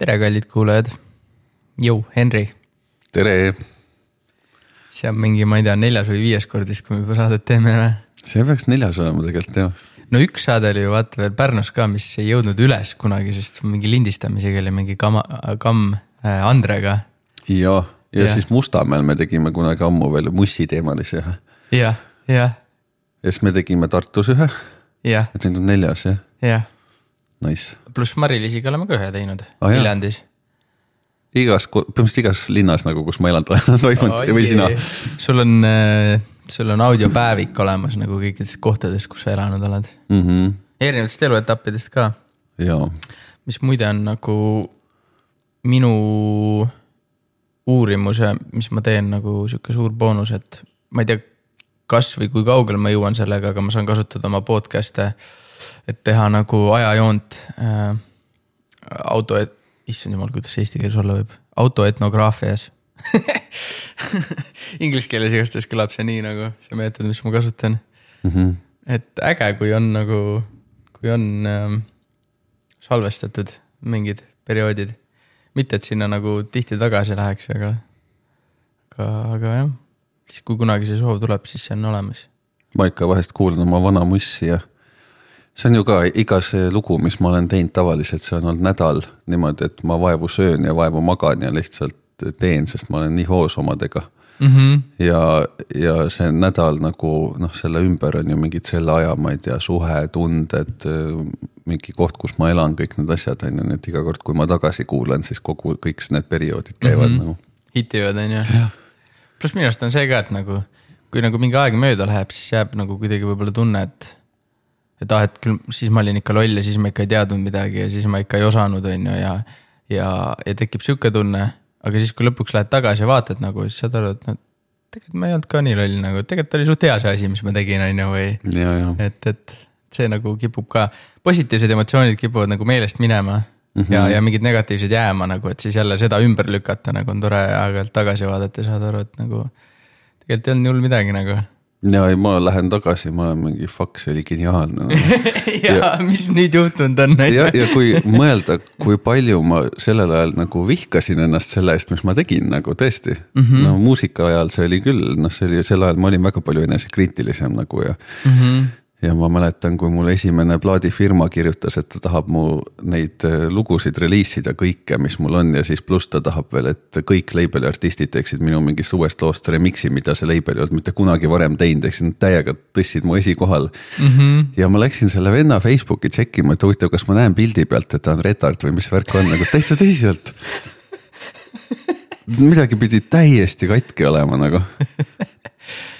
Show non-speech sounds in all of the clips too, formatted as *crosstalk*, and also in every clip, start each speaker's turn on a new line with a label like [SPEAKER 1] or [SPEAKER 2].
[SPEAKER 1] tere, kallid kuulajad. Jõu, Henri,
[SPEAKER 2] tere,
[SPEAKER 1] see on mingi, ma ei tea, neljas või viies kord vist, kui me juba saadet teeme või?
[SPEAKER 2] see peaks neljas olema tegelikult jah.
[SPEAKER 1] no üks saade oli ju vaata veel Pärnus ka, mis ei jõudnud üles kunagi, sest mingi lindistamisega oli mingi kama, kamm äh, Andrega.
[SPEAKER 2] ja, ja, ja siis Mustamäel me tegime kunagi ammu veel mussiteemalise ühe.
[SPEAKER 1] jah, jah,
[SPEAKER 2] ja siis me tegime Tartus ühe, et nüüd on neljas jah,
[SPEAKER 1] jah.
[SPEAKER 2] nice.
[SPEAKER 1] pluss Mari-Liisiga oleme ka ühe teinud
[SPEAKER 2] jah.
[SPEAKER 1] Viljandis.
[SPEAKER 2] igas, põhimõtteliselt igas linnas nagu, kus ma elan, *laughs* toimunud või sina.
[SPEAKER 1] sul on, sul on audiopäevik olemas nagu kõikidest kohtadest, kus sa elanud oled.
[SPEAKER 2] mm. -hmm.
[SPEAKER 1] erinevatest eluetappidest ka mis muide on nagu minu uurimuse, mis ma teen nagu sihuke suur boonus, et ma ei tea, kas või kui kaugele ma jõuan sellega, aga ma saan kasutada oma podcast'e, et teha nagu ajajoont äh, auto, issand jumal, kuidas see eesti keeles olla võib, autoetnograafias *laughs* Inglise keeles igastahes kõlab see nii nagu see meetod, mis ma kasutan
[SPEAKER 2] mm. -hmm.
[SPEAKER 1] et äge, kui on nagu, kui on ähm, salvestatud mingid perioodid. mitte, et sinna nagu tihti tagasi läheks, aga, aga, aga jah, siis kui kunagi see soov tuleb, siis see on olemas.
[SPEAKER 2] ma ikka vahest kuulan oma vana mussi ja see on ju ka iga see lugu, mis ma olen teinud tavaliselt, see on olnud nädal niimoodi, et ma vaevu söön ja vaevu magan ja lihtsalt teen, sest ma olen nii hoos omadega
[SPEAKER 1] Mm -hmm.
[SPEAKER 2] ja, ja see nädal nagu noh, selle ümber on ju mingid selle aja, ma ei tea, suhe, tunded, mingi koht, kus ma elan, kõik need asjad on ju, nii et iga kord, kui ma tagasi kuulan, siis kogu kõik need perioodid käivad mm -hmm. nagu.
[SPEAKER 1] hitivad, on ju. pluss minu arust on see ka, et nagu, kui nagu mingi aeg mööda läheb, siis jääb nagu kuidagi võib-olla tunne, et et ah, et küll siis ma olin ikka loll ja siis ma ikka ei teadnud midagi ja siis ma ikka ei osanud, on ju, ja ja, ja tekib sihuke tunne, aga siis, kui lõpuks lähed tagasi ja vaatad nagu, siis saad aru, et noh, tegelikult ma ei olnud ka nii loll nagu, tegelikult oli suht hea see asi, mis ma tegin, on ju, või et, et see nagu kipub ka, positiivsed emotsioonid kipuvad nagu meelest minema mm -hmm. ja, ja mingid negatiivsed jääma nagu, et siis jälle seda ümber lükata nagu on tore aeg-ajalt tagasi vaadata ja saada aru, et nagu tegelikult ei olnud nii hull midagi nagu.
[SPEAKER 2] Ja ei, ma lähen tagasi, ma olen mingi fuck, see oli geniaalne *laughs* no..
[SPEAKER 1] ja mis nüüd juhtunud on,
[SPEAKER 2] ja, ja kui mõelda, kui palju ma sellel ajal nagu vihkasin ennast selle eest, mis ma tegin nagu tõesti mm. -hmm. no muusika ajal see oli küll, noh, see oli sel ajal ma olin väga palju enesekriitilisem nagu ja
[SPEAKER 1] Mm -hmm.
[SPEAKER 2] Ja ma mäletan, kui mul esimene plaadifirma kirjutas, et ta tahab mu neid äh, lugusid reliisida kõike, mis mul on ja siis pluss ta tahab veel, et kõik label'i artistid teeksid minu mingist uuest loost remix'i, mida see label ei olnud mitte kunagi varem teinud, ehk siis nad täiega tõstsid mu esikohal
[SPEAKER 1] Mm -hmm.
[SPEAKER 2] ja ma läksin selle venna Facebooki tšekkima, et huvitav, kas ma näen pildi pealt, et ta on retard või mis värk on nagu täitsa tõsiselt. midagi pidi täiesti katki olema nagu. *laughs*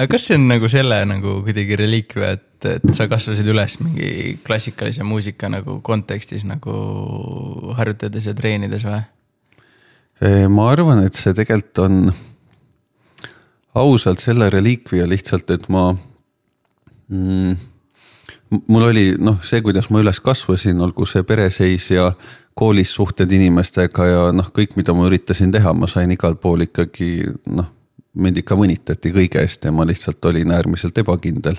[SPEAKER 1] aga kas see on nagu selle nagu kuidagi reliikvia, et, et sa kasvasid üles mingi klassikalise muusika nagu kontekstis nagu harjutades ja treenides või?
[SPEAKER 2] ma arvan, et see tegelikult on ausalt selle reliikvia lihtsalt, et ma mm,. mul oli noh, see, kuidas ma üles kasvasin, olgu see pereseis ja koolis suhted inimestega ja noh, kõik, mida ma üritasin teha, ma sain igal pool ikkagi noh, mind ikka mõnitati kõige eest ja ma lihtsalt olin äärmiselt ebakindel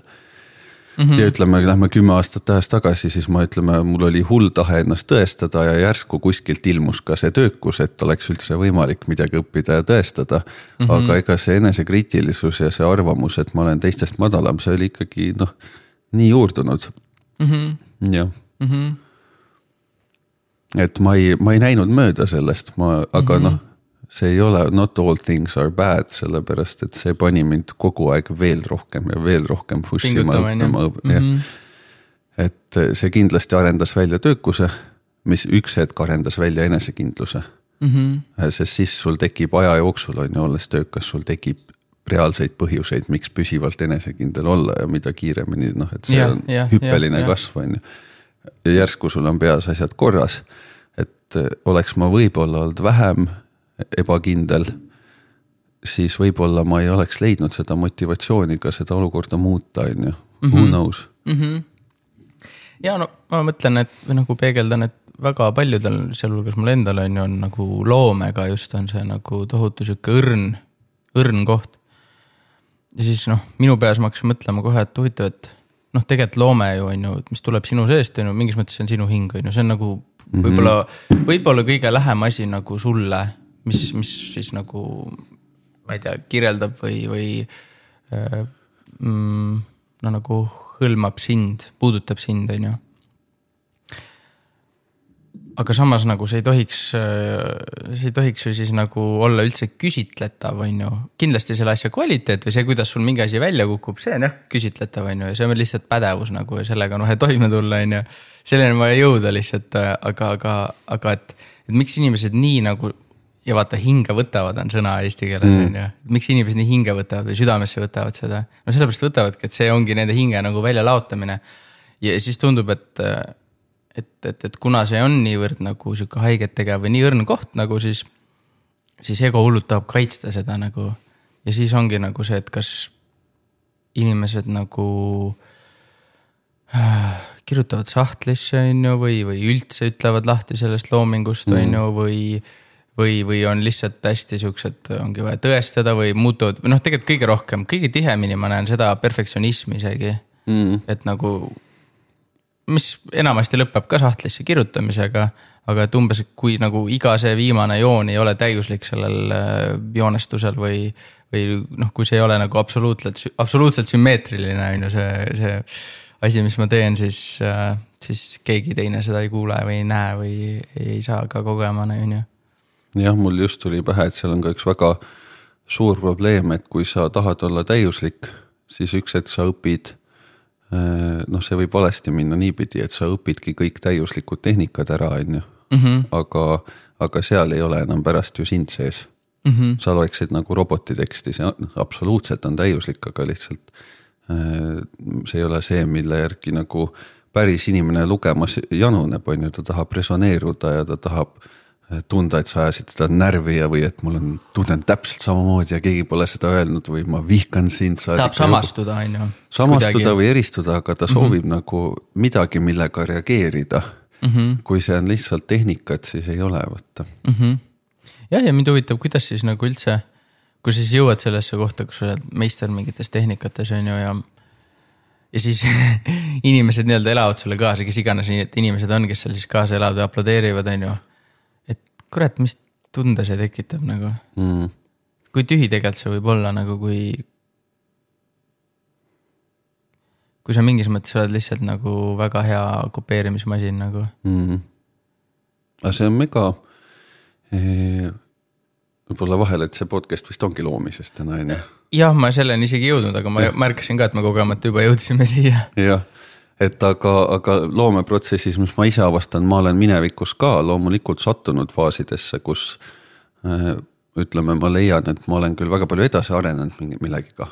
[SPEAKER 2] mm. -hmm. ja ütleme, lähme kümme aastat ajas tagasi, siis ma ütleme, mul oli hull tahe ennast tõestada ja järsku kuskilt ilmus ka see töökus, et oleks üldse võimalik midagi õppida ja tõestada mm. -hmm. aga ega see enesekriitilisus ja see arvamus, et ma olen teistest madalam, see oli ikkagi noh, nii juurdunud
[SPEAKER 1] mm -hmm.
[SPEAKER 2] jah
[SPEAKER 1] Mm -hmm.
[SPEAKER 2] et ma ei, ma ei näinud mööda sellest, ma, aga mm -hmm. noh, see ei ole not all things are bad, sellepärast et see pani mind kogu aeg veel rohkem ja veel rohkem push ima õppima, jah
[SPEAKER 1] Mhm.
[SPEAKER 2] et see kindlasti arendas välja töökuse, mis üks hetk arendas välja enesekindluse.
[SPEAKER 1] Mhm.
[SPEAKER 2] sest siis sul tekib aja jooksul on ju, olles töökas, sul tekib reaalseid põhjuseid, miks püsivalt enesekindel olla ja mida kiiremini noh, et see
[SPEAKER 1] Jah,
[SPEAKER 2] on
[SPEAKER 1] jah,
[SPEAKER 2] hüppeline
[SPEAKER 1] jah.
[SPEAKER 2] kasv on ju. ja järsku sul on peas asjad korras, et eh, oleks ma võib-olla olnud vähem ebakindel, siis võib-olla ma ei oleks leidnud seda motivatsiooni ka seda olukorda muuta, on ju, who knows
[SPEAKER 1] mm. -hmm. ja no ma mõtlen, et või nagu peegeldan, et väga paljudel, sealhulgas mul endal on ju, on nagu loomega just on see nagu tohutu sihuke õrn, õrn koht. ja siis noh, minu peas ma hakkasin mõtlema kohe, et huvitav, et noh, tegelikult loome ju on ju, mis tuleb sinu seest, on ju, mingis mõttes see on sinu hing, on ju, see on nagu võib-olla, võib-olla kõige lähem asi nagu sulle, mis, mis siis nagu ma ei tea, kirjeldab või, või äh, mm, no nagu hõlmab sind, puudutab sind, on ju aga samas nagu see ei tohiks, see ei tohiks ju siis nagu olla üldse küsitletav, on ju. kindlasti selle asja kvaliteet või see, kuidas sul mingi asi välja kukub, see on jah küsitletav, on ju, ja see on lihtsalt pädevus nagu ja sellega on vaja *laughs* toime tulla, on ju. selleni on vaja jõuda lihtsalt, aga, aga, aga et, et miks inimesed nii nagu ja vaata, hinge võtavad, on sõna eesti keeles mm. on ju. miks inimesed nii hinge võtavad või südamesse võtavad seda? no sellepärast võtavadki, et see ongi nende hinge nagu väljalaotamine. ja siis tundub, et et, et, et kuna see on niivõrd nagu sihuke haiget tegev või nii õrn koht nagu siis, siis ego hullult tahab kaitsta seda nagu. ja siis ongi nagu see, et kas inimesed nagu äh, kirjutavad sahtlisse, on ju, või, või üldse ütlevad lahti sellest loomingust, on mm. ju, või või, või on lihtsalt hästi siuksed, ongi vaja tõestada või muutuvad, või noh, tegelikult kõige rohkem, kõige tihemini ma näen seda perfektsionismi isegi mm.. et nagu mis enamasti lõpeb ka sahtlisse kirjutamisega. aga et umbes, kui nagu iga see viimane joon ei ole täiuslik sellel äh, joonestusel või, või noh, kui see ei ole nagu absoluutselt, absoluutselt sümmeetriline on ju see, see asi, mis ma teen, siis, äh, siis keegi teine seda ei kuule või ei näe või ei saa ka kogemana, on ju.
[SPEAKER 2] Jah, mul just tuli pähe, et seal on ka üks väga suur probleem, et kui sa tahad olla täiuslik, siis üks hetk sa õpid Äh, noh, see võib valesti minna niipidi, et sa õpidki kõik täiuslikud tehnikad ära, on ju. Mhm. aga, aga seal ei ole enam pärast ju sind sees mm. -hmm. sa loeksid nagu roboti teksti, see on, absoluutselt on täiuslik, aga lihtsalt äh, see ei ole see, mille järgi nagu päris inimene lugemas januneb, on ju, ta tahab resoneeruda ja ta tahab tunda, et sa ajasid teda närvi ja, või et mul on, tunnen täpselt samamoodi ja keegi pole seda öelnud või ma vihkan sind.
[SPEAKER 1] tahab samastuda, on ju.
[SPEAKER 2] samastuda Kuidagi. või eristuda, aga ta soovib mm -hmm. nagu midagi, millega reageerida mm. -hmm. kui see on lihtsalt tehnika, et siis ei ole, vaata
[SPEAKER 1] mm. -hmm. jah, ja mind huvitab, kuidas siis nagu üldse, kui sa siis jõuad sellesse kohta, kus sa oled meister mingites tehnikates, on ju, ja ja siis *laughs* inimesed nii-öelda elavad sulle kaasa, kes iganes inimesed on, kes seal siis kaasa elavad ja aplodeerivad, on ju kurat, mis tunde see tekitab nagu mm.. kui tühi tegelikult see võib olla nagu, kui. kui sa mingis mõttes oled lihtsalt nagu väga hea kopeerimismasin nagu mm..
[SPEAKER 2] aga see on mega eh, võib-olla vahel, et see podcast vist ongi loomisest täna on ju.
[SPEAKER 1] jah, ma selleni isegi ei jõudnud, aga ma ja. märkasin ka, et me kogemata juba jõudsime siia.
[SPEAKER 2] jah et aga, aga loomeprotsessis, mis ma ise avastan, ma olen minevikus ka loomulikult sattunud faasidesse, kus äh, ütleme, ma leian, et ma olen küll väga palju edasi arenenud millegiga.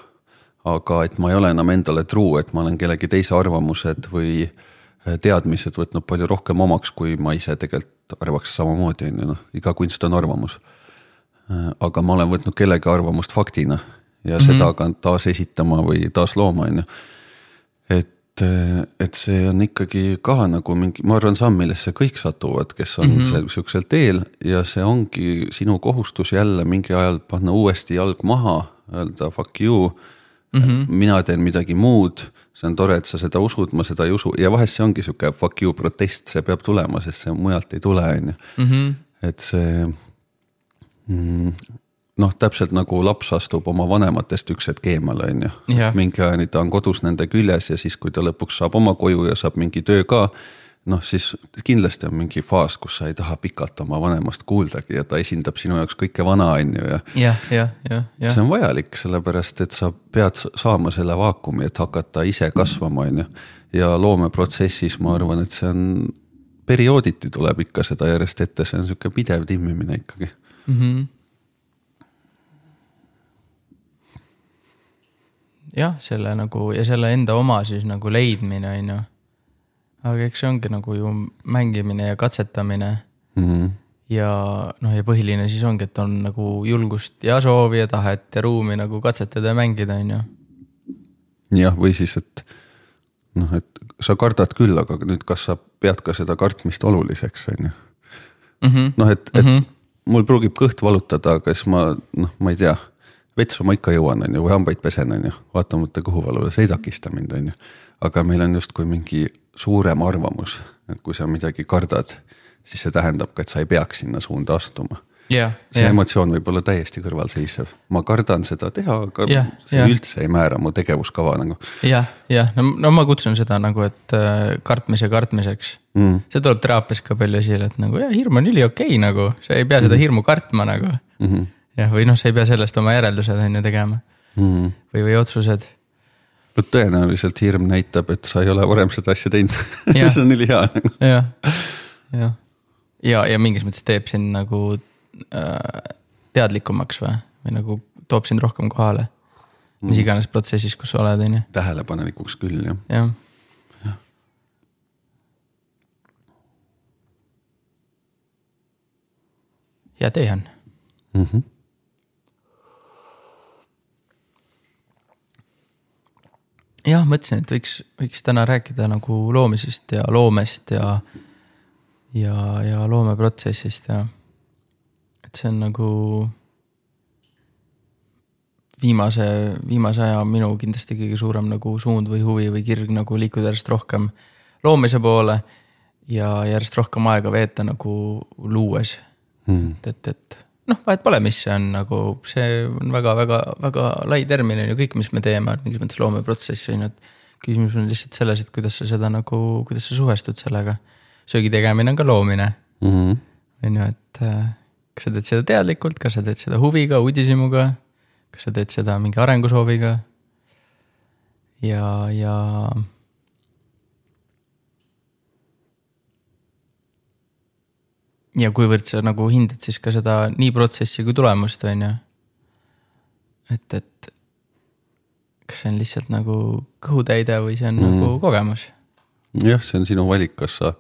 [SPEAKER 2] aga et ma ei ole enam endale truu, et ma olen kellegi teise arvamused või äh, teadmised võtnud palju rohkem omaks, kui ma ise tegelikult arvaks samamoodi, on ju noh, iga kunst on arvamus. Äh, aga ma olen võtnud kellegi arvamust faktina ja mm -hmm. seda hakanud taasesitama või taaslooma, on ju. Et see on ikkagi ka nagu mingi, ma arvan, samm, millesse kõik satuvad, kes on mm -hmm. sihukesel teel ja see ongi sinu kohustus jälle mingi ajal panna uuesti jalg maha, öelda fuck you mm. -hmm. mina teen midagi muud, see on tore, et sa seda usud, ma seda ei usu ja vahest see ongi sihuke fuck you protest, see peab tulema, sest see mujalt ei tule, on ju. Mhm. et see mm, noh, täpselt nagu laps astub oma vanematest üks hetk eemale, on ju. mingi ajani ta on kodus nende küljes ja siis, kui ta lõpuks saab oma koju ja saab mingi töö ka. noh, siis kindlasti on mingi faas, kus sa ei taha pikalt oma vanemast kuuldagi ja ta esindab sinu jaoks kõike vana, on ju, ja.
[SPEAKER 1] jah, jah, jah, jah.
[SPEAKER 2] see on vajalik, sellepärast et sa pead saama selle vaakumi, et hakata ise kasvama, on ju. ja loomeprotsessis ma arvan, et see on periooditi tuleb ikka seda järjest ette, see on sihuke pidev timmimine ikkagi mm. -hmm
[SPEAKER 1] jah, selle nagu ja selle enda oma siis nagu leidmine, on ju. aga eks see ongi nagu ju mängimine ja katsetamine mm. -hmm. ja noh, ja põhiline siis ongi, et on nagu julgust ja soovi ja tahet ja ruumi nagu katsetada ja mängida, on ju.
[SPEAKER 2] jah, või siis, et noh, et sa kardad küll, aga nüüd, kas sa pead ka seda kartmist oluliseks, on ju. Mhm. noh, et, et mm -hmm. mul pruugib kõht valutada, aga siis ma noh, ma ei tea vetsu ma ikka jõuan, on ju, või hambaid pesen, on ju, vaatamata kõhuvalule, see ei takista mind, on ju. aga meil on justkui mingi suurem arvamus, et kui sa midagi kardad, siis see tähendab ka, et sa ei peaks sinna suunda astuma
[SPEAKER 1] jah,
[SPEAKER 2] see
[SPEAKER 1] jah,
[SPEAKER 2] emotsioon võib olla täiesti kõrvalseisev, ma kardan seda teha, aga
[SPEAKER 1] Jah,
[SPEAKER 2] see
[SPEAKER 1] jah.
[SPEAKER 2] üldse ei määra mu tegevuskava nagu
[SPEAKER 1] jah, jah, no, no ma kutsun seda nagu, et äh, kartmise kartmiseks
[SPEAKER 2] mm..
[SPEAKER 1] see tuleb teraapias ka palju esile, et nagu jah, hirm on üliokei okay, nagu, sa ei pea seda hirmu kartma nagu.
[SPEAKER 2] Mm -hmm.
[SPEAKER 1] jah, või noh, sa ei pea sellest oma järeldused on ju tegema
[SPEAKER 2] Mm
[SPEAKER 1] või, või otsused.
[SPEAKER 2] no tõenäoliselt hirm näitab, et sa ei ole varem seda asja teinud *laughs* see on ülihea nagu.
[SPEAKER 1] jah, jah. ja, ja mingis mõttes teeb sind nagu äh, teadlikumaks või, või nagu toob sind rohkem kohale. mis iganes protsessis, kus sa oled, on ju,
[SPEAKER 2] tähelepanelikuks küll jah.
[SPEAKER 1] jah. hea tee on
[SPEAKER 2] Mm -hmm.
[SPEAKER 1] jah, mõtlesin, et võiks, võiks täna rääkida nagu loomisest ja loomest ja, ja, ja loomeprotsessist ja. et see on nagu viimase, viimase aja minu kindlasti kõige suurem nagu suund või huvi või kirg nagu liikuda järjest rohkem loomise poole ja järjest rohkem aega veeta nagu luues
[SPEAKER 2] Mm.
[SPEAKER 1] et, et, et noh, vahet pole, mis see on nagu, see on väga-väga-väga lai termin on ju, kõik, mis me teeme, on mingis mõttes loomeprotsess on ju, et. küsimus on lihtsalt selles, et kuidas sa seda nagu, kuidas sa suhestud sellega. söögi tegemine on ka loomine,
[SPEAKER 2] Mm -hmm.
[SPEAKER 1] on ju, et äh, kas sa teed seda teadlikult, kas sa teed seda huviga, uudishimuga. kas sa teed seda mingi arengusooviga. ja, ja ja kuivõrd sa nagu hindad siis ka seda nii protsessi kui tulemust, on ju. et, et kas see on lihtsalt nagu kõhutäide või see on mm. nagu kogemus.
[SPEAKER 2] jah, see on sinu valik, kas sa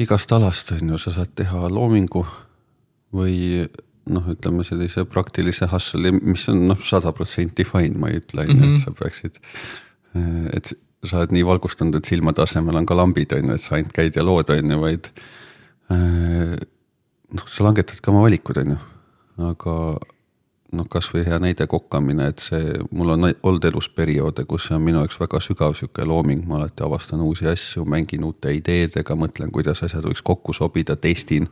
[SPEAKER 2] igast alast on ju, sa saad teha loomingu või noh, ütleme sellise praktilise hustle'i, mis on noh, sada protsenti fine, ma ei ütle on ju, et sa peaksid. et sa oled nii valgustunud, et silmade asemel on ka lambid on ju, et sa ainult käid ja lood on ju, vaid. noh, sa langetad ka oma valikud on ju, aga noh, kasvõi hea näide kokkamine, et see, mul on olnud elus perioode, kus see on minu jaoks väga sügav sihuke looming, ma alati avastan uusi asju, mängin uute ideedega, mõtlen, kuidas asjad võiks kokku sobida, testin.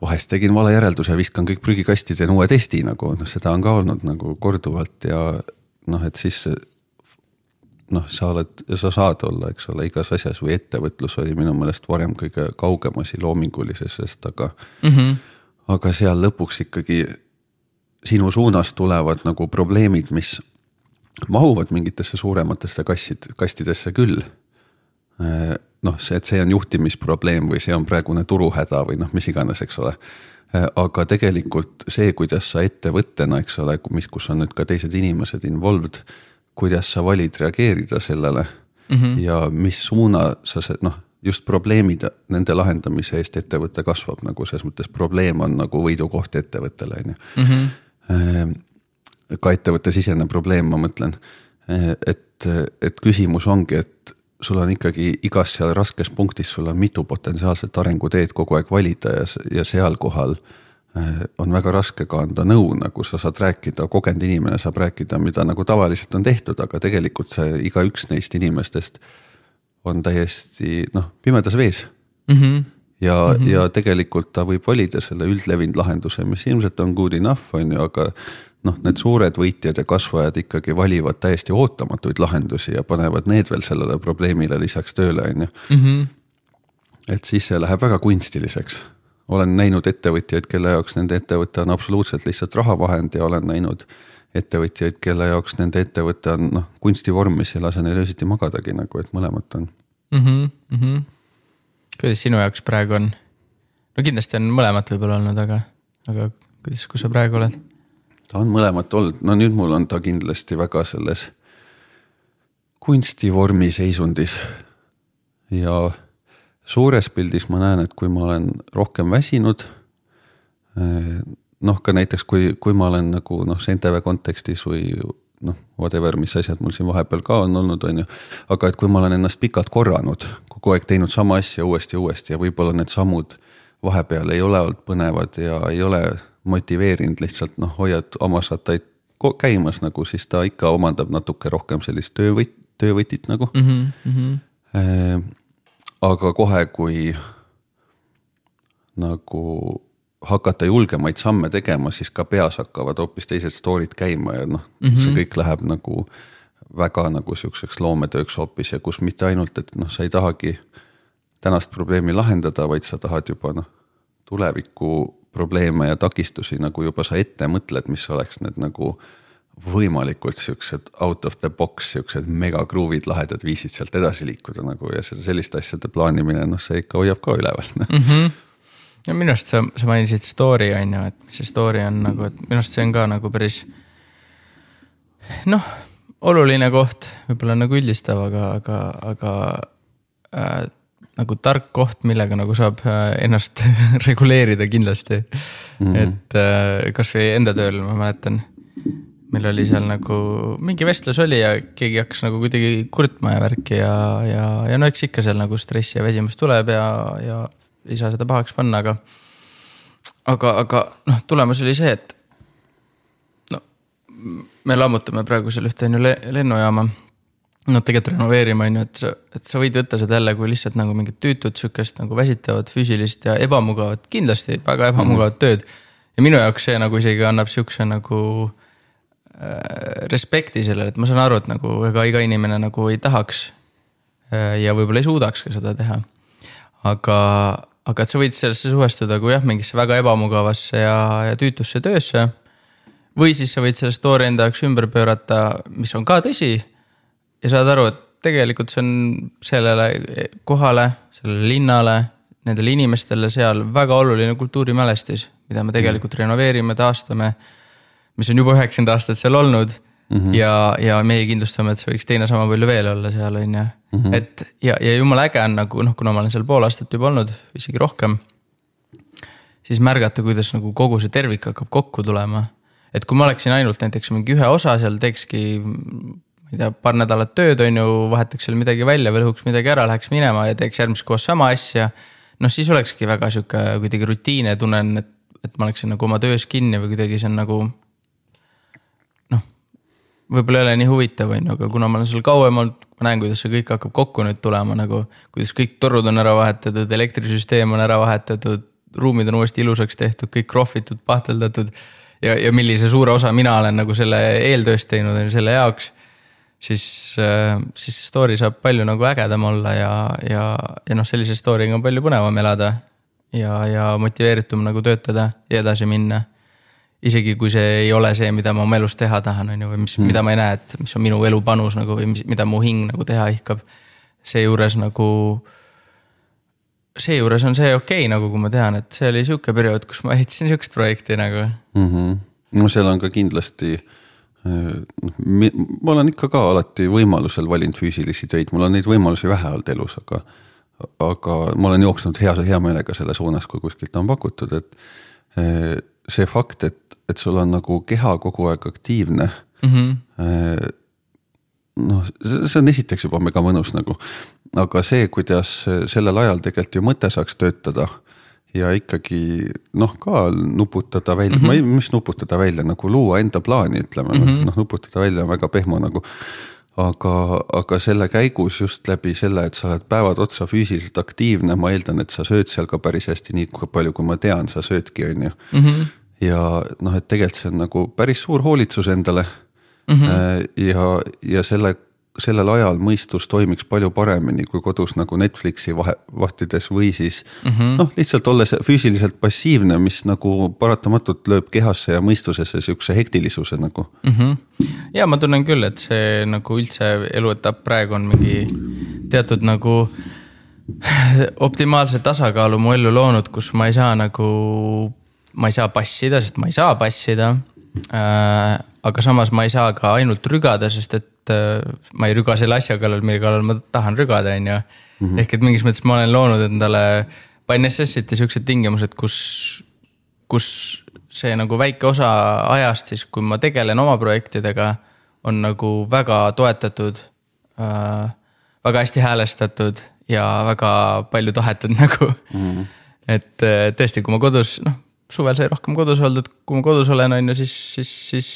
[SPEAKER 2] vahest tegin vale järelduse, viskan kõik prügikasti, teen uue testi nagu noh, seda on ka olnud nagu korduvalt ja noh, et siis noh, sa oled sa saad olla, eks ole, igas asjas või ettevõtlus oli minu meelest varem kõige kaugem asi loomingulisest, aga
[SPEAKER 1] Mm -hmm.
[SPEAKER 2] aga seal lõpuks ikkagi sinu suunas tulevad nagu probleemid, mis mahuvad mingitesse suurematesse kassid, kastidesse küll. noh, see, et see on juhtimisprobleem või see on praegune turuhäda või noh, mis iganes, eks ole. aga tegelikult see, kuidas sa ettevõttena, eks ole, mis, kus on nüüd ka teised inimesed involved, kuidas sa valid reageerida sellele mm -hmm. ja mis suuna sa noh just probleemid, nende lahendamise eest ettevõte kasvab nagu selles mõttes probleem on nagu võidukoht ettevõttele on ju
[SPEAKER 1] -hmm.
[SPEAKER 2] Ehm, ka ettevõttesisene probleem, ma mõtlen. et, et küsimus ongi, et sul on ikkagi igas seal raskes punktis, sul on mitu potentsiaalset arenguteed kogu aeg valida ja, ja seal kohal eh, on väga raske ka anda nõu, nagu sa saad rääkida, kogenud inimene saab rääkida, mida nagu tavaliselt on tehtud, aga tegelikult see igaüks neist inimestest on täiesti noh, pimedas vees
[SPEAKER 1] Mm -hmm.
[SPEAKER 2] ja mm, -hmm. ja tegelikult ta võib valida selle üldlevinud lahenduse, mis ilmselt on good enough, on ju, aga noh, need suured võitjad ja kasvajad ikkagi valivad täiesti ootamatuid lahendusi ja panevad need veel sellele probleemile lisaks tööle, on ju.
[SPEAKER 1] -hmm.
[SPEAKER 2] et siis see läheb väga kunstiliseks. Olen näinud ettevõtjaid, kelle jaoks nende ettevõte on absoluutselt lihtsalt rahavahend ja olen näinud ettevõtjaid, kelle jaoks nende ettevõte on noh, kunstivorm, mis ei lase neil öösiti magadagi nagu, et mõlemat on.
[SPEAKER 1] mm. -hmm. Mm -hmm. kuidas sinu jaoks praegu on? no kindlasti on mõlemat võib-olla olnud, aga, aga kuidas, kus sa praegu oled?
[SPEAKER 2] ta on mõlemat olnud, no nüüd mul on ta kindlasti väga selles kunstivormi seisundis. ja suures pildis ma näen, et kui ma olen rohkem väsinud. noh, ka näiteks kui, kui ma olen nagu noh, CNTV kontekstis või noh, whatever, mis asjad mul siin vahepeal ka on olnud, on ju. aga et kui ma olen ennast pikalt korranud, kogu aeg teinud sama asja uuesti ja uuesti ja võib-olla need sammud vahepeal ei ole olnud põnevad ja ei ole motiveerinud lihtsalt noh, hoiad oma šataid ko- käimas nagu, siis ta ikka omandab natuke rohkem sellist töövõt-, töövõtit nagu
[SPEAKER 1] mm. -hmm.
[SPEAKER 2] Aga kohe, kui nagu hakata julgemaid samme tegema, siis ka peas hakkavad hoopis teised story'd käima ja noh mm, -hmm. see kõik läheb nagu väga nagu sihukeseks loometööks hoopis ja kus mitte ainult, et noh, sa ei tahagi tänast probleemi lahendada, vaid sa tahad juba noh, tuleviku probleeme ja takistusi nagu juba sa ette mõtled, mis oleks need nagu võimalikult siuksed out of the box, siuksed megakruuvid, lahedad viisid sealt edasi liikuda nagu ja selliste asjade plaanimine, noh, see ikka hoiab ka üleval mm.
[SPEAKER 1] -hmm ja minu arust sa, sa mainisid story on ju, et mis see story on nagu, et minu arust see on ka nagu päris. noh, oluline koht, võib-olla nagu üldistav, aga, aga, aga äh, nagu tark koht, millega nagu saab äh, ennast *laughs* reguleerida kindlasti mm. -hmm. et äh, kasvõi enda tööl ma mäletan meil oli seal nagu mingi vestlus oli ja keegi hakkas nagu kuidagi kurtma ja värki ja, ja, ja no eks ikka seal nagu stressi ja väsimus tuleb ja, ja ei saa seda pahaks panna, aga. aga, aga noh, tulemus oli see, et no me lammutame praegu seal ühte on ju lennujaama. no tegelikult renoveerime on ju, et sa, et sa võid võtta seda jälle kui lihtsalt nagu mingit tüütut sihukest nagu väsitavat füüsilist ja ebamugavat, kindlasti väga ebamugavat mm -hmm. tööd. ja minu jaoks see nagu isegi annab sihukese nagu respekti sellele, et ma saan aru, et nagu ega iga inimene nagu ei tahaks äh, ja võib-olla ei suudaks ka seda teha. aga, aga et sa võid sellesse suhestuda kui jah, mingisse väga ebamugavasse ja, ja tüütusse töösse. või siis sa võid selle story enda jaoks ümber pöörata, mis on ka tõsi. ja saad aru, et tegelikult see on sellele kohale, sellele linnale, nendele inimestele seal väga oluline kultuurimälestis, mida me tegelikult mm. renoveerime, taastame mis on juba üheksakümmend aastat seal olnud mm. -hmm. ja, ja meie kindlustame, et see võiks teine sama palju veel olla seal, on ju. Mhm. et ja, ja jumala äge on nagu noh, kuna ma olen seal pool aastat juba olnud, isegi rohkem. siis märgata, kuidas nagu kogu see tervik hakkab kokku tulema. et kui ma oleksin ainult näiteks mingi ühe osa seal teekski, ma ei tea, paar nädalat tööd, on ju, vahetaks seal midagi välja või lõhuks midagi ära, läheks minema ja teeks järgmises kohas sama asja. noh, siis olekski väga sihuke kuidagi rutiinne, tunnen, et, et ma oleksin nagu oma töös kinni või kuidagi see on nagu võib-olla ei ole nii huvitav, on ju, aga kuna ma olen seal kauem olnud, ma näen, kuidas see kõik hakkab kokku nüüd tulema nagu. kuidas kõik torud on ära vahetatud, elektrisüsteem on ära vahetatud, ruumid on uuesti ilusaks tehtud, kõik krohvitud, pahteldatud. ja, ja millise suure osa mina olen nagu selle eeltööst teinud, on ju, selle jaoks. siis, äh, siis see story saab palju nagu ägedam olla ja, ja, ja noh, sellise story'ga on palju põnevam elada. ja, ja motiveeritum nagu töötada ja edasi minna isegi kui see ei ole see, mida ma oma elus teha tahan, on ju, või mis mm., mida ma ei näe, et mis on minu elu panus nagu või mis, mida mu hing nagu teha ihkab. seejuures nagu, seejuures on see okei okay, nagu, kui ma tean, et see oli sihuke periood, kus ma ehitasin sihukest projekti nagu
[SPEAKER 2] mm. -hmm. no seal on ka kindlasti noh, ma olen ikka ka alati võimalusel valinud füüsilisi töid, mul on neid võimalusi vähe olnud elus, aga, aga ma olen jooksnud hea, hea meelega selle suunas, kui kuskilt on pakutud, et see fakt, et, et sul on nagu keha kogu aeg aktiivne mm. -hmm. noh, see on esiteks juba mega mõnus nagu, aga see, kuidas sellel ajal tegelikult ju mõte saaks töötada ja ikkagi noh, ka nuputada välja mm, -hmm. ma ei, mis nuputada välja nagu luua enda plaani, ütleme mm -hmm. noh, nuputada välja on väga pehmo nagu aga, aga selle käigus just läbi selle, et sa oled päevad otsa füüsiliselt aktiivne, ma eeldan, et sa sööd seal ka päris hästi, nii palju kui ma tean, sa söödki, on ju. -hmm. Ja noh, et tegelikult see on nagu päris suur hoolitsus endale mm. -hmm. ja, ja selle sellel ajal mõistus toimiks palju paremini kui kodus nagu Netflixi vahe, vahtides või siis mm -hmm. noh, lihtsalt olles füüsiliselt passiivne, mis nagu paratamatult lööb kehasse ja mõistusesse sihukese hektilisuse nagu
[SPEAKER 1] mm. -hmm. ja ma tunnen küll, et see nagu üldse eluetapp praegu on mingi teatud nagu optimaalse tasakaalu mu ellu loonud, kus ma ei saa nagu, ma ei saa passida, sest ma ei saa passida äh,. aga samas ma ei saa ka ainult rügada, sest et äh, ma ei rüga selle asja kallal, mille kallal ma tahan rügada, on ju. Mhm. ehk et mingis mõttes ma olen loonud endale necessity siuksed tingimused, kus, kus see nagu väike osa ajast siis, kui ma tegelen oma projektidega, on nagu väga toetatud äh,. väga hästi häälestatud ja väga palju tahetud *laughs* nagu mm. -hmm. et äh, tõesti, kui ma kodus, noh suvel sai rohkem kodus oldud, kui ma kodus olen, on ju, siis, siis, siis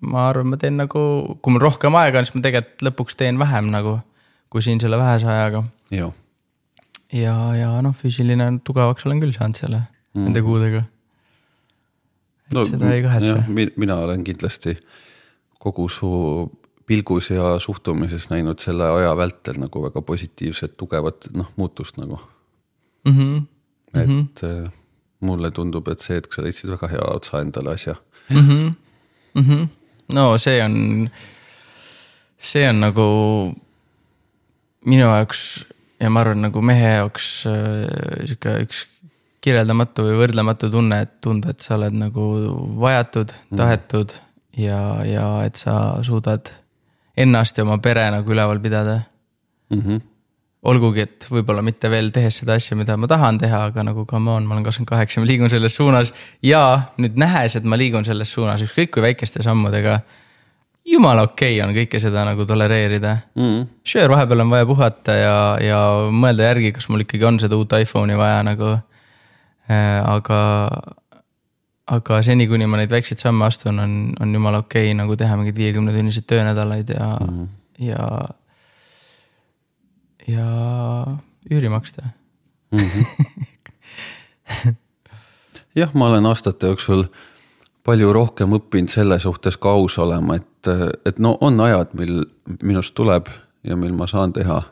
[SPEAKER 1] ma arvan, ma teen nagu, kui mul rohkem aega on, siis ma tegelikult lõpuks teen vähem nagu, kui siin selle vähese ajaga. ja, ja noh, füüsiline tugevaks olen küll saanud selle mm. nende kuudega. no, seda ei kahetse.
[SPEAKER 2] mina olen kindlasti kogu su pilgus ja suhtumises näinud selle aja vältel nagu väga positiivset, tugevat noh, muutust nagu
[SPEAKER 1] mm. -hmm.
[SPEAKER 2] et mm -hmm. Mulle tundub, et see hetk sa leidsid väga hea otsa endale asja
[SPEAKER 1] mm. -hmm. Mm -hmm. no see on, see on nagu minu jaoks ja ma arvan, nagu mehe jaoks äh, sihuke üks kirjeldamatu või võrdlematu tunne, et tunda, et sa oled nagu vajatud, mhm. tahetud mm. ja, ja et sa suudad ennast ja oma pere nagu üleval pidada
[SPEAKER 2] mm. -hmm.
[SPEAKER 1] Olgugi, et võib-olla mitte veel tehes seda asja, mida ma tahan teha, aga nagu come on, ma olen kakskümmend kaheksa, ma liigun selles suunas. ja nüüd nähes, et ma liigun selles suunas, ükskõik kui väikeste sammudega. jumala okei okay on kõike seda nagu tolereerida
[SPEAKER 2] mm. -hmm.
[SPEAKER 1] Sure, vahepeal on vaja puhata ja, ja mõelda järgi, kas mul ikkagi on seda uut iPhone'i vaja nagu äh,. aga aga seni, kuni ma neid väikseid samme astun, on, on jumala okei okay, nagu teha mingeid viiekümne tunniseid töönädalaid ja mm, -hmm. ja. Ja üüri maksta
[SPEAKER 2] mm. -hmm. *laughs* jah, ma olen aastate jooksul palju rohkem õppinud selle suhtes ka aus olema, et, et no on ajad, mil minust tuleb ja mil ma saan teha.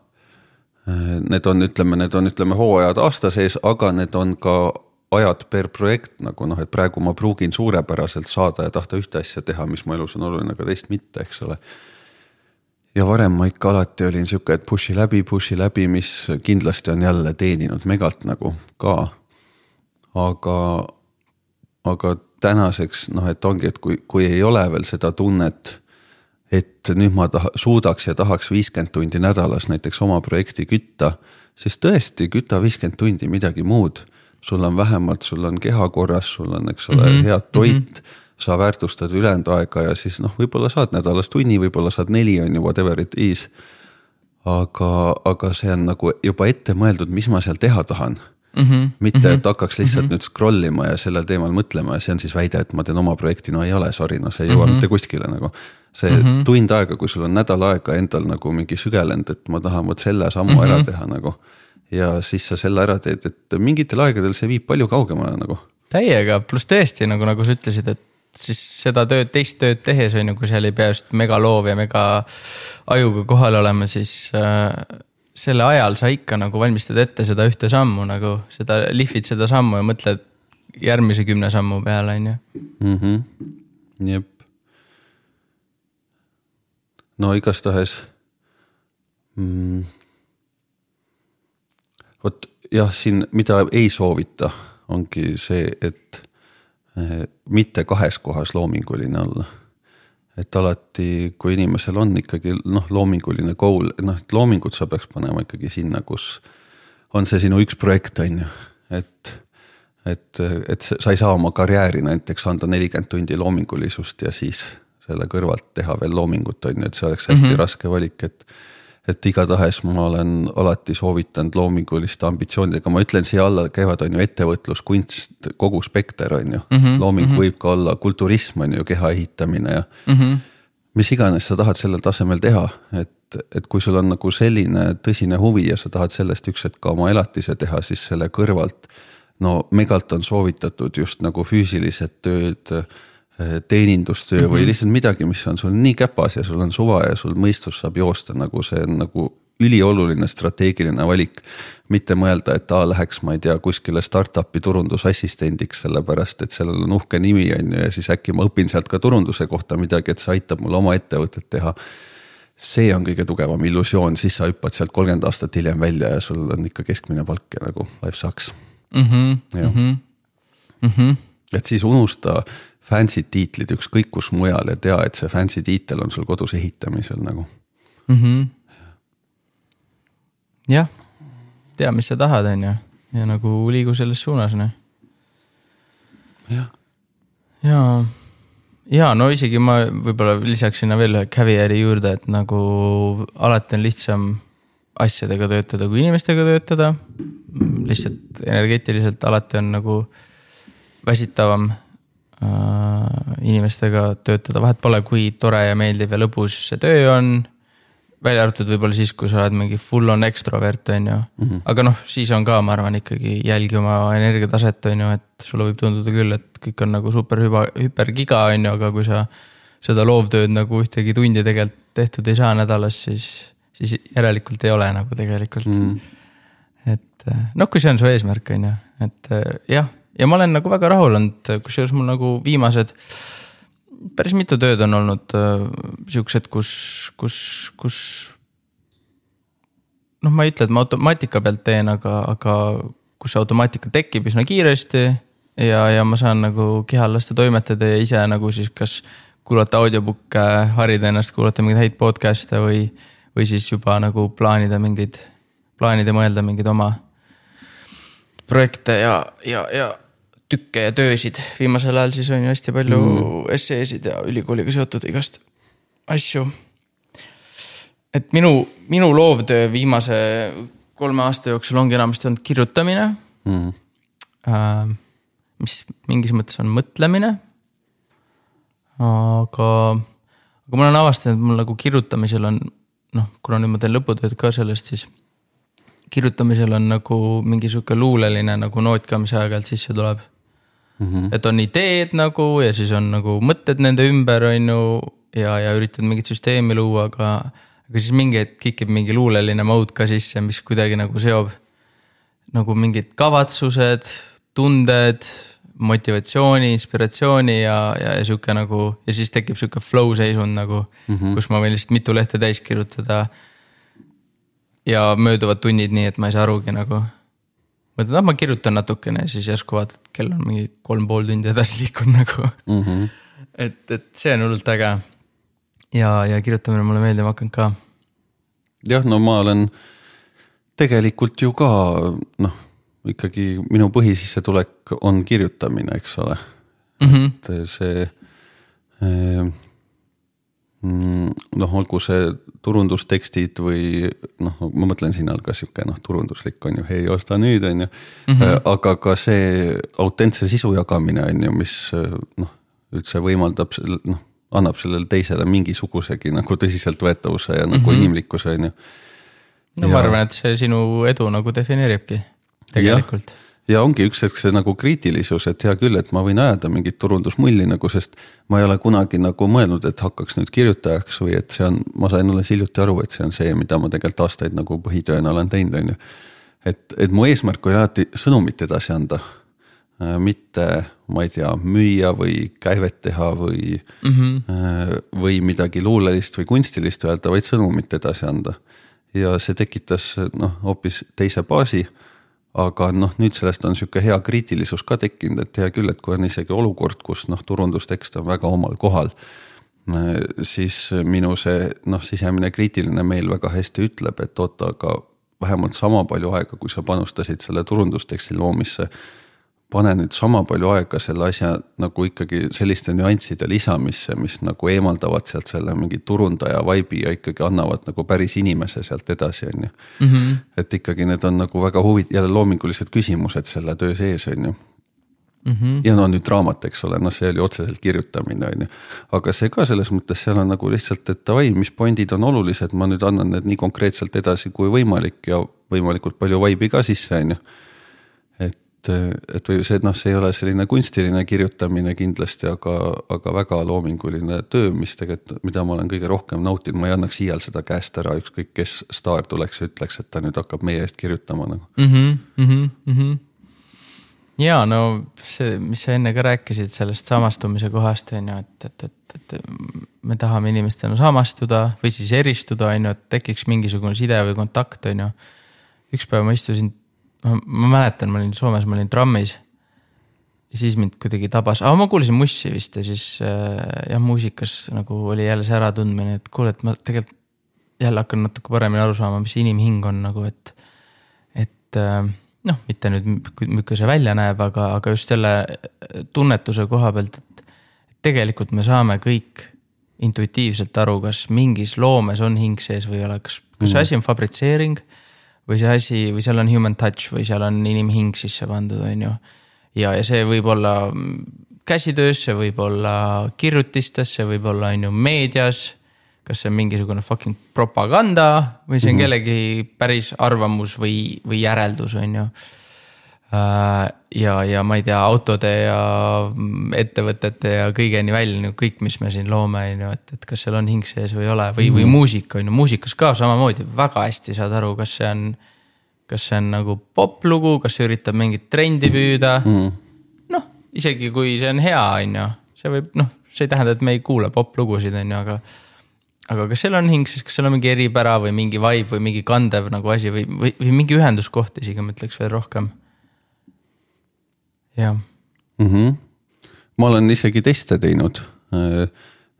[SPEAKER 2] Need on, ütleme, need on, ütleme hooajad aasta sees, aga need on ka ajad per projekt nagu noh, et praegu ma pruugin suurepäraselt saada ja tahta ühte asja teha, mis mu elus on oluline, aga teist mitte, eks ole. Ja varem ma ikka alati olin sihuke, et push'i läbi, push'i läbi, mis kindlasti on jälle teeninud megalt nagu ka. aga, aga tänaseks noh, et ongi, et kui, kui ei ole veel seda tunnet et nüüd ma taha, suudaks ja tahaks viiskümmend tundi nädalas näiteks oma projekti kütta, siis tõesti küta viiskümmend tundi midagi muud sul on vähemalt, sul on keha korras, sul on, eks ole mm, -hmm. head toit mm. -hmm sa väärtustad ülejäänud aega ja siis noh, võib-olla saad nädalas tunni, võib-olla saad neli, on ju, whatever it is. aga, aga see on nagu juba ette mõeldud, mis ma seal teha tahan
[SPEAKER 1] mm. -hmm.
[SPEAKER 2] mitte, et hakkaks lihtsalt mm -hmm. nüüd scroll ima ja sellel teemal mõtlema ja see on siis väide, et ma teen oma projekti, no ei ole, sorry, no see ei jõua mm -hmm. mitte kuskile nagu. see mm -hmm. tund aega, kui sul on nädal aega endal nagu mingi sügelenud, et ma tahan vot selle sammu mm -hmm. ära teha nagu ja siis sa selle ära teed, et mingitel aegadel see viib palju kaugemale nagu.
[SPEAKER 1] täiega, pluss tõesti nagu, nagu sa ütlesid, et siis seda tööd, teist tööd tehes on ju, kui seal ei pea just mega loov ja mega ajuga kohal olema, siis äh, selle ajal sa ikka nagu valmistad ette seda ühte sammu nagu seda, lihvid seda sammu ja mõtled järgmise kümne sammu peale, on ju.
[SPEAKER 2] Mhm. jep. no igastahes mm vot jah, siin, mida ei soovita, ongi see, et mitte kahes kohas loominguline olla. et alati, kui inimesel on ikkagi noh, loominguline goal, noh, et loomingut sa peaks panema ikkagi sinna, kus on see sinu üks projekt, on ju, et et, et sa ei saa oma karjääri näiteks anda nelikümmend tundi loomingulisust ja siis selle kõrvalt teha veel loomingut, on ju, et see oleks hästi mm -hmm. raske valik, et et igatahes ma olen alati soovitanud loominguliste ambitsioonidega, ma ütlen, siia alla käivad, on ju ettevõtlus, kunst, kogu spekter on ju mm. -hmm, looming mm -hmm. võib ka olla kulturism on ju, keha ehitamine ja
[SPEAKER 1] mm. -hmm.
[SPEAKER 2] mis iganes sa tahad sellel tasemel teha, et, et kui sul on nagu selline tõsine huvi ja sa tahad sellest üks hetk ka oma elatise teha, siis selle kõrvalt. no megalt on soovitatud just nagu füüsilised tööd teenindustöö mm -hmm. või mhm. lihtsalt midagi, mis on sul nii käpas ja sul on suva ja sul mõistus saab joosta, nagu see on nagu ülioluline strateegiline valik. mitte mõelda, et aa läheks, ma ei tea, kuskile startup'i turundusassistendiks, sellepärast et sellel on uhke nimi, on ju, ja siis äkki ma õpin sealt ka turunduse kohta midagi, et see aitab mul oma ettevõtet teha. see on kõige tugevam illusioon, siis sa hüppad sealt kolmkümmend aastat hiljem välja ja sul on ikka keskmine palk ja nagu life sucks
[SPEAKER 1] mm. -hmm, mm -hmm, mm -hmm.
[SPEAKER 2] et siis unusta fancy'd tiitlid ükskõik kus mujal ja tea, et see fancy tiitel on sul kodus ehitamisel nagu
[SPEAKER 1] mm. -hmm. jah, tea, mis sa tahad, on ju, ja nagu liigu selles suunas, noh.
[SPEAKER 2] jah.
[SPEAKER 1] ja, ja no isegi ma võib-olla lisaks sinna veel ühe caveat'i juurde, et nagu alati on lihtsam asjadega töötada kui inimestega töötada. lihtsalt energeetiliselt alati on nagu väsitavam inimestega töötada, vahet pole, kui tore ja meeldiv ja lõbus see töö on. välja arvatud võib-olla siis, kui sa oled mingi full on ekstrovert, on ju mm. -hmm. aga noh, siis on ka, ma arvan, ikkagi jälgi oma energiataset, on ju, et sulle võib tunduda küll, et kõik on nagu super hüva, hüpergiga, on ju, aga kui sa seda loovtööd nagu ühtegi tundi tegelikult tehtud ei saa nädalas, siis, siis järelikult ei ole nagu tegelikult mm. -hmm et noh, kui see on su eesmärk, on ju, et jah, ja ma olen nagu väga rahul olnud, kusjuures mul nagu viimased. päris mitu tööd on olnud äh, siuksed, kus, kus, kus. noh, ma ei ütle, et ma automaatika pealt teen, aga, aga kus see automaatika tekib üsna kiiresti. ja, ja ma saan nagu kehal lasta toimetada ja ise nagu siis kas kuulata audiobook'e, harida ennast, kuulata mingeid häid podcast'e või, või siis juba nagu plaanida mingeid plaanida mõelda mingeid oma projekte ja, ja, ja tükke ja töösid. viimasel ajal siis on ju hästi palju mm. esseesid ja ülikooliga seotud igast asju. et minu, minu loovtöö viimase kolme aasta jooksul ongi enamasti olnud kirjutamine mm.. Äh, mis mingis mõttes on mõtlemine. aga, aga ma olen avastanud, et mul nagu kirjutamisel on noh, kuna nüüd ma teen lõputööd ka sellest, siis kirjutamisel on nagu mingi sihuke luuleline nagu noot ka, mis aeg-ajalt sisse tuleb mm. -hmm. et on ideed nagu ja siis on nagu mõtted nende ümber, on ju, ja, ja üritad mingit süsteemi luua, aga, aga siis mingi hetk kikib mingi luuleline mode ka sisse, mis kuidagi nagu seob nagu mingid kavatsused, tunded, motivatsiooni, inspiratsiooni ja, ja, ja sihuke nagu ja siis tekib sihuke flow seisund nagu mm, -hmm. kus ma võin lihtsalt mitu lehte täis kirjutada ja mööduvad tunnid nii, et ma ei saa arugi nagu. Mõtled, ah ma kirjutan natukene ja siis järsku vaatad, kell on mingi kolm pool tundi edasi liikunud nagu mm. -hmm. et, et see on hullult äge. ja, ja kirjutamine mulle meeldima hakanud ka.
[SPEAKER 2] jah, no ma olen tegelikult ju ka noh, ikkagi minu põhisissetulek on kirjutamine, eks ole mm. -hmm. et see eh, noh, olgu see turundustekstid või noh, ma mõtlen siin all ka sihuke noh, turunduslik on ju, hei osta nüüd on ju mm. -hmm. aga ka see autentse sisu jagamine on ju, mis noh, üldse võimaldab noh, annab sellele teisele mingisugusegi nagu tõsiseltvõetavuse ja nagu mm -hmm. inimlikkuse on ju.
[SPEAKER 1] no ja... ma arvan, et see sinu edu nagu defineeribki tegelikult
[SPEAKER 2] ja ongi üks hetk see nagu kriitilisus, et hea küll, et ma võin ajada mingit turundusmulli nagu, sest ma ei ole kunagi nagu mõelnud, et hakkaks nüüd kirjutajaks või et see on, ma sain alles hiljuti aru, et see on see, mida ma tegelikult aastaid nagu põhitööna olen teinud, on ju. et, et mu eesmärk oli alati sõnumit edasi anda. Äh, mitte, ma ei tea, müüa või käivet teha või mm, -hmm. või midagi luulelist või kunstilist öelda, vaid sõnumit edasi anda. ja see tekitas noh, hoopis teise baasi aga noh, nüüd sellest on sihuke hea kriitilisus ka tekkinud, et hea küll, et kui on isegi olukord, kus noh, turundustekst on väga omal kohal. siis minu see noh, sisemine kriitiline meel väga hästi ütleb, et oota, aga vähemalt sama palju aega, kui sa panustasid selle turundusteksti loomisse pane nüüd sama palju aega selle asja nagu ikkagi selliste nüansside lisamisse, mis nagu eemaldavad sealt selle mingi turundaja vibe'i ja ikkagi annavad nagu päris inimese sealt edasi, on ju. Mhm. et ikkagi need on nagu väga huvi-, jälle loomingulised küsimused selle töö sees, on ju. Mm -hmm. ja no nüüd raamat, eks ole, noh, see oli otseselt kirjutamine, on ju. aga see ka selles mõttes, seal on nagu lihtsalt, et davai, mis pointid on olulised, ma nüüd annan need nii konkreetselt edasi kui võimalik ja võimalikult palju vibe'i ka sisse, on ju et, et või see, noh, see ei ole selline kunstiline kirjutamine kindlasti, aga, aga väga loominguline töö, mis tegelikult, mida ma olen kõige rohkem nautinud, ma ei annaks iial seda käest ära, ükskõik kes staar tuleks ja ütleks, et ta nüüd hakkab meie eest kirjutama nagu mm.
[SPEAKER 1] -hmm, mm -hmm, mm -hmm ja no see, mis sa enne ka rääkisid sellest samastumise kohast on ju, et, et, et, et me tahame inimestena samastuda või siis eristuda, on ju, et tekiks mingisugune side või kontakt, on ju. üks päev ma istusin ma mäletan, ma olin Soomes, ma olin trammis. ja siis mind kuidagi tabas, aa ma kuulasin Mussi vist ja siis äh, jah, muusikas nagu oli jälle see äratundmine, et kuule, et ma tegelikult jälle hakkan natuke paremini aru saama, mis inimhing on nagu, et. et äh, noh, mitte nüüd, milline see välja näeb, aga, aga just jälle tunnetuse koha pealt, et tegelikult me saame kõik intuitiivselt aru, kas mingis loomes on hing sees või ei ole, kas, kas see mm. asi on fabritseering või see asi või seal on human touch või seal on inimhing sisse pandud, on ju. ja, ja see võib olla käsitöös, see võib olla kirjutistes, see võib olla, on ju, meedias. kas see on mingisugune fucking propaganda või see on -hmm. kellegi päris arvamus või, või järeldus, on ju ja, ja ma ei tea, autode ja ettevõtete ja kõigeni välja, nagu kõik, mis me siin loome, on ju, et, et kas seal on hing sees või ei ole või mm, või mhm. muusika on ju, muusikas ka samamoodi väga hästi saad aru, kas see on. kas see on nagu poplugu, kas see üritab mingit trendi püüda mm noh, isegi kui see on hea, on ju, see võib noh, see ei tähenda, et me ei kuula poplugusid, on ju, aga aga kas seal on hing siis, kas seal on mingi eripära või mingi vibe või mingi kandev nagu asi või, või, või mingi ühenduskoht isegi ma ütleks veel rohkem jah.
[SPEAKER 2] Mm -hmm.. ma olen isegi teste teinud.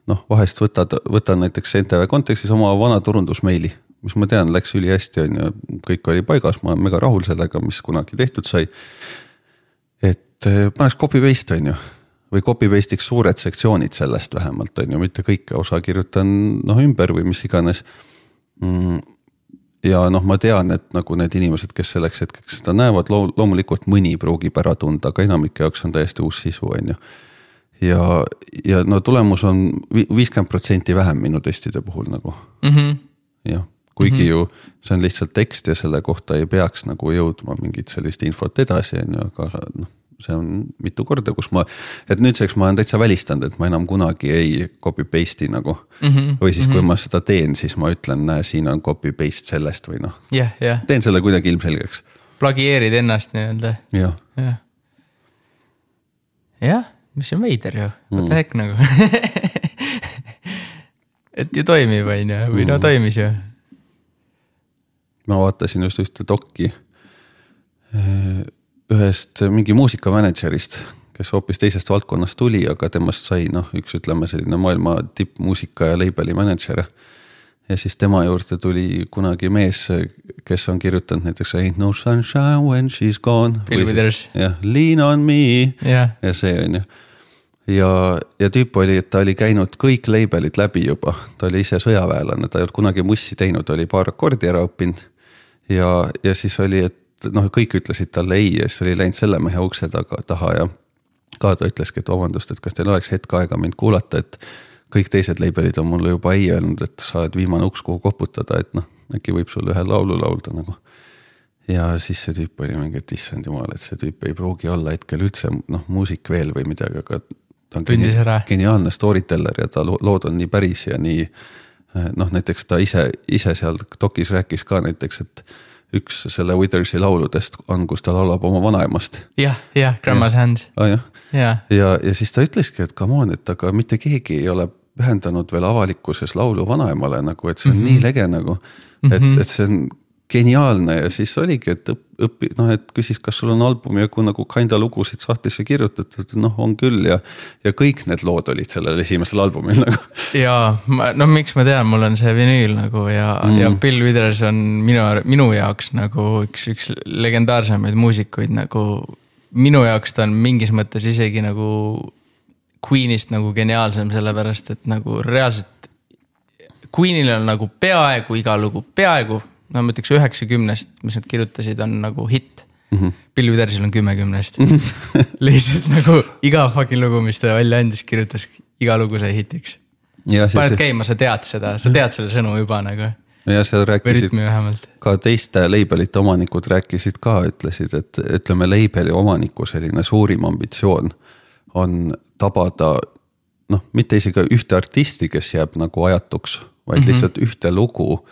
[SPEAKER 2] noh, vahest võtad, võtan näiteks NTV kontekstis oma vana turundusmeili, mis ma tean, läks ülihästi, on ju, kõik oli paigas, ma olen mega rahul sellega, mis kunagi tehtud sai. et eh, paneks copy paste on ju. Või copy paste'iks suured sektsioonid sellest vähemalt on ju, mitte kõike, osa kirjutan noh ümber või mis iganes. Mm ja noh, ma tean, et nagu need inimesed, kes selleks hetkeks seda näevad, loomulikult mõni pruugib ära tunda, aga enamike jaoks on täiesti uus sisu, on ju. ja, ja no tulemus on viiskümmend protsenti vähem minu testide puhul nagu mm -hmm.. jah, kuigi mm -hmm. ju see on lihtsalt tekst ja selle kohta ei peaks nagu jõudma mingit sellist infot edasi, on ju, aga noh see on mitu korda, kus ma, et nüüdseks ma olen täitsa välistanud, et ma enam kunagi ei copy paste'i nagu mm. -hmm, või siis mm, -hmm. kui mhm. ma seda teen, siis ma ütlen, näe, siin on copy paste sellest või noh
[SPEAKER 1] yeah,. Yeah.
[SPEAKER 2] teen selle kuidagi ilmselgeks.
[SPEAKER 1] plagieerid ennast nii-öelda.
[SPEAKER 2] jah.
[SPEAKER 1] jah, jah, mis on veider ju, what the mm. heck nagu *laughs* et ju toimib, on ju, või no mm. toimis ju.
[SPEAKER 2] ma vaatasin just ühte dokki ühest mingi muusikamänedžerist, kes hoopis teisest valdkonnast tuli, aga temast sai noh, üks ütleme selline maailma tippmuusika ja label'i mänedžer. ja siis tema juurde tuli kunagi mees, kes on kirjutanud näiteks Ain't no sunshine when she's gone. jah, Lean on me
[SPEAKER 1] yeah.
[SPEAKER 2] ja see on ju ja, ja tüüp oli, et ta oli käinud kõik label'id läbi juba, ta oli ise sõjaväelane, ta ei olnud kunagi mussi teinud, oli paar akordi ära õppinud. ja, ja siis oli, et noh, kõik ütlesid talle ei ja siis oli läinud selle mehe ukse taga, taha ja ka ta ütleski, et vabandust, et kas teil oleks hetk aega mind kuulata, et kõik teised label'id on mulle juba ei öelnud, et sa oled viimane uks, kuhu koputada, et noh, äkki võib sulle ühe laulu laulda nagu. ja siis see tüüp oli mingi, et issand jumal, et see tüüp ei pruugi olla hetkel üldse noh, muusik veel või midagi, aga ta on geni geniaalne story teller ja ta lood on nii päris ja nii noh, näiteks ta ise, ise seal dokis rääkis ka näiteks, et üks selle Withersi lauludest on, kus ta laulab oma vanaemast.
[SPEAKER 1] jah, jah, Grandma's ja. Hand
[SPEAKER 2] ah,. ja, ja, ja, ja siis ta ütleski, et come on, et aga mitte keegi ei ole pühendanud veel avalikkuses laulu vanaemale nagu, et see on mm -hmm. nii lege nagu. et mm, -hmm. et see on geniaalne ja siis oligi, et õpi-, noh, et küsis, kas sul on albumi jagu nagu kinda lugusid sahtlisse kirjutatud, noh, on küll ja. ja kõik need lood olid sellel esimesel albumil *laughs* nagu.
[SPEAKER 1] ja no miks ma tean, mul on see vinüül nagu ja mm., ja Bill Withers on minu, minu jaoks nagu üks, üks legendaarsemaid muusikuid nagu. minu jaoks ta on mingis mõttes isegi nagu Queenist nagu geniaalsem, sellepärast et nagu reaalselt. Queenil on nagu peaaegu iga lugu, peaaegu no ma ütleks üheksakümnest, mis nad kirjutasid, on nagu hitt mm. -hmm. Bill Withersil on kümmekümnest *laughs* lihtsalt nagu iga fucking lugu, mis ta välja andis, kirjutas, iga lugu sai hitiks. paned see... käima, sa tead seda, sa tead selle sõnu juba nagu.
[SPEAKER 2] ja seal rääkisid ka teiste label'ite omanikud rääkisid ka, ütlesid, et ütleme, label'i omaniku selline suurim ambitsioon on tabada noh, mitte isegi ühte artisti, kes jääb nagu ajatuks, vaid mm -hmm. lihtsalt ühte lugu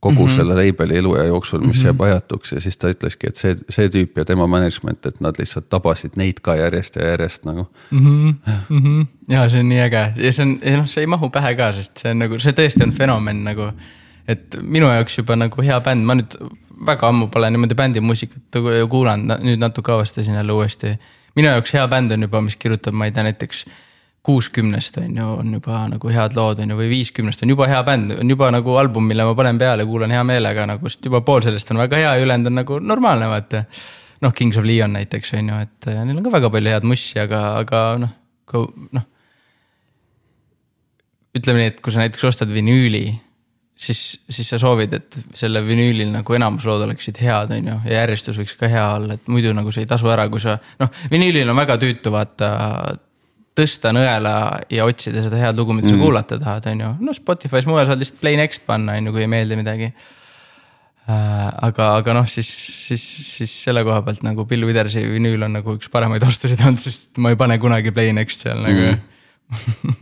[SPEAKER 2] kogu mm -hmm. selle label'i eluea jooksul, mis mm -hmm. jääb ajatuks ja siis ta ütleski, et see, see tüüp ja tema management, et nad lihtsalt tabasid neid ka järjest ja järjest nagu
[SPEAKER 1] mm. -hmm. Mm -hmm. ja see on nii äge ja see on, noh, see ei mahu pähe ka, sest see on nagu, see tõesti on fenomen nagu. et minu jaoks juba nagu hea bänd, ma nüüd väga ammu pole niimoodi bändimuusikat kuulanud, nüüd natuke avastasin jälle uuesti. minu jaoks hea bänd on juba, mis kirjutab, ma ei tea, näiteks kuuskümnest on ju, on juba nagu head lood on ju, või viiskümnest on juba hea bänd, on juba nagu album, mille ma panen peale, kuulan hea meelega nagu, sest juba pool sellest on väga hea ja ülejäänud on nagu normaalne, vaata. noh, Kings of Leon näiteks on ju, et äh, neil on ka väga palju head mussi, aga, aga noh, noh. ütleme nii, et kui sa näiteks ostad vinüüli, siis, siis sa soovid, et selle vinüülil nagu enamus lood oleksid head, on ju, ja järjestus võiks ka hea olla, et muidu nagu see ei tasu ära, kui sa noh, vinüülil on väga tüütu vaata tõsta nõela ja otsida seda head lugu, mida sa kuulata tahad, on ju. no Spotify's mujal saad lihtsalt play next panna, on ju, kui ei meeldi midagi Äh, aga, aga noh, siis, siis, siis selle koha pealt nagu Bill Withersi vinüül on nagu üks paremaid ostusid olnud, sest ma ei pane kunagi play next seal nagu mm.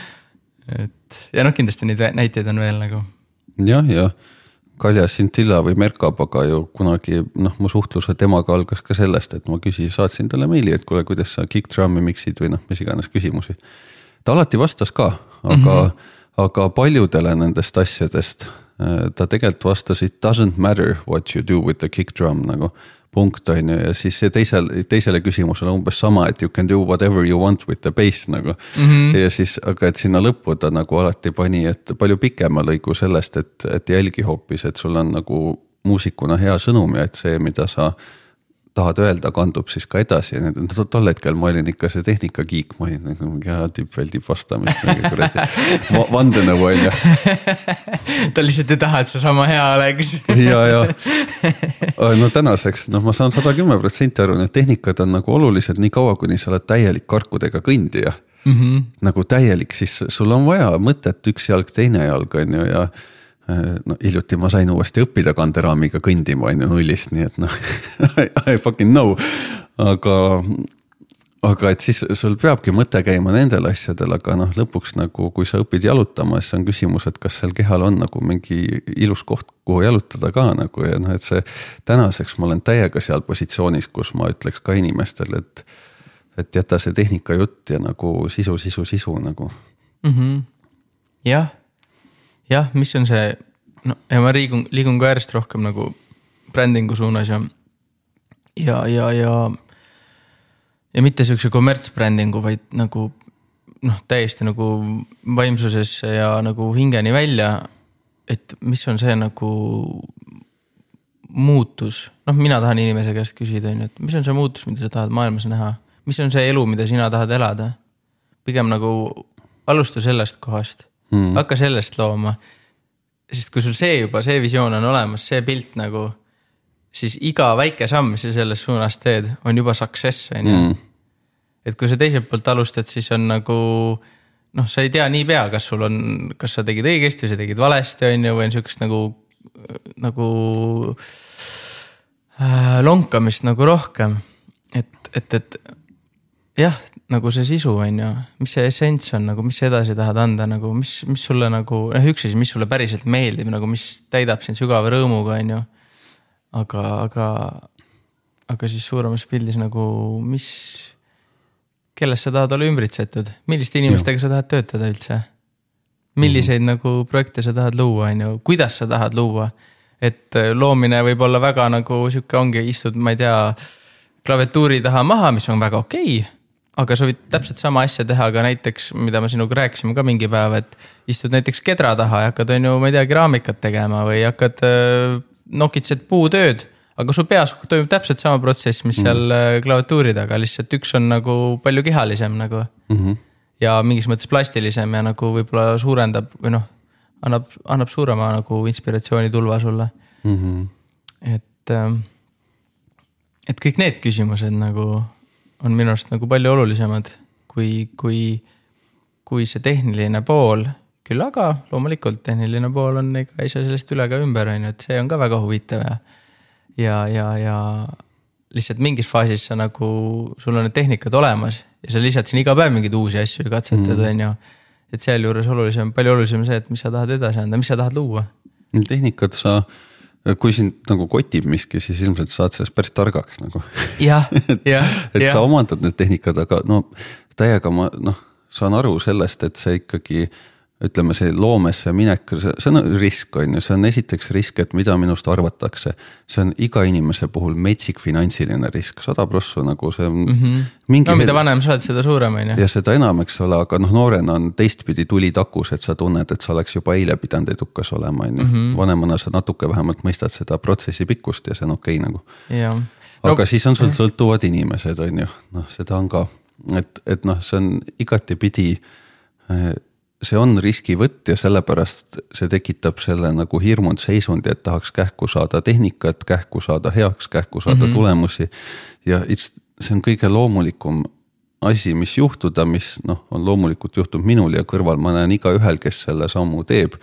[SPEAKER 1] *laughs* et ja noh, kindlasti neid näiteid on veel nagu.
[SPEAKER 2] jah, ja Kalja Scintilla või Merkapaga ju kunagi noh, mu suhtluse temaga algas ka sellest, et ma küsisin, saatsin talle meili, et kuule, kuidas sa kick drum'i miksid või noh, mis iganes küsimusi. ta alati vastas ka, aga mm, -hmm. aga paljudele nendest asjadest Äh, ta tegelikult vastas it doesn't matter what you do with the kick drum nagu punkt on ju ja siis see teisel, teisele küsimusele umbes sama, et you can do whatever you want with the bass nagu mm. -hmm. ja siis, aga et sinna lõppu ta nagu alati pani, et palju pikema lõigu sellest, et, et jälgi hoopis, et sul on nagu muusikuna hea sõnum ja et see, mida sa tahad öelda, kandub siis ka edasi tol hetkel ma olin ikka see tehnikakiik, ma olin nagu mingi väldib vastamist mingi kuradi *laughs* vandenõu on ju.
[SPEAKER 1] ta lihtsalt ei taha, et sa sama hea oleks
[SPEAKER 2] ja, ja no tänaseks noh, ma saan sada kümme protsenti aru, need tehnikad on nagu olulised nii kaua, kuni sa oled täielik karkudega kõndija mm. -hmm. nagu täielik, siis sul on vaja mõtet üks jalg, teine jalg on ju ja no hiljuti ma sain uuesti õppida kanderaamiga kõndima on ju nullist, nii et noh *laughs* I fucking know, aga aga et siis sul peabki mõte käima nendel asjadel, aga noh, lõpuks nagu, kui sa õpid jalutama, siis on küsimus, et kas seal kehal on nagu mingi ilus koht, kuhu jalutada ka nagu ja noh, et see. tänaseks ma olen täiega seal positsioonis, kus ma ütleks ka inimestele, et, et jäta see tehnika jutt ja nagu sisu, sisu, sisu nagu
[SPEAKER 1] mm. -hmm. jah jah, mis on see, no ja ma liigun, liigun ka järjest rohkem nagu brändingu suunas ja, ja, ja, ja. ja mitte sihukese kommertsbrändingu, vaid nagu noh, täiesti nagu vaimsusesse ja nagu hingeni välja. et mis on see nagu muutus, noh, mina tahan inimese käest küsida, on ju, et mis on see muutus, mida sa tahad maailmas näha, mis on see elu, mida sina tahad elada? pigem nagu alusta sellest kohast mm., hakka sellest looma. sest kui sul see juba, see visioon on olemas, see pilt nagu, siis iga väike samm, mis sa selles suunas teed, on juba success, on ju. Mm. et kui sa teiselt poolt alustad, siis on nagu noh, sa ei tea niipea, kas sul on, kas sa tegid õigesti või sa tegid valesti, on ju, või on sihukest nagu, nagu äh, lonkamist nagu rohkem. et, et, et jah, nagu see sisu on ju, mis see essents on nagu, mis sa edasi tahad anda nagu, mis, mis sulle nagu, noh üks asi, mis sulle päriselt meeldib nagu, mis täidab sind sügava rõõmuga, on ju. aga, aga, aga siis suuremas pildis nagu, mis, kellest sa tahad olla ümbritsetud, milliste inimestega ja. sa tahad töötada üldse? milliseid mm -hmm. nagu projekte sa tahad luua, on ju, kuidas sa tahad luua? et äh, loomine võib olla väga nagu sihuke ongi, istud, ma ei tea, klaviatuuri taha maha, mis on väga okei okay aga sa võid täpselt sama asja teha ka näiteks, mida me sinuga rääkisime ka mingi päev, et istud näiteks kedra taha ja hakkad, on ju, ma ei tea, keraamikat tegema või hakkad äh,, nokitsed puutööd. aga su peas toimub täpselt sama protsess, mis seal mm -hmm. klaviatuuri taga, lihtsalt üks on nagu palju kihalisem nagu mm. -hmm. ja mingis mõttes plastilisem ja nagu võib-olla suurendab või noh, annab, annab suurema nagu inspiratsioonitulva sulle mm. -hmm. et, äh, et kõik need küsimused nagu on minu arust nagu palju olulisemad kui, kui, kui see tehniline pool. küll aga loomulikult tehniline pool on, ega ei saa sellest üle ega ümber, on ju, et see on ka väga huvitav ja. ja, ja, ja lihtsalt mingis faasis sa nagu, sul on need tehnikad olemas ja sa lisad siin iga päev mingeid uusi asju ja katsetad, mm. on ju. et sealjuures olulisem, palju olulisem see, et mis sa tahad edasi anda, mis sa tahad luua.
[SPEAKER 2] tehnikat sa kui sind nagu kotib miski, siis ilmselt saad sellest päris targaks nagu.
[SPEAKER 1] jah, *laughs* jah.
[SPEAKER 2] et ja. sa omandad need tehnikad, aga no täiega ma noh, saan aru sellest, et see ikkagi ütleme, see loomesse minek, see on risk, on ju, see on esiteks risk, et mida minust arvatakse. see on iga inimese puhul metsik finantsiline risk, sada prossu nagu see on mm.
[SPEAKER 1] -hmm. no mida vanem sa oled, seda suurem on ju.
[SPEAKER 2] ja seda enam, eks ole, aga noh, noorena on teistpidi tuli takus, et sa tunned, et sa oleks juba eile pidanud edukas olema, on ju. Mhm. vanemana sa natuke vähemalt mõistad seda protsessi pikkust ja see on okei okay, nagu. aga no, siis on sul sõltuvad inimesed, on ju, noh, seda on ka, et, et noh, see on igatepidi eh, see on riskivõtt ja sellepärast see tekitab selle nagu hirmunud seisundi, et tahaks kähku saada tehnikat, kähku saada heaks, kähku saada mm -hmm. tulemusi. ja it's, see on kõige loomulikum asi, mis juhtuda, mis noh, on loomulikult juhtunud minul ja kõrval ma näen igaühel, kes selle sammu teeb.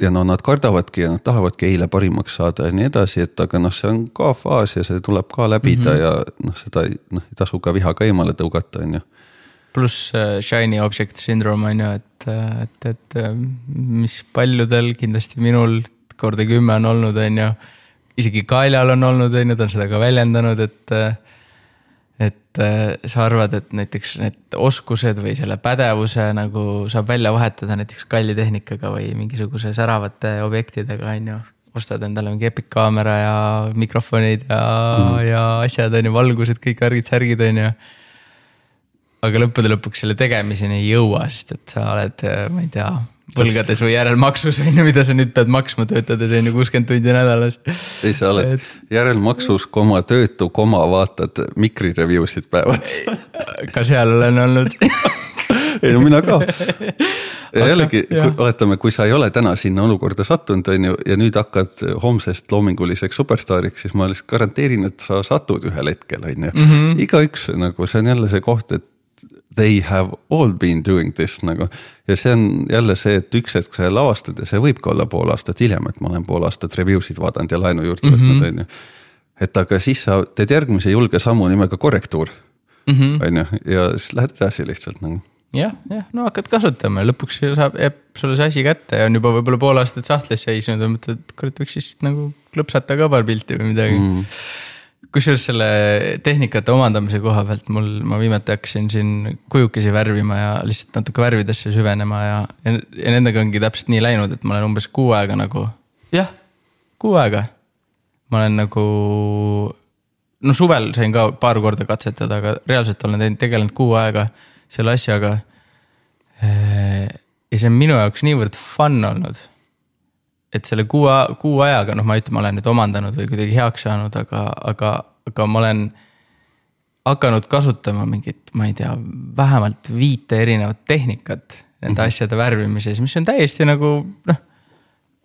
[SPEAKER 2] ja, no nad kardavadki ja nad tahavadki eile parimaks saada ja nii edasi, et aga noh, see on ka faas ja see tuleb ka läbida mm -hmm. ja noh, seda noh, ei tasu ka vihaga eemale tõugata, on ju
[SPEAKER 1] pluss uh, shiny object syndrome on ju, et, et, et mis paljudel, kindlasti minul korda kümme on olnud, on ju. isegi Kaljal on olnud, on ju, ta on seda ka väljendanud, et et äh, sa arvad, et näiteks need oskused või selle pädevuse nagu saab välja vahetada näiteks kalli tehnikaga või mingisuguse säravate objektidega, on ju. ostad endale mingi Epic kaamera ja mikrofonid ja mm., ja asjad on ju, valgused, kõik värgid-särgid on ju. Aga lõppude lõpuks selle tegemiseni ei jõua, sest et sa oled, ma ei tea võlgades või järelmaksus on ju, mida sa nüüd pead maksma, töötades on ju kuuskümmend tundi nädalas.
[SPEAKER 2] ei, sa oled et... järelmaksus, koma töötu, koma vaatad mikri review sid päevas.
[SPEAKER 1] ka seal olen olnud *laughs*
[SPEAKER 2] ei no mina ka. ja jällegi, oletame, kui sa ei ole täna sinna olukorda sattunud, on ju, ja nüüd hakkad homsest loominguliseks superstaariks, siis ma lihtsalt garanteerin, et sa satud ühel hetkel, on ju. Mhm. igaüks nagu, see on jälle see koht, et they have all been doing this nagu. ja see on jälle see, et üks hetk sa lavastad ja see võib ka olla pool aastat hiljem, et ma olen pool aastat review sid vaadanud ja laenu juurde mm -hmm. võtnud, on ju. et aga siis sa teed järgmise julge sammu nimega korrektuur,
[SPEAKER 1] mhm.
[SPEAKER 2] on ju, ja siis lähed edasi lihtsalt nagu
[SPEAKER 1] jah, jah, no hakkad kasutama ja lõpuks saab, jääb sulle see asi kätte ja on juba võib-olla pool aastat sahtlis seisnud ja mõtled, et kurat, võiks siis nagu klõpsata ka paar pilti või midagi mm kusjuures selle tehnikate omandamise koha pealt mul, ma viimati hakkasin siin kujukesi värvima ja lihtsalt natuke värvidesse süvenema ja, ja, ja nendega ongi täpselt nii läinud, et ma olen umbes kuu aega nagu, jah, kuu aega. ma olen nagu, no suvel sain ka paar korda katsetada, aga reaalselt olen teinud, tegelenud kuu aega selle asjaga. ja see on minu jaoks niivõrd fun olnud et selle kuu, kuu ajaga, noh, ma ei ütle, ma olen nüüd omandanud või kuidagi heaks saanud, aga, aga, aga ma olen hakanud kasutama mingit, ma ei tea, vähemalt viite erinevat tehnikat nende mm -hmm. asjade värvimises, mis on täiesti nagu noh,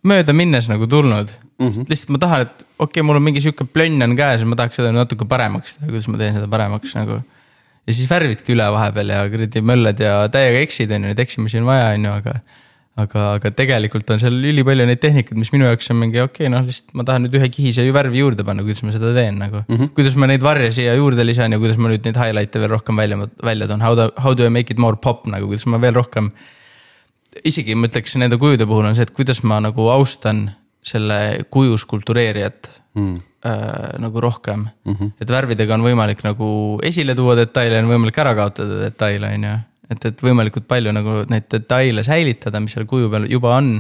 [SPEAKER 1] mööda minnes nagu tulnud mm. -hmm. lihtsalt ma tahan, et okei okay,, mul on mingi sihuke plönn on käes ja ma tahaks seda natuke paremaks teha, kuidas ma teen seda paremaks nagu. ja siis värvidki üle vahepeal ja kuradi möllad ja täiega eksid, on ju, neid eksimusi on vaja, on ju, aga aga, aga tegelikult on seal ülipalju neid tehnikaid, mis minu jaoks on mingi okei okay,, noh lihtsalt ma tahan nüüd ühe kihise värvi juurde panna, kuidas ma seda teen nagu mm. -hmm. kuidas ma neid varje siia juurde lisan ja kuidas ma nüüd neid highlight'e veel rohkem välja, välja toon, how do, how do I make it more pop nagu, kuidas ma veel rohkem. isegi ma ütleks nende kujude puhul on see, et kuidas ma nagu austan selle kuju skulptureerijat mm. äh, nagu rohkem mm. -hmm. et värvidega on võimalik nagu esile tuua detaile, on võimalik ära kaotada detaile, on ju et, et võimalikult palju nagu neid detaile säilitada, mis seal kuju peal juba on.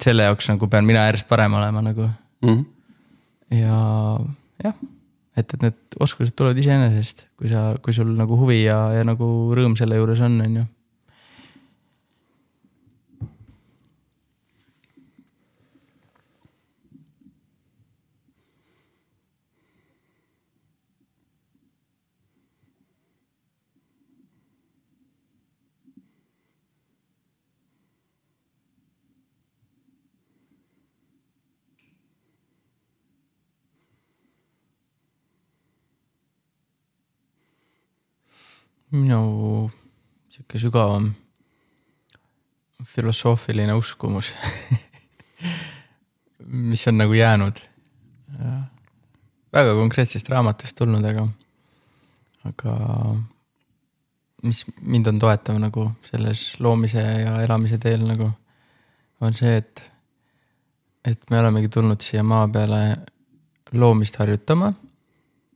[SPEAKER 1] selle jaoks nagu pean mina järjest parem olema nagu mm. -hmm. ja jah, et, et need oskused tulevad iseenesest, kui sa, kui sul nagu huvi ja, ja nagu rõõm selle juures on, on ju minu sihuke sügavam filosoofiline uskumus *laughs* mis on nagu jäänud. Väga konkreetsest raamatust tulnud, aga, aga mis mind on toetav nagu selles loomise ja elamise teel nagu, on see, et, et me olemegi tulnud siia maa peale loomist harjutama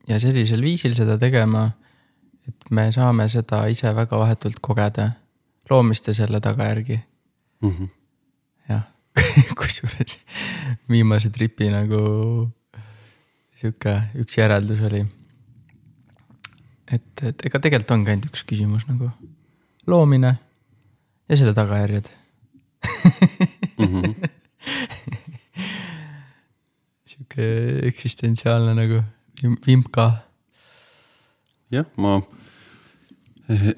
[SPEAKER 1] ja sellisel viisil seda tegema et me saame seda ise väga vahetult kogeda, loomist ja selle tagajärgi mm -hmm.. jah *laughs* kusjuures viimase tripi nagu sihuke üks järeldus oli. et, et ega tegelikult ongi ainult üks küsimus nagu loomine ja selle tagajärjed mm. -hmm. *laughs* sihuke eksistentsiaalne nagu vimka
[SPEAKER 2] jah, ma,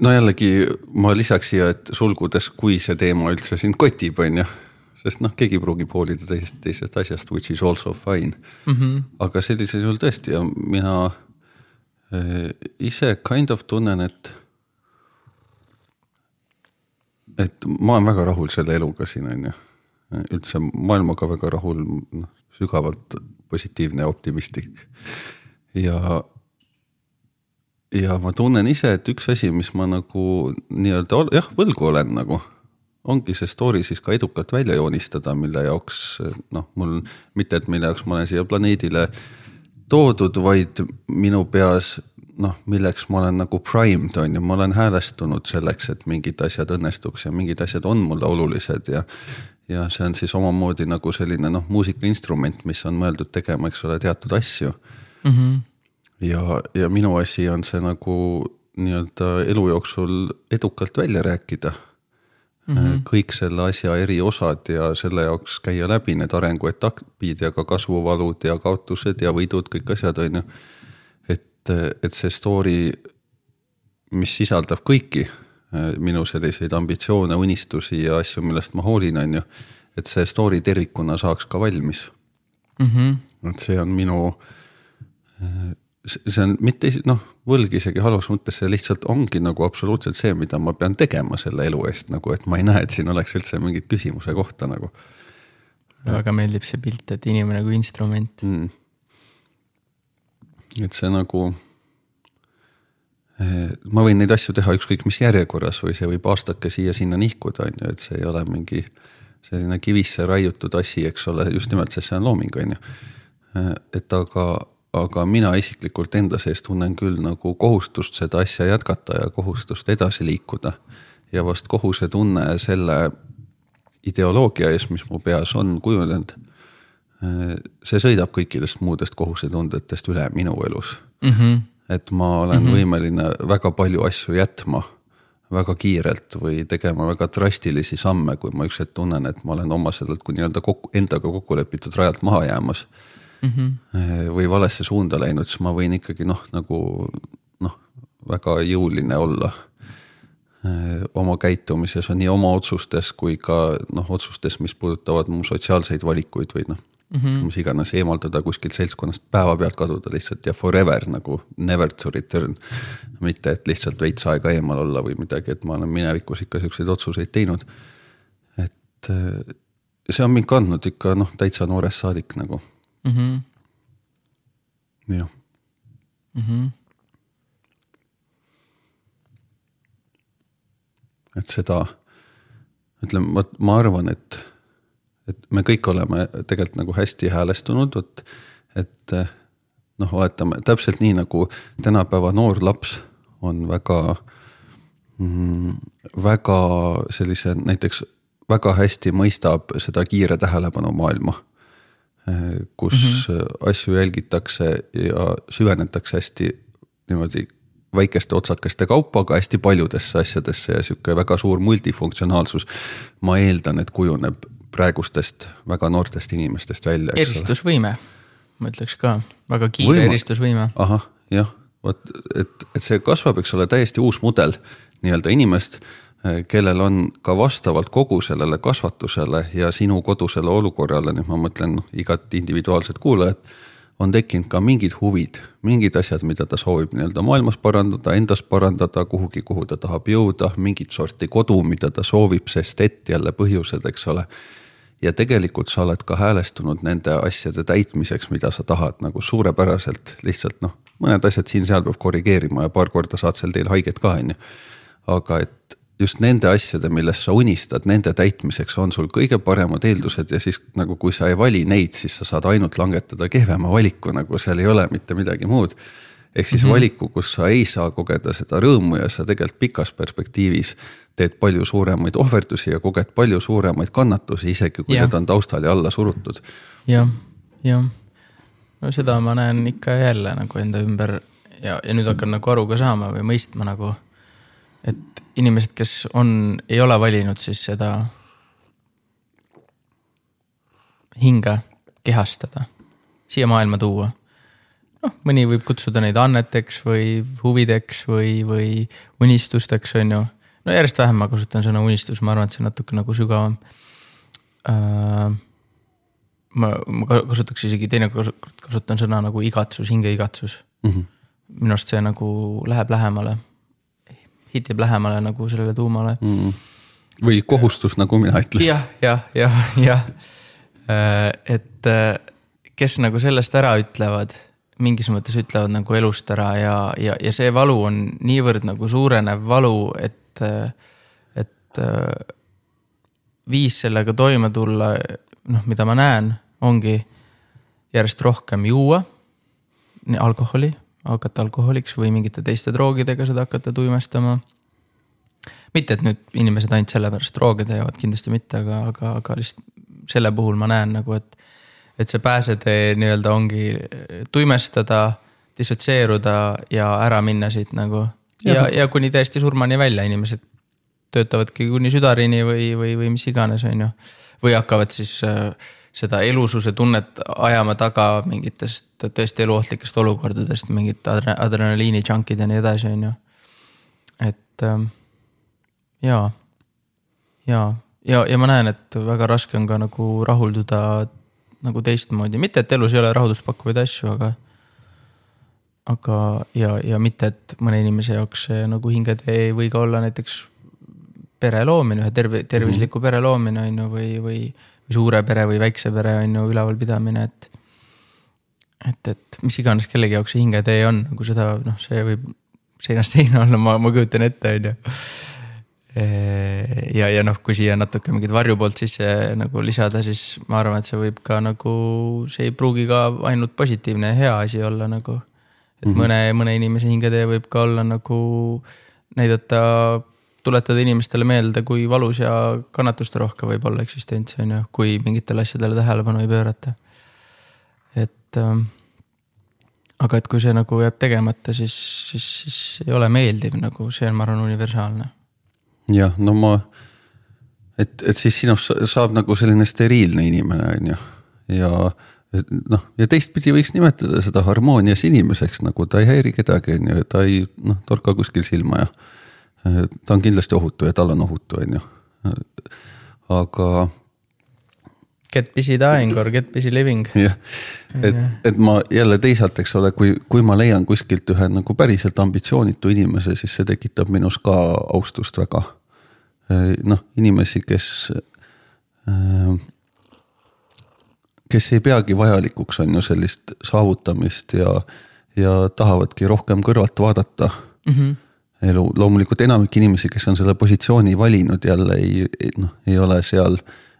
[SPEAKER 2] no jällegi ma lisaks siia, et sulgudes, kui see teema üldse sind kotib, on ju sest noh, keegi pruugib hoolida täiesti teisest asjast, which is also fine mm. -hmm. aga sellisel juhul tõesti ja mina ise kind of tunnen, et, et ma olen väga rahul selle eluga siin on ju. üldse maailmaga väga rahul, noh sügavalt positiivne ja optimistlik. ja, ja ma tunnen ise, et üks asi, mis ma nagu nii-öelda jah, võlgu olen nagu ongi see story siis ka edukalt välja joonistada, mille jaoks noh, mul mitte, et mille jaoks ma olen siia planeedile toodud, vaid minu peas noh, milleks ma olen nagu primed on ju, ma olen häälestunud selleks, et mingid asjad õnnestuks ja mingid asjad on mulle olulised ja. ja see on siis omamoodi nagu selline noh, muusikainstrument, mis on mõeldud tegema, eks ole, teatud asju mm. -hmm. Ja, ja minu asi on see nagu nii-öelda elu jooksul edukalt välja rääkida mm. -hmm. kõik selle asja eri osad ja selle jaoks käia läbi need arenguetapid ja ka kasvuvalud ja kaotused ja võidud, kõik asjad, on ju. et, et see story, mis sisaldab kõiki minu selliseid ambitsioone, unistusi ja asju, millest ma hoolin, on ju. et see story tervikuna saaks ka valmis mm. -hmm. et see on minu see on mitte noh, võlg isegi halvas mõttes, see lihtsalt ongi nagu absoluutselt see, mida ma pean tegema selle elu eest nagu, et ma ei näe, et siin oleks üldse mingit küsimuse kohta nagu.
[SPEAKER 1] väga meeldib see pilt, et inimene kui instrument mm..
[SPEAKER 2] et see nagu. Eh, ma võin neid asju teha ükskõik mis järjekorras või see võib aastake siia-sinna nihkuda, on ju, et see ei ole mingi selline kivisse raiutud asi, eks ole, just nimelt, sest see on looming, on ju. Eh, et aga aga mina isiklikult enda sees tunnen küll nagu kohustust seda asja jätkata ja kohustust edasi liikuda. ja vast kohusetunne selle ideoloogia ees, mis mu peas on kujunenud. see sõidab kõikidest muudest kohusetundetest üle minu elus mm. -hmm. et ma olen mm -hmm. võimeline väga palju asju jätma väga kiirelt või tegema väga drastilisi samme, kui ma üks hetk tunnen, et ma olen oma sellelt kui nii-öelda kokku, endaga kokku lepitud rajalt maha jäämas mm -hmm. või valesse suunda läinud, siis ma võin ikkagi noh, nagu noh, väga jõuline olla eh, oma käitumises, nii oma otsustes kui ka noh, otsustes, mis puudutavad mu sotsiaalseid valikuid või noh mm -hmm., mis iganes, eemaldada kuskilt seltskonnast päevapealt kaduda lihtsalt ja forever nagu never to return. mitte, et lihtsalt veits aega eemal olla või midagi, et ma olen minevikus ikka siukseid otsuseid teinud. et eh, see on mind kandnud ikka noh, täitsa noorest saadik nagu -hmm. jah mm. -hmm. et seda, ütleme, vot ma arvan, et, et me kõik oleme tegelikult nagu hästi häälestunud, vot et noh, oletame täpselt nii nagu tänapäeva noor laps on väga mm,, väga sellise näiteks väga hästi mõistab seda kiire tähelepanu maailma kus mm -hmm. asju jälgitakse ja süvenetakse hästi niimoodi väikeste otsakeste kaupa, aga hästi paljudesse asjadesse ja sihuke väga suur multifunktsionaalsus. ma eeldan, et kujuneb praegustest väga noortest inimestest välja.
[SPEAKER 1] eristusvõime, ma ütleks ka, väga kiire Võima. eristusvõime.
[SPEAKER 2] ahah, jah, vot, et, et see kasvab, eks ole, täiesti uus mudel nii-öelda inimest kellel on ka vastavalt kogu sellele kasvatusele ja sinu kodusele olukorrale, nüüd ma mõtlen noh, igat individuaalset kuulajat, on tekkinud ka mingid huvid, mingid asjad, mida ta soovib nii-öelda maailmas parandada, endas parandada, kuhugi, kuhu ta tahab jõuda, mingit sorti kodu, mida ta soovib, sest et jälle põhjused, eks ole. ja tegelikult sa oled ka häälestunud nende asjade täitmiseks, mida sa tahad nagu suurepäraselt, lihtsalt noh, mõned asjad siin-seal peab korrigeerima ja paar korda saad sel teel haiget ka, on ju. aga et just nende asjade, millest sa unistad, nende täitmiseks on sul kõige paremad eeldused ja siis nagu, kui sa ei vali neid, siis sa saad ainult langetada kehvema valiku, nagu seal ei ole mitte midagi muud. ehk siis mm -hmm. valiku, kus sa ei saa kogeda seda rõõmu ja sa tegelikult pikas perspektiivis teed palju suuremaid ohverdusi ja koged palju suuremaid kannatusi, isegi kui ja. need on taustal ja alla surutud.
[SPEAKER 1] jah, jah. no seda ma näen ikka ja jälle nagu enda ümber ja, ja nüüd hakkan nagu aru ka saama või mõistma nagu et inimesed, kes on, ei ole valinud siis seda hinge kehastada, siia maailma tuua. noh, mõni võib kutsuda neid anneteks või huvideks või, või unistusteks, on ju. no järjest vähem ma kasutan sõna unistus, ma arvan, et see on natuke nagu sügavam äh,. ma, ma kasutaks isegi teinekord kasutan sõna nagu igatsus, hingeigatsus mm. -hmm minu arust see nagu läheb lähemale, hitib lähemale nagu sellele tuumale
[SPEAKER 2] mm.. või kohustus, nagu mina ütlesin.
[SPEAKER 1] jah, jah, jah, jah. Äh, et äh, kes nagu sellest ära ütlevad, mingis mõttes ütlevad nagu elust ära ja, ja, ja see valu on niivõrd nagu suurenev valu, et, et viis sellega toime tulla, noh, mida ma näen, ongi järjest rohkem juua alkoholi, hakata alkoholiks või mingite teiste droogidega seda hakata tuimestama. mitte, et nüüd inimesed ainult sellepärast drooge teevad, kindlasti mitte, aga, aga, aga lihtsalt selle puhul ma näen nagu, et, et see pääsetee nii-öelda ongi tuimestada, dissotseeruda ja ära minna siit nagu. ja, ja, ja kuni täiesti surmani välja, inimesed töötavadki kuni südarini või, või, või mis iganes, on ju. või hakkavad siis äh, seda elususe tunnet ajama taga mingitest tõesti eluohtlikest olukordadest, mingit adre, adrenaliini junkid ja nii edasi, on ju. et ähm, jaa, jaa, ja, ja ma näen, et väga raske on ka nagu rahulduda nagu teistmoodi, mitte et elus ei ole rahuldust pakkuvaid asju, aga. aga, ja, ja mitte, et mõne inimese jaoks see nagu hingetee ei või ka olla näiteks pere loomine, ühe terve, tervisliku mm -hmm. pere loomine on ju, või, või suure pere või väikse pere on ju ülevalpidamine, et. et, et mis iganes kellegi jaoks see hingetee on, nagu seda noh, see võib seinast seina olla, ma, ma kujutan ette, on ju. ja, ja noh, kui siia natuke mingit varju poolt sisse nagu lisada, siis ma arvan, et see võib ka nagu, see ei pruugi ka ainult positiivne ja hea asi olla nagu. et mm -hmm. mõne, mõne inimese hingetee võib ka olla nagu näidata tuletada inimestele meelde, kui valus ja kannatusterohke võib olla eksistents, on ju, kui mingitele asjadele tähelepanu ei pöörata. et ähm, aga et kui see nagu jääb tegemata, siis, siis, siis ei ole meeldiv nagu, see on, ma arvan, universaalne.
[SPEAKER 2] jah, no ma, et, et siis sinust saab nagu selline steriilne inimene, on ju, ja noh, ja teistpidi võiks nimetada seda harmoonias inimeseks, nagu ta ei häiri kedagi, on ju, ta ei noh, torka kuskil silma ja ta on kindlasti ohutu ja tal on ohutu, on ju, aga.
[SPEAKER 1] Get busy dying or get busy living.
[SPEAKER 2] jah, et, et ma jälle teisalt, eks ole, kui, kui ma leian kuskilt ühe nagu päriselt ambitsioonitu inimese, siis see tekitab minus ka austust väga. noh, inimesi, kes, kes ei peagi vajalikuks, on ju sellist saavutamist ja, ja tahavadki rohkem kõrvalt vaadata mm. -hmm elu, loomulikult enamik inimesi, kes on selle positsiooni valinud, jälle ei, noh, ei ole seal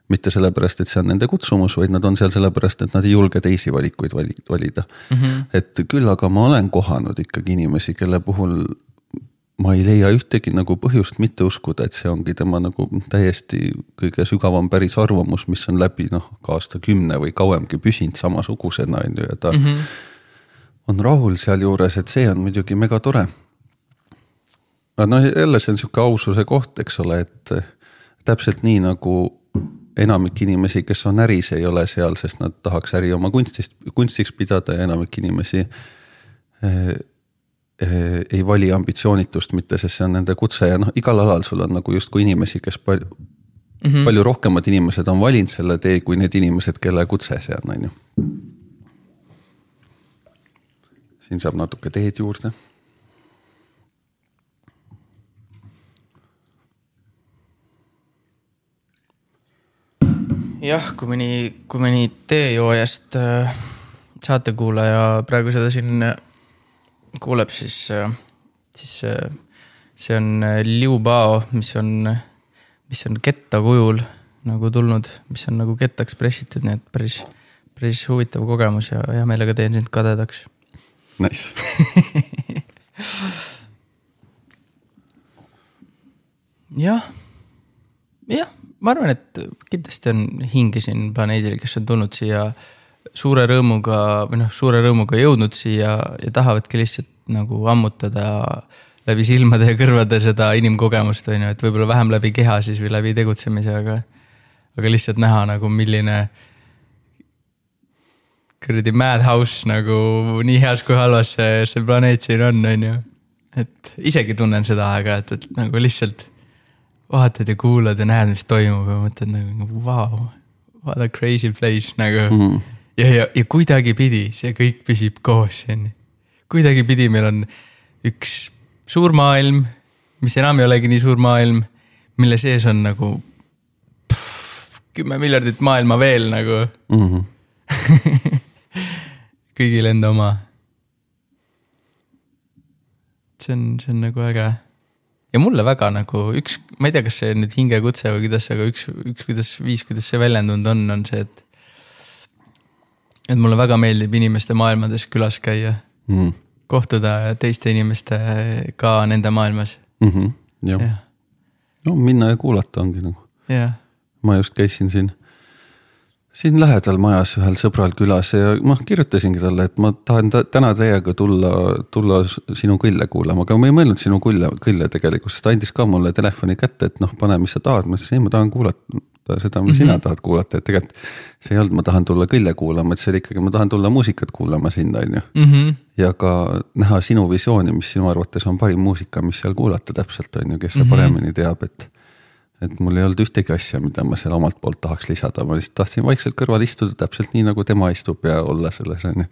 [SPEAKER 2] mitte sellepärast, et see on nende kutsumus, vaid nad on seal sellepärast, et nad ei julge teisi valikuid vali, valida mm. -hmm. et küll aga ma olen kohanud ikkagi inimesi, kelle puhul ma ei leia ühtegi nagu põhjust mitte uskuda, et see ongi tema nagu täiesti kõige sügavam päris arvamus, mis on läbi noh, ka aastakümne või kauemgi püsinud samasugusena, on ju, ja ta mm -hmm. on rahul sealjuures, et see on muidugi mega tore aga noh, jälle see on sihuke aususe koht, eks ole, et täpselt nii nagu enamik inimesi, kes on äris, ei ole seal, sest nad tahaks äri oma kunstist, kunstiks pidada ja enamik inimesi eh, eh, ei vali ambitsioonitust mitte, sest see on nende kutse ja noh, igal alal sul on nagu justkui inimesi, kes palju mm, -hmm. palju rohkemad inimesed on valinud selle tee, kui need inimesed, kelle kutse see on, on ju. siin saab natuke teed juurde
[SPEAKER 1] jah, kui mõni, kui mõni teejoojast äh, saatekuulaja praegu seda siin äh, kuuleb, siis, äh, siis see on Liu Bao, mis on, mis on ketta kujul nagu tulnud, mis on nagu kettaks pressitud, nii et päris, päris huvitav kogemus ja hea meelega teen sind kadedaks.
[SPEAKER 2] Nice. *laughs*
[SPEAKER 1] Jah, jah ma arvan, et kindlasti on hinge siin planeedil, kes on tulnud siia suure rõõmuga või noh, suure rõõmuga jõudnud siia ja tahavadki lihtsalt nagu ammutada läbi silmade ja kõrvade seda inimkogemust, on ju, et võib-olla vähem läbi keha siis või läbi tegutsemise, aga. aga lihtsalt näha nagu, milline kuradi madhouse nagu nii heas kui halvas see, see planeet siin on, on ju. et isegi tunnen seda aeg-ajalt, et nagu lihtsalt vaatad ja kuulad ja näed, mis toimub ja mõtled nagu vau wow,, what a crazy place nagu mm. ja, ja, ja kuidagipidi see kõik püsib koos, ju. kuidagipidi meil on üks suur maailm, mis enam ei olegi nii suur maailm, mille sees on nagu kümme miljardit maailma veel nagu
[SPEAKER 2] mm. -hmm. *laughs*
[SPEAKER 1] kõigil enda oma. see on, see on nagu äge. Ja mulle väga nagu üks, ma ei tea, kas see nüüd hingekutse või kuidas, aga üks, üks, kuidas, viis, kuidas see väljendunud on, on see, et. et mulle väga meeldib inimeste maailmades külas käia
[SPEAKER 2] Mm.
[SPEAKER 1] kohtuda teiste inimestega nende maailmas.
[SPEAKER 2] Mm -hmm. jah ja.
[SPEAKER 1] jah,
[SPEAKER 2] no minna ja kuulata ongi nagu. ma just käisin siin, siin lähedal majas ühel sõbral külas ja ma kirjutasingi talle, et ma tahan ta, täna teiega tulla, tulla sinu kõlle kuulama, aga ma ei mõelnud sinu kõlle, kõlle tegelikult, sest ta andis ka mulle telefoni kätte, et noh, pane, mis sa tahad, ma ütlesin, ei, ma tahan kuulata seda, mida mm -hmm. sina tahad kuulata, et tegelikult see ei olnud, ma tahan tulla kõlle kuulama, et see oli ikkagi, ma tahan tulla muusikat kuulama sind, on ju
[SPEAKER 1] mhmh,
[SPEAKER 2] ja ka näha sinu visiooni, mis sinu arvates on parim muusika, mis seal kuulata täpselt on ju, kes seda
[SPEAKER 1] Mhm.
[SPEAKER 2] paremini teab, et. Et mul ei olnud ühtegi asja, mida ma seal omalt poolt tahaks lisada, ma lihtsalt tahtsin vaikselt kõrval istuda täpselt nii nagu tema istub ja olla selles on ju.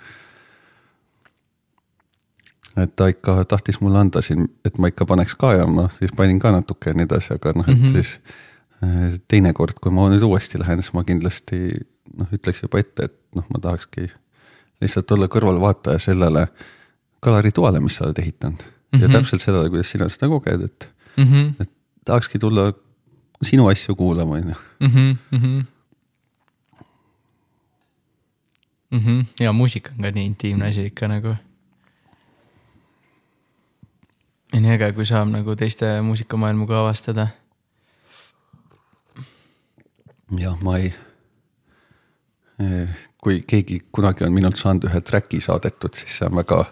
[SPEAKER 2] et ta ikka tahtis mulle anda siin, et ma ikka paneks ka ja ma siis panin ka natuke ja nii edasi, aga noh, et
[SPEAKER 1] Mhm.
[SPEAKER 2] siis eh, teinekord, kui ma nüüd uuesti lähen, siis ma kindlasti noh, ütleks juba ette, et noh, ma tahakski lihtsalt olla kõrvalvaataja sellele galeritoale, mis sa oled ehitanud mm. -hmm. ja
[SPEAKER 1] Mhm.
[SPEAKER 2] täpselt sellele, kuidas sina seda koged, et,
[SPEAKER 1] mhmh,
[SPEAKER 2] et tahakski tulla sinu asju kuulama, on ju.
[SPEAKER 1] mhmh, mhmh. mhmh, ja muusika on ka nii intiimne asi ikka nagu. ja nii äge, kui saab nagu teiste muusikamaailmu ka avastada.
[SPEAKER 2] jah, ma ei. kui keegi kunagi on minult saanud ühe track'i saadetud, siis see on väga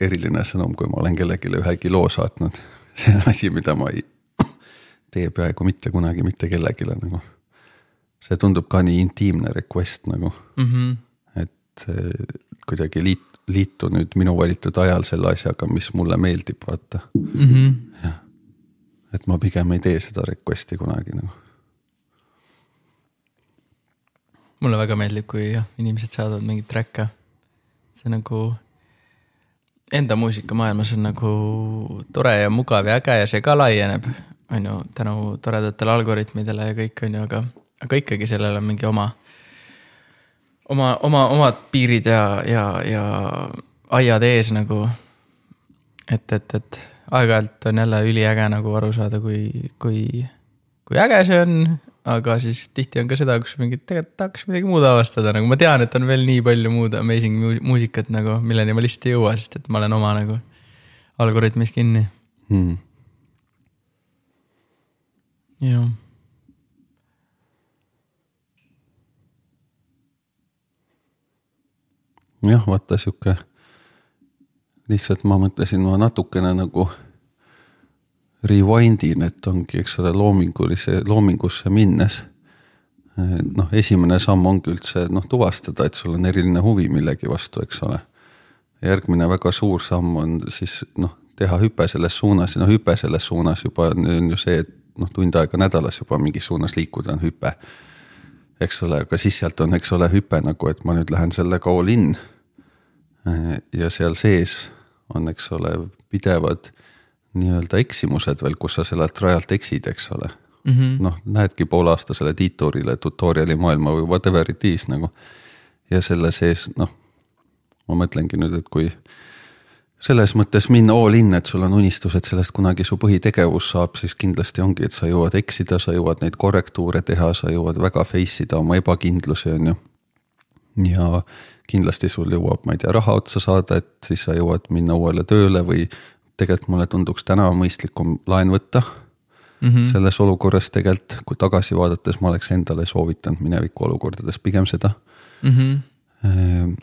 [SPEAKER 2] eriline sõnum, kui ma olen kellelegi ühegi loo saatnud. see on asi, mida ma ei tee peaaegu mitte kunagi mitte kellelegi nagu. see tundub ka nii intiimne request nagu,
[SPEAKER 1] mhmh,
[SPEAKER 2] et eh, kuidagi liit-, liitu nüüd minu valitud ajal selle asjaga, mis mulle meeldib, vaata.
[SPEAKER 1] mhmh,
[SPEAKER 2] et ma pigem ei tee seda request'i kunagi nagu.
[SPEAKER 1] mulle väga meeldib, kui jah, inimesed saadavad mingeid track'e. see nagu enda muusikamaailmas on nagu tore ja mugav ja äge ja see ka laieneb, on ju, tänu toredatele algoritmidele ja kõik, on ju, aga, aga ikkagi sellel on mingi oma, oma, oma, omad piirid ja, ja, ja aiad ees nagu. et, et, et aeg-ajalt on jälle üliäge nagu aru saada, kui, kui, kui äge see on, aga siis tihti on ka seda, kus mingit, tegelikult tahaks midagi muud avastada, nagu ma tean, et on veel nii palju muud amazing mu- muusikat nagu, milleni ma lihtsalt ei jõua, sest et ma olen oma nagu algoritmis kinni.
[SPEAKER 2] Hmm.
[SPEAKER 1] Jah.
[SPEAKER 2] jah, vaata sihuke, lihtsalt ma mõtlesin, ma natukene nagu rewind in, et ongi, eks ole, loomingulise, loomingusse minnes. noh, esimene samm ongi üldse noh, tuvastada, et sul on eriline huvi millegi vastu, eks ole. järgmine väga suur samm on siis noh, teha hüpe selles suunas ja noh, hüpe selles suunas juba on, ju see, et noh, tund aega nädalas juba mingis suunas liikuda on hüpe. eks ole, aga siis sealt on, eks ole, hüpe nagu, et ma nüüd lähen sellega all in ja seal sees on, eks ole, pidevad nii-öelda eksimused veel, kus sa sellelt rajalt eksid, eks ole mm. -hmm.. noh, lähedki poolaastasele tiiturile tutorial'i maailma või whatever it is nagu. ja selle sees, noh, ma mõtlengi nüüd, et kui selles mõttes minna all in, et sul on unistus, et sellest kunagi su põhitegevus saab, siis kindlasti ongi, et sa jõuad eksida, sa jõuad neid korrektuure teha, sa jõuad väga face ida oma ebakindlusi, on ju ja kindlasti sul jõuab, ma ei tea, raha otsa saada, et siis sa jõuad minna uuele tööle või tegelikult mulle tunduks täna mõistlikum laen võtta mm.
[SPEAKER 1] Mhm.
[SPEAKER 2] selles olukorras tegelikult, kui tagasi vaadates ma oleks endale soovitanud mineviku olukordades pigem seda.
[SPEAKER 1] Mhm.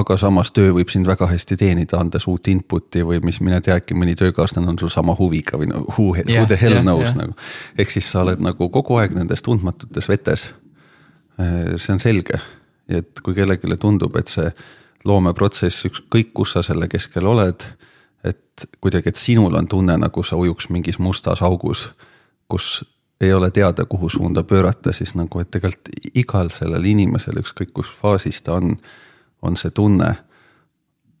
[SPEAKER 2] Aga samas töö võib sind väga hästi teenida, andes uut input'i või mis mine tea, äkki mõni töökaaslane on sul sama huviga või no who, who
[SPEAKER 1] Jah,
[SPEAKER 2] the hell
[SPEAKER 1] jah,
[SPEAKER 2] knows
[SPEAKER 1] jah.
[SPEAKER 2] nagu. ehk siis sa oled nagu kogu aeg nendes tundmatutes vetes. see on selge, et kui kellelegi tundub, et see loomeprotsess, ükskõik kus sa selle keskel oled, et kuidagi, et sinul on tunne, nagu sa ujuks mingis mustas augus, kus ei ole teada, kuhu suunda pöörata, siis nagu, et tegelikult igal sellel inimesel, ükskõik kus faasis ta on, on see tunne.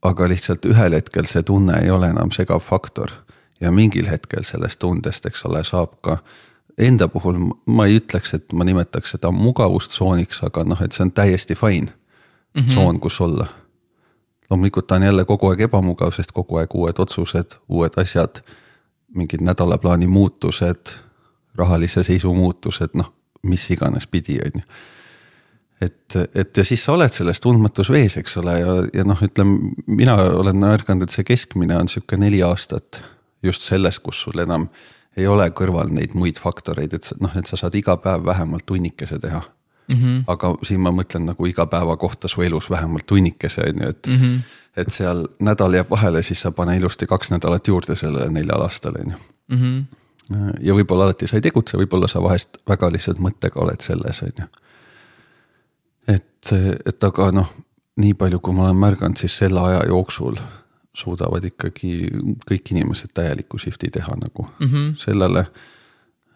[SPEAKER 2] aga lihtsalt ühel hetkel see tunne ei ole enam segav faktor ja mingil hetkel sellest tundest, eks ole, saab ka enda puhul ma ei ütleks, et ma nimetaks seda mugavustsooniks, aga noh, et see on täiesti fine mm -hmm. tsoon, kus olla. loomulikult ta on jälle kogu aeg ebamugav, sest kogu aeg uued otsused, uued asjad, mingid nädalaplaani muutused, rahalise seisu muutused, noh, mis iganes pidi, on ju et, et ja siis sa oled selles tundmatus vees, eks ole, ja, ja noh, ütleme, mina olen märganud, et see keskmine on sihuke neli aastat just selles, kus sul enam ei ole kõrval neid muid faktoreid, et noh, et sa saad iga päev vähemalt tunnikese teha mm. -hmm. aga siin ma mõtlen nagu iga päeva kohta su elus vähemalt tunnikese on ju, et mm. -hmm. et seal nädal jääb vahele, siis sa pane ilusti kaks nädalat juurde sellele neljale aastale on ju mm. -hmm. ja võib-olla alati sa ei tegutse, võib-olla sa vahest väga lihtsalt mõttega oled selles, on ju. Et, et aga noh, nii palju, kui ma olen märganud, siis selle aja jooksul suudavad ikkagi kõik inimesed täieliku shift'i teha nagu mm -hmm. sellele,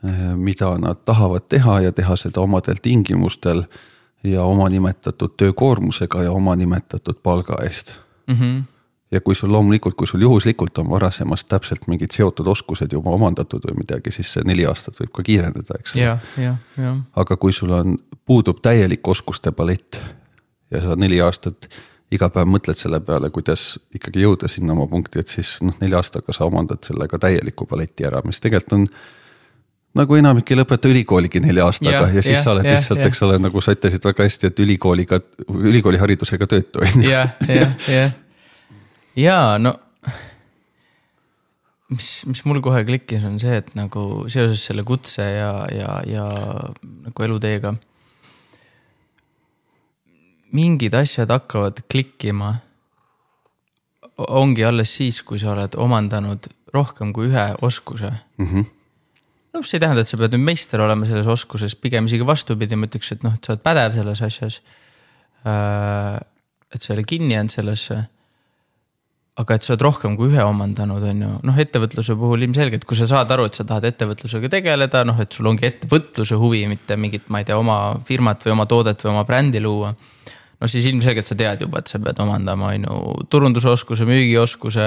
[SPEAKER 2] eh, mida nad tahavad teha ja teha seda omadel tingimustel ja oma nimetatud töökoormusega ja oma nimetatud palga eest mm. -hmm. Ja kui sul loomulikult, kui sul juhuslikult on varasemast täpselt mingid seotud oskused juba omandatud või midagi, siis see neli aastat võib ka kiireneda, eks
[SPEAKER 1] ole.
[SPEAKER 2] aga kui sul on, puudub täielik oskuste palett ja sa neli aastat iga päev mõtled selle peale, kuidas ikkagi jõuda sinna oma punkti, et siis noh, nelja aastaga sa omandad selle ka täieliku paleti ära, mis tegelikult on nagu enamik ei lõpeta ülikooligi nelja aastaga ja, ja siis ja, sa oled ja, lihtsalt, eks ole, nagu sa ütlesid väga hästi, et ülikooliga, ülikooliharidusega töötu on
[SPEAKER 1] ju. jah, jah, jah. Ja no mis, mis mul kohe klikkis, on see, et nagu seoses selle kutse ja, ja, ja nagu eluteega mingid asjad hakkavad klikkima. ongi alles siis, kui sa oled omandanud rohkem kui ühe oskuse mm. -hmm. noh, see ei tähenda, et sa pead nüüd meister olema selles oskuses, pigem isegi vastupidi, ma ütleks, et noh, et sa oled pädev selles asjas. Äh, et sa ei ole kinni jäänud sellesse aga et sa oled rohkem kui ühe omandanud, on ju, noh, ettevõtluse puhul ilmselgelt, kui sa saad aru, et sa tahad ettevõtlusega tegeleda, noh, et sul ongi ettevõtluse huvi, mitte mingit, ma ei tea, oma firmat või oma toodet või oma brändi luua no siis ilmselgelt sa tead juba, et sa pead omandama, on ju, turundusoskuse, müügioskuse,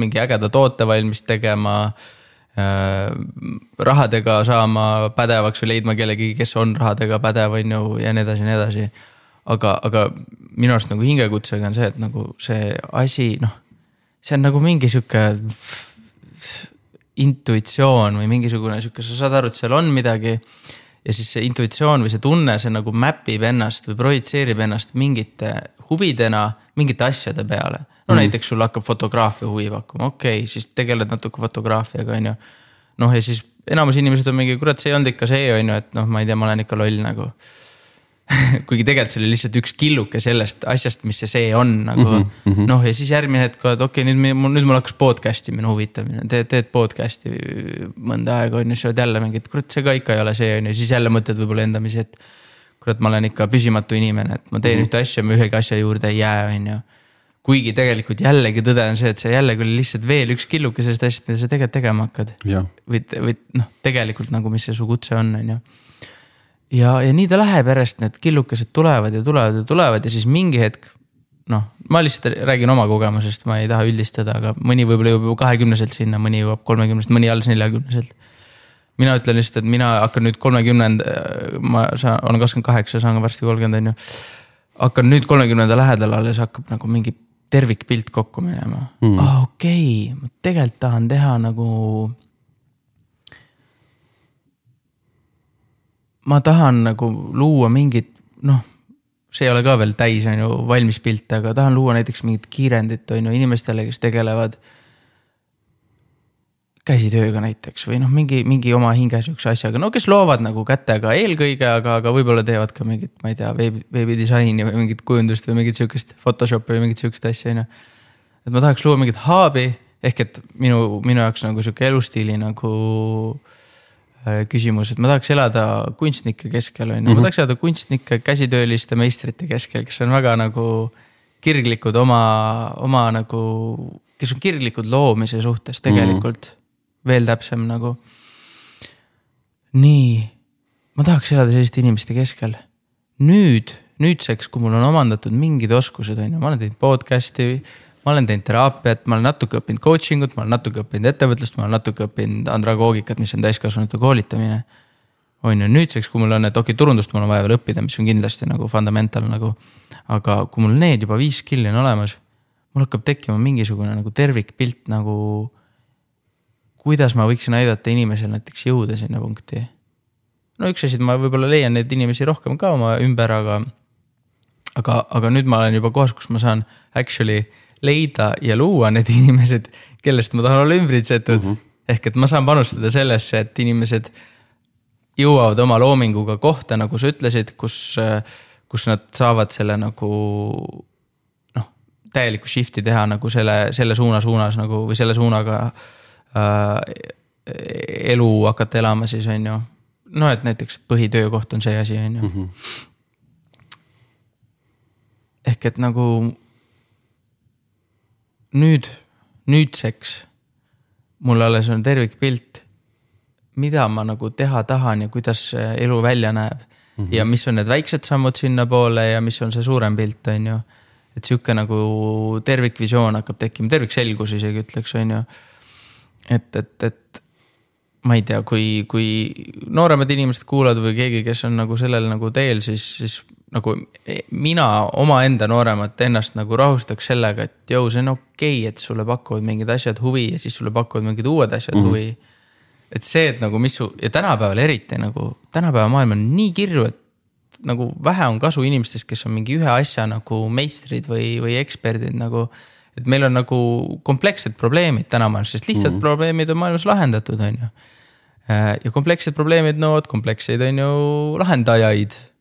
[SPEAKER 1] mingi ägeda toote valmis tegema äh,. rahadega saama pädevaks või leidma kellegi, kes on rahadega pädev, on ju, ja nii edasi ja nii edasi. aga, aga minu arust nagu hingekutsega on see, et nagu see asi, noh, see on nagu mingi sihuke intuitsioon või mingisugune sihuke, sa saad aru, et seal on midagi ja siis see intuitsioon või see tunne, see nagu map ib ennast või projitseerib ennast mingite huvidena mingite asjade peale. no mm. näiteks sul hakkab fotograafia huvi pakkuma, okei okay,, siis tegeled natuke fotograafiaga, on ju. noh, ja siis enamus inimesed on mingi, kurat, see ei olnud ikka see, on ju, et noh, ma ei tea, ma olen ikka loll nagu *laughs* kuigi tegelikult see oli lihtsalt üks killuke sellest asjast, mis see see on nagu mm -hmm. noh, ja siis järgmine hetk, et okei okay,, nüüd mul, nüüd mul hakkas podcast imine huvitamine, teed, teed podcast'i mõnda aega on ju, siis oled jälle mingi, et kurat, see ka ikka ei ole see on ju, siis jälle mõtled võib-olla endamisi, et. kurat, ma olen ikka püsimatu inimene, et ma teen mm -hmm. ühte asja, ma ühegi asja juurde ei jää, on ju. kuigi tegelikult jällegi tõde on see, et see jällegi oli lihtsalt veel üks killuke sellest asjast, mida sa tegelikult tegema hakkad. või, või noh, tegelikult nagu, mis see su kutse on, on ju ja, ja nii ta läheb järjest, need killukesed tulevad ja tulevad ja tulevad ja siis mingi hetk. noh, ma lihtsalt räägin oma kogemusest, ma ei taha üldistada, aga mõni võib-olla jõuab juba kahekümneselt sinna, mõni jõuab kolmekümnest, mõni alles neljakümneselt. mina ütlen lihtsalt, et mina hakkan nüüd kolmekümnend, ma saan, olen kakskümmend kaheksa, saan varsti kolmkümmend on ju. hakkan nüüd kolmekümnenda lähedal alles hakkab nagu mingi tervikpilt kokku minema mm.. aa ah, okei okay,, ma tegelikult tahan teha nagu ma tahan nagu luua mingit, noh, see ei ole ka veel täis, on ju, valmis pilt, aga tahan luua näiteks mingit kiirendit, on ju, inimestele, kes tegelevad käsitööga näiteks või noh, mingi, mingi oma hinge sihukese asjaga, no kes loovad nagu kätega eelkõige, aga, aga võib-olla teevad ka mingit, ma ei tea, veebi, veebidisaini või mingit kujundust või mingit sihukest Photoshopi või mingit sihukest asja, on ju. et ma tahaks luua mingit hub'i ehk et minu, minu jaoks nagu sihuke elustiili nagu küsimus, et ma tahaks elada kunstnike keskel, on ju, ma mhm. tahaks elada kunstnike, käsitööliste, meistrite keskel, kes on väga nagu kirglikud oma, oma nagu, kes on kirglikud loomise suhtes tegelikult mm. -hmm. veel täpsem nagu. nii, ma tahaks elada selliste inimeste keskel. nüüd, nüüdseks, kui mul on omandatud mingid oskused, on ju, ma olen teinud podcast'i ma olen teinud teraapiat, ma olen natuke õppinud coaching ut, ma olen natuke õppinud ettevõtlust, ma olen natuke õppinud andragoogikat, mis on täiskasvanute koolitamine. on ju, nüüdseks, kui mul on, et okei okay,, turundust mul on vaja veel õppida, mis on kindlasti nagu fundamental nagu. aga kui mul need juba viis skill'i on olemas, mul hakkab tekkima mingisugune nagu tervikpilt nagu. kuidas ma võiksin aidata inimesel näiteks jõuda sinna punkti. no üks asi, et ma võib-olla leian neid inimesi rohkem ka oma ümber, aga aga, aga nüüd ma olen juba kohas, kus ma saan actually leida ja luua need *laughs* inimesed, kellest ma tahan olla ümbritsetud mm. -hmm. ehk et ma saan panustada sellesse, et inimesed jõuavad oma loominguga kohta, nagu sa ütlesid, kus, kus nad saavad selle nagu noh, täielikku shift'i teha nagu selle, selle suuna suunas nagu või selle suunaga äh, elu hakata elama siis on ju. no et näiteks põhitöökoht on see asi, on ju. Mhm ehk et nagu nüüd, nüüdseks mul alles on tervikpilt, mida ma nagu teha tahan ja kuidas elu välja näeb mm. -hmm. ja mis on need väiksed sammud sinnapoole ja mis on see suurem pilt, on ju. et sihuke nagu tervikvisioon hakkab tekkima, tervikselgus isegi ütleks, on ju. et, et, et ma ei tea, kui, kui nooremad inimesed kuulavad või keegi, kes on nagu sellel nagu teel, siis, siis nagu mina omaenda nooremat ennast nagu rahustaks sellega, et jõu, see on okei okay,, et sulle pakuvad mingid asjad huvi ja siis sulle pakuvad mingid uued asjad mm -hmm. huvi. et see, et nagu mis su ja tänapäeval eriti nagu, tänapäeva maailm on nii kirju, et nagu vähe on kasu inimestest, kes on mingi ühe asja nagu meistrid või, või eksperdid nagu. et meil on nagu komplekssed probleemid tänapäeval, sest lihtsad mm -hmm. probleemid on maailmas lahendatud, on ju. ja komplekssed probleemid nõuavad kompleksseid, on ju, lahendajaid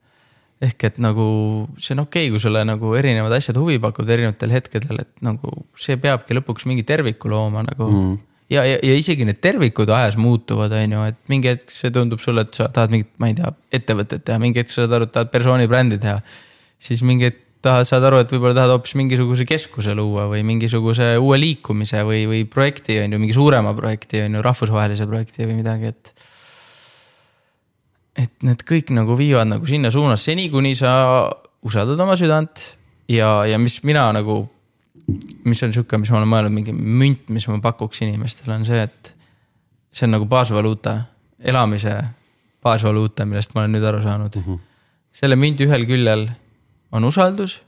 [SPEAKER 1] ehk et nagu see on okei okay,, kui sulle nagu erinevad asjad huvi pakuvad erinevatel hetkedel, et nagu see peabki lõpuks mingi terviku looma nagu mm. ja, ja, ja isegi need tervikud ajas muutuvad, on ju, et mingi hetk see tundub sulle, et sa tahad mingit, ma ei tea, ettevõtet teha, mingi hetk sa saad aru, et tahad persooni brändi teha. siis mingi hetk tahad, saad aru, et võib-olla tahad hoopis mingisuguse keskuse luua või mingisuguse uue liikumise või, või projekti on ju, mingi suurema projekti on ju, rahvusvahelise projekti või midagi, et et need kõik nagu viivad nagu sinna suunas, seni kuni sa usaldad oma südant ja, ja mis mina nagu. mis on sihuke, mis ma olen mõelnud, mingi münt, mis ma pakuks inimestele, on see, et see on nagu baasvaluuta, elamise baasvaluuta, millest ma olen nüüd aru saanud mm. -hmm. selle mündi ühel küljel on usaldus,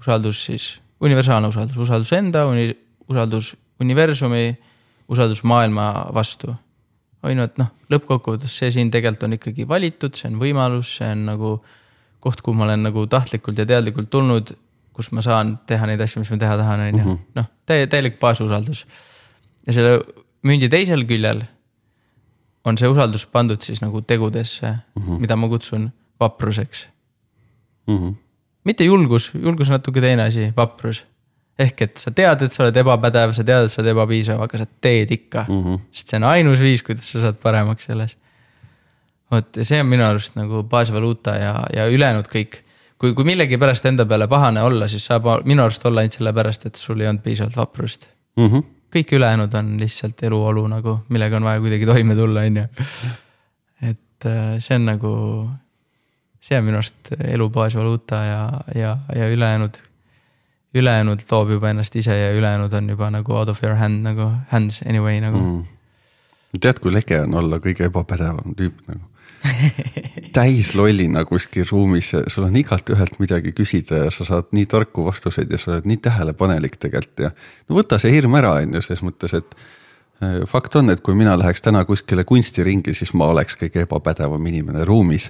[SPEAKER 1] usaldus siis, universaalne usaldus, usaldus enda usaldus universumi, usaldus maailma vastu et noh, lõppkokkuvõttes see siin tegelikult on ikkagi valitud, see on võimalus, see on nagu koht, kuhu ma olen nagu tahtlikult ja teadlikult tulnud, kus ma saan teha neid asju, mis ma teha tahan, on ju, mhm. noh, täie-, täielik baasusaldus. ja selle mündi teisel küljel on see usaldus pandud siis nagu tegudesse mm, -hmm. mida ma kutsun vapruseks mm. -hmm. mitte julgus, julgus on natuke teine asi, vaprus ehk et sa tead, et sa oled ebapädev, sa tead, et sa oled ebapiisav, aga sa teed ikka mm. -hmm. sest see on ainus viis, kuidas sa saad paremaks selles. vot ja see on minu arust nagu baasvaluuta ja, ja ülejäänud kõik. kui, kui millegipärast enda peale pahane olla, siis saab minu arust olla ainult sellepärast, et sul ei olnud piisavalt vaprust mm. -hmm. kõik ülejäänud on lihtsalt eluolu nagu, millega on vaja kuidagi toime tulla, on ju. et äh, see on nagu, see on minu arust elu baasvaluuta ja, ja, ja ülejäänud ülejäänud toob juba ennast ise ja ülejäänud on juba nagu out of your hand nagu hands anyway nagu. Mm..
[SPEAKER 2] tead, kui lege on olla kõige ebapädevam tüüp nagu? *laughs* Täis lollina kuskil ruumis, sul on igalt ühelt midagi küsida ja sa saad nii tarku vastuseid ja sa oled nii tähelepanelik tegelikult ja. no võta see hirm ära, on ju, selles mõttes, et äh, fakt on, et kui mina läheks täna kuskile kunstiringi, siis ma oleks kõige ebapädevam inimene ruumis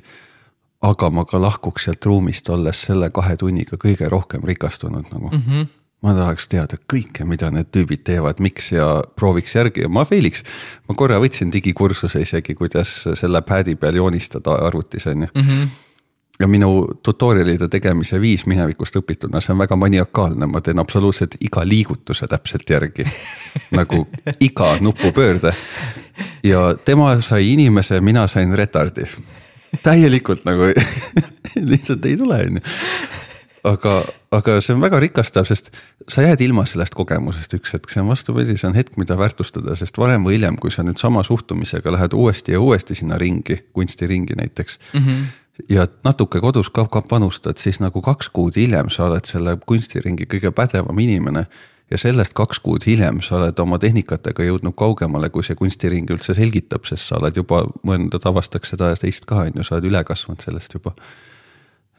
[SPEAKER 2] aga ma ka lahkuks sealt ruumist, olles selle kahe tunniga kõige rohkem rikastunud nagu mm. -hmm. ma tahaks teada kõike, mida need tüübid teevad, miks ja prooviks järgi ja ma fail'iks. ma korra võtsin digikursuse isegi, kuidas selle pad'i peal joonistada arvutis on ju mm. -hmm ja minu tutorial'ide tegemise viis minevikust õpituna, see on väga maniakaalne, ma teen absoluutselt iga liigutuse täpselt järgi *laughs* nagu iga nupupöörde. ja tema sai inimese, mina sain retardi täielikult nagu *laughs* lihtsalt ei tule, on ju. aga, aga see on väga rikastav, sest sa jääd ilma sellest kogemusest üks hetk, see on vastupidi, see on hetk, mida väärtustada, sest varem või hiljem, kui sa nüüd sama suhtumisega lähed uuesti ja uuesti sinna ringi, kunstiringi näiteks mm. -hmm ja natuke kodus ka, ka panustad, siis nagu kaks kuud hiljem sa oled selle kunstiringi kõige pädevam inimene. ja sellest kaks kuud hiljem sa oled oma tehnikatega jõudnud kaugemale, kui see kunstiring üldse selgitab, sest sa oled juba mõelnud, avastaks seda ja teist ka, on ju, sa oled üle kasvanud sellest juba.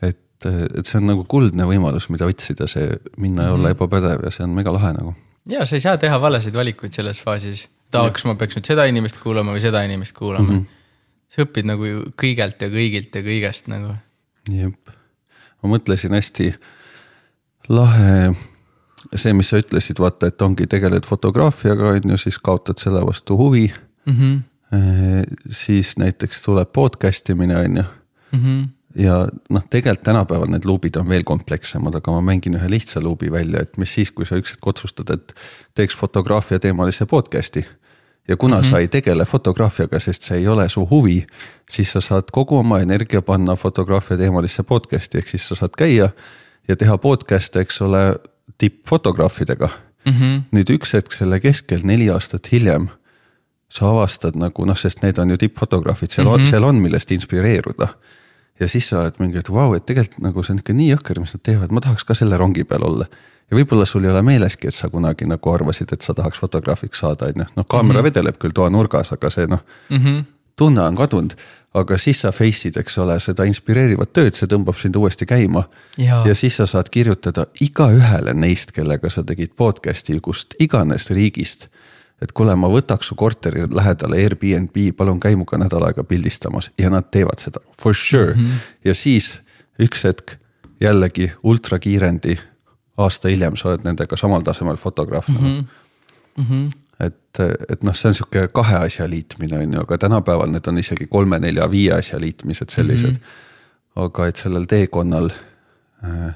[SPEAKER 2] et, et see on nagu kuldne võimalus, mida otsida, see minna ja olla mm -hmm. ebapädev ja see on mega lahe nagu.
[SPEAKER 1] ja sa ei saa teha valesid valikuid selles faasis, tahaks, ma peaks nüüd seda inimest kuulama või seda inimest kuulama mm. -hmm sa õpid nagu kõigelt ja kõigilt ja kõigest nagu.
[SPEAKER 2] jep, ma mõtlesin hästi lahe, see, mis sa ütlesid, vaata, et ongi tegeled fotograafiaga, on ju, siis kaotad selle vastu huvi mm. -hmm. siis näiteks tuleb podcast imine, on ju mm. -hmm ja noh, tegelikult tänapäeval need luubid on veel komplekssemad, aga ma mängin ühe lihtsa luubi välja, et mis siis, kui sa üks hetk otsustad, et teeks fotograafia teemalise podcast'i mm ja kuna mm -hmm. sa ei tegele fotograafiaga, sest see ei ole su huvi, siis sa saad kogu oma energia panna fotograafia teemalisse podcast'i, ehk siis sa saad käia ja teha podcast'e, eks ole, tippfotograafidega mm. -hmm. nüüd üks hetk selle keskel, neli aastat hiljem, sa avastad nagu noh, sest need on ju tippfotograafid, seal mm -hmm. on, mhm. seal on, millest inspireeruda ja siis sa oled mingi, et vau wow,, et tegelikult nagu see on ikka nii jõhker, mis nad teevad, ma tahaks ka selle rongi peal olla ja võib-olla sul ei ole meeleski, et sa kunagi nagu arvasid, et sa tahaks fotograafiks saada, on ju, noh kaamera mm -hmm. vedeleb küll toanurgas, aga see noh mm -hmm. tunne on kadunud. aga siis sa face'id, eks ole, seda inspireerivat tööd, see tõmbab sind uuesti käima. ja siis sa saad kirjutada igaühele neist, kellega sa tegid podcast'i kust iganes riigist. Et kuule, ma võtaks su korteri lähedale Airbnb, palun käi minuga nädal aega pildistamas ja nad teevad seda for sure mm. -hmm. ja siis üks hetk jällegi ultrakiirendi aasta hiljem sa oled nendega samal tasemel fotograaf mm. -hmm. Mm -hmm. et, et noh, see on sihuke kahe asja liitmine on ju, aga tänapäeval need on isegi kolme-nelja-viie asja liitmised sellised mm. -hmm. aga et sellel teekonnal äh,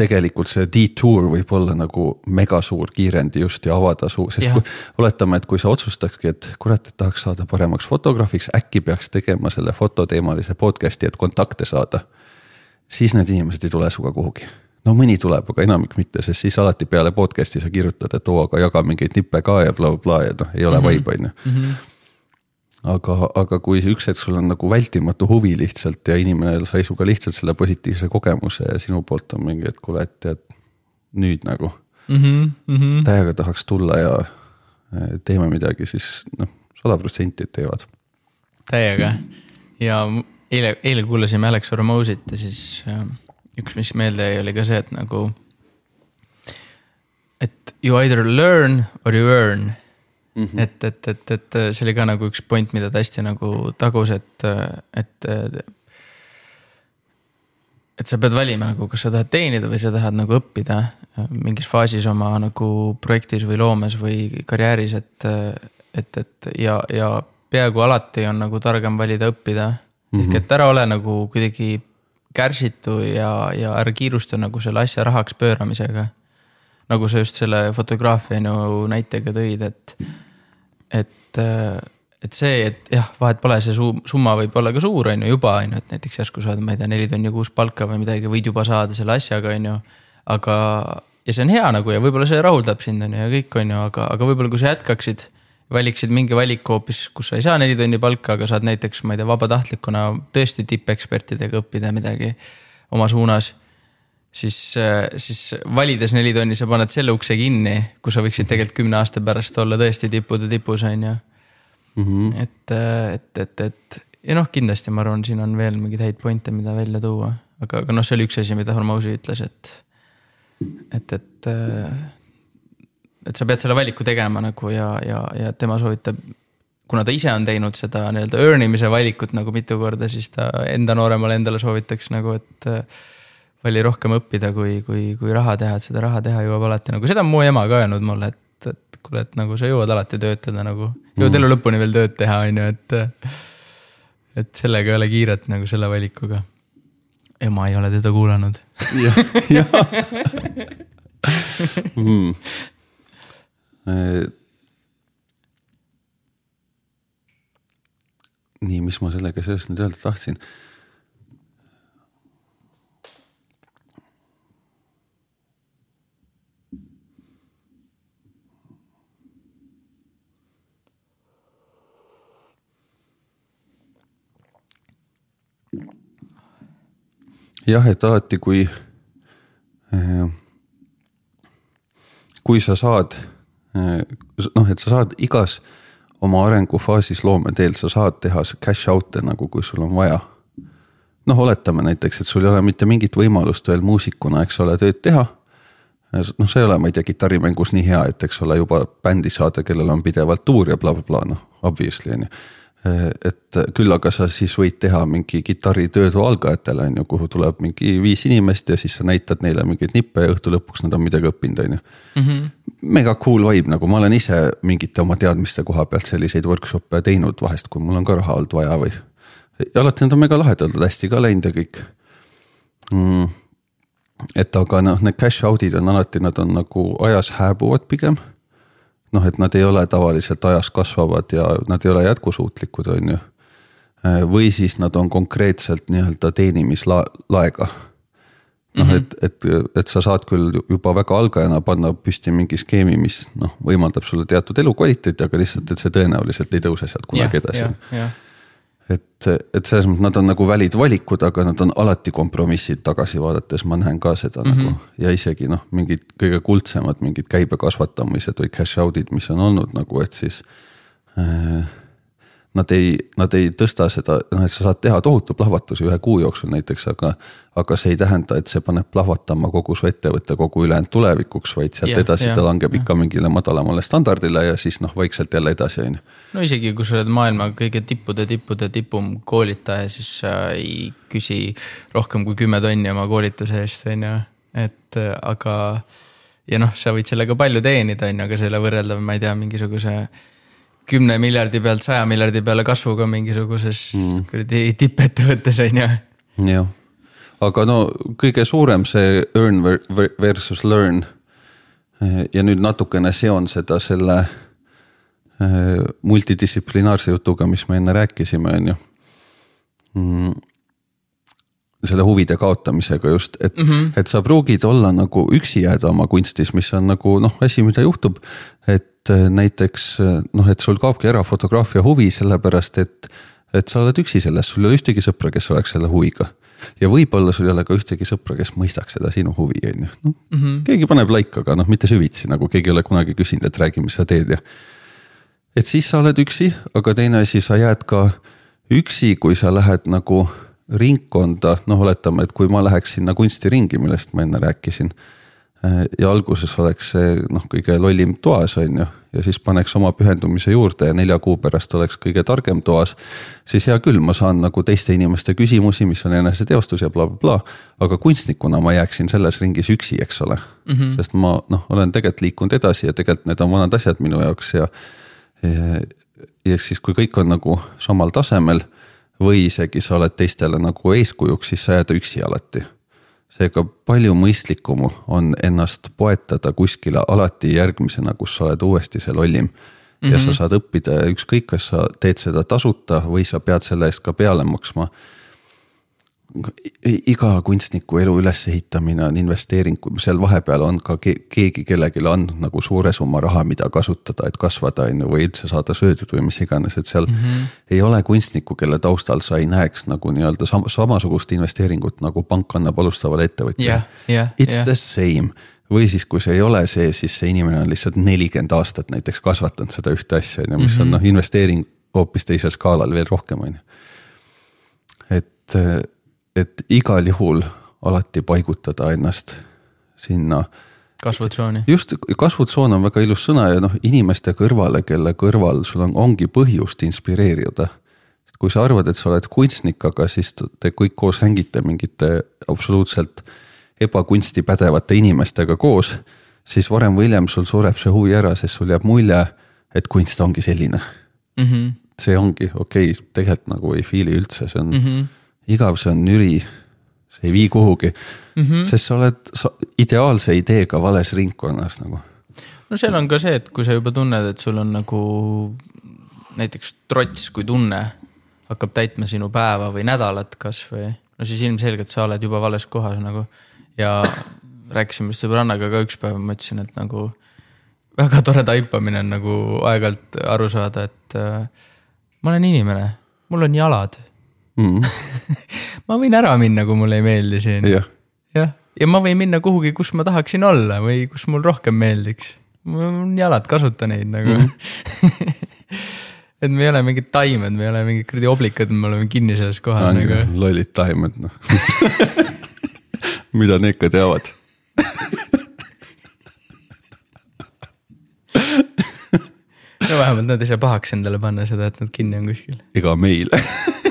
[SPEAKER 2] tegelikult see detour võib olla nagu mega suur kiirendi just ja avada suu, sest ja. kui oletame, et kui sa otsustakski, et kurat, et tahaks saada paremaks fotograafiks, äkki peaks tegema selle fototeemalise podcast'i, et kontakte saada siis need inimesed ei tule sinuga kuhugi. no mõni tuleb, aga enamik mitte, sest siis alati peale podcast'i sa kirjutad, et oo, aga jaga mingeid nippe ka ja blablabla bla, ja noh, ei ole mm -hmm. vibe, on ju mhm. Aga, aga kui üks hetk sul on nagu vältimatu huvi lihtsalt ja inimene sai sinuga lihtsalt selle positiivse kogemuse ja sinu poolt on mingi, et kuule, et tead nüüd nagu mm. -hmm. täiega tahaks tulla ja eh, teeme midagi, siis noh, sada protsenti teevad.
[SPEAKER 1] täiega ja eile, eile kuulasime Alex Hormozit ja siis äh, üks, mis meelde jäi, oli ka see, et nagu. et you either learn or you earn mm. -hmm. et, et, et, et see oli ka nagu üks point, mida ta hästi nagu tagus, et, et. et sa pead valima nagu, kas sa tahad teenida või sa tahad nagu õppida mingis faasis oma nagu projektis või loomes või karjääris, et, et, et ja, ja peaaegu alati on nagu targem valida õppida mm. -hmm. ehk et ära ole nagu kuidagi kärsitu ja, ja ära kiirusta nagu selle asja rahaks pööramisega. nagu sa just selle fotograafia ju näitega tõid, et, et, et see, et jah, vahet pole, see summa võib olla ka suur, on ju, juba on ju, et näiteks järsku saad, ma ei tea, neli tonni kuus palka või midagi, võid juba saada selle asjaga, on ju. aga, ja see on hea nagu ja võib-olla see rahuldab sind, on ju, ja kõik, on ju, aga, aga võib-olla kui sa jätkaksid valiksid mingi valiku hoopis, kus sa ei saa neli tonni palka, aga saad näiteks, ma ei tea, vabatahtlikuna tõesti tippekspertidega õppida midagi oma suunas. Siis, siis valides neli tonni, sa paned selle ukse kinni, kus sa võiksid tegelikult kümne aasta pärast olla tõesti tippude tipus, on ju. Mhm. et, et, et, et ja noh, kindlasti ma arvan, siin on veel mingeid häid point'e, mida välja tuua, aga, aga noh, see oli üks asi, mida Hormozy ütles, et, et, et et sa pead selle valiku tegema nagu ja, ja, ja tema soovitab. kuna ta ise on teinud seda nii-öelda earn imise valikut nagu mitu korda, siis ta enda nooremale endale soovitaks nagu, et vali rohkem õppida, kui, kui, kui raha teha, et seda raha teha jõuab alati nagu, seda on mu ema ka öelnud mulle, et, et kuule, et nagu sa jõuad alati töötada nagu, jõuad mm. elu lõpuni veel tööd teha, on ju, et. et sellega ei ole kiiret nagu selle valikuga. ema ei ole teda kuulanud. jah, jah
[SPEAKER 2] mm Äh, nii, mis ma sellega seoses nüüd öelda tahtsin jah, et alati, kui, kui sa saad, noh, et sa saad igas oma arengufaasis loometeel, sa saad teha cash out'e nagu, kui sul on vaja. noh, oletame näiteks, et sul ei ole mitte mingit võimalust veel muusikuna, eks ole, tööd teha. noh, sa ei ole, ma ei tea, kitarrimängus nii hea, et eks ole, juba bändi saada, kellel on pidevalt tuur ja blablabla bla, bla, noh, obviously on ju et küll aga sa siis võid teha mingi kitarritöödu algajatele on ju, kuhu tuleb mingi viis inimest ja siis sa näitad neile mingeid nippe ja õhtu lõpuks nad on midagi õppinud, on ju. Mhm. mega cool vibe, nagu ma olen ise mingite oma teadmiste koha pealt selliseid workshop'e teinud vahest, kui mul on ka raha olnud vaja või. ja alati nad on mega lahedad, hästi ka läinud ja kõik mm.. et aga noh, need cash out'id on alati, nad on nagu ajas hääbuvad pigem noh, et nad ei ole tavaliselt ajas kasvavad ja nad ei ole jätkusuutlikud, on ju. või siis nad on konkreetselt nii-öelda teenimislaega. noh mm -hmm., et, et, et sa saad küll juba väga algajana panna püsti mingi skeemi, mis noh, võimaldab sulle teatud elukvaliteeti, aga lihtsalt, et see tõenäoliselt ei tõuse sealt kunagi yeah, edasi yeah,. Yeah et, et selles mõttes nad on nagu välid valikud, aga nad on alati kompromissid tagasi vaadates, ma näen ka seda mm -hmm. nagu ja isegi noh, mingid kõige kuldsemad mingid käibe kasvatamised või cash out'id, mis on olnud nagu, et siis äh, nad ei, nad ei tõsta seda, noh, et sa saad teha tohutu plahvatuse ühe kuu jooksul näiteks, aga. aga see ei tähenda, et see paneb plahvatama kogu su ettevõtte kogu ülejäänud tulevikuks, vaid sealt yeah, edasi yeah, ta langeb yeah. ikka mingile madalamale standardile ja siis noh, vaikselt jälle edasi, on ju.
[SPEAKER 1] no isegi kui sa oled maailma kõige tippude, tippude tipum koolitaja, siis sa ei küsi rohkem kui kümme tonni oma koolituse eest, on ju, et aga. ja noh, sa võid sellega palju teenida, on ju, aga selle võrreldav, ma ei tea, mingisuguse kümne miljardi pealt saja miljardi peale kasvuga mingisuguses mm. kuradi tippettevõttes on ju.
[SPEAKER 2] jah, aga no kõige suurem see earn versus learn. ja nüüd natukene seon seda selle eh, multidistsiplinaarse jutuga, mis me enne rääkisime, on ju mm selle huvide kaotamisega just, et mm, -hmm. et sa pruugid olla nagu üksi jääda oma kunstis, mis on nagu noh, asi, mida juhtub. et äh, näiteks äh, noh, et sul kaobki ära fotograafia huvi, sellepärast et, et sa oled üksi selles, sul ei ole ühtegi sõpra, kes oleks selle huviga. ja võib-olla sul ei ole ka ühtegi sõpra, kes mõistaks seda sinu huvi, on ju, noh mm -hmm. keegi paneb like, aga noh, mitte süvitsi nagu keegi ei ole kunagi küsinud, et räägi, mis sa teed ja. et siis sa oled üksi, aga teine asi, sa jääd ka üksi, kui sa lähed nagu ringkonda, noh, oletame, et kui ma läheks sinna kunstiringi, millest ma enne rääkisin. Eh, ja alguses oleks see noh, kõige lollim toas, on ju, ja siis paneks oma pühendumise juurde ja nelja kuu pärast oleks kõige targem toas. siis hea küll, ma saan nagu teiste inimeste küsimusi, mis on eneseteostus ja blablabla bla, bla, aga kunstnikuna ma jääksin selles ringis üksi, eks ole mm. -hmm. sest ma noh, olen tegelikult liikunud edasi ja tegelikult need on vanad asjad minu jaoks ja. ja, ja siis, kui kõik on nagu samal tasemel või isegi sa oled teistele nagu eeskujuks, siis sa jääd üksi alati. seega palju mõistlikum on ennast poetada kuskile alati järgmisena, kus sa oled uuesti see lollim. ja mm -hmm. sa saad õppida ja ükskõik, kas sa teed seda tasuta või sa pead selle eest ka peale maksma iga kunstniku elu ülesehitamine on investeering, seal vahepeal on ka keegi kellelegi andnud nagu suure summa raha, mida kasutada, et kasvada, on ju, või üldse saada söödud või mis iganes, et seal mm. -hmm. ei ole kunstnikku, kelle taustal sa ei näeks nagu nii-öelda sam samasugust investeeringut nagu pank annab alustavale ettevõtjale
[SPEAKER 1] yeah,. Yeah,
[SPEAKER 2] It's yeah. the same või siis, kui see ei ole see, siis see inimene on lihtsalt nelikümmend aastat näiteks kasvatanud seda ühte asja, on ju, mis mm -hmm. on mhm. noh, investeering hoopis teisel skaalal veel rohkem, on ju. et et igal juhul alati paigutada ennast sinna.
[SPEAKER 1] kasvutsooni.
[SPEAKER 2] just, kasvutsoon on väga ilus sõna ja noh, inimeste kõrvale, kelle kõrval sul on, ongi põhjust inspireerida. sest kui sa arvad, et sa oled kunstnik, aga siis te kõik koos hängite mingite absoluutselt ebakunsti pädevate inimestega koos, siis varem või hiljem sul sureb see huvi ära, sest sul jääb mulje, et kunst ongi selline mm. -hmm. see ongi okei okay,, tegelikult nagu ei feel'i üldse, see on mm. -hmm igav, see on nüri, see ei vii kuhugi mm. -hmm. sest sa oled sa, ideaalse ideega vales ringkonnas nagu.
[SPEAKER 1] no seal on ka see, et kui sa juba tunned, et sul on nagu näiteks trots kui tunne hakkab täitma sinu päeva või nädalat kasvõi, no siis ilmselgelt sa oled juba vales kohas nagu. ja rääkisime just sõbrannaga ka üks päev, ma ütlesin, et nagu väga tore taipamine on nagu aeg-ajalt aru saada, et äh, ma olen inimene, mul on jalad
[SPEAKER 2] mm. *laughs*
[SPEAKER 1] ma võin ära minna, kui mulle ei meeldi siin.
[SPEAKER 2] jah,
[SPEAKER 1] jah, ja ma võin minna kuhugi, kus ma tahaksin olla või kus mul rohkem meeldiks. mul on jalad, kasuta neid nagu mm. *laughs* et me ei ole mingid taimed, me ei ole mingid kuradi oblikad, me oleme kinni selles kohas nagu.
[SPEAKER 2] lollid taimed noh *laughs* mida need ka teavad.
[SPEAKER 1] no vähemalt nad ei saa pahaks endale panna seda, et nad kinni on kuskil.
[SPEAKER 2] ega meile,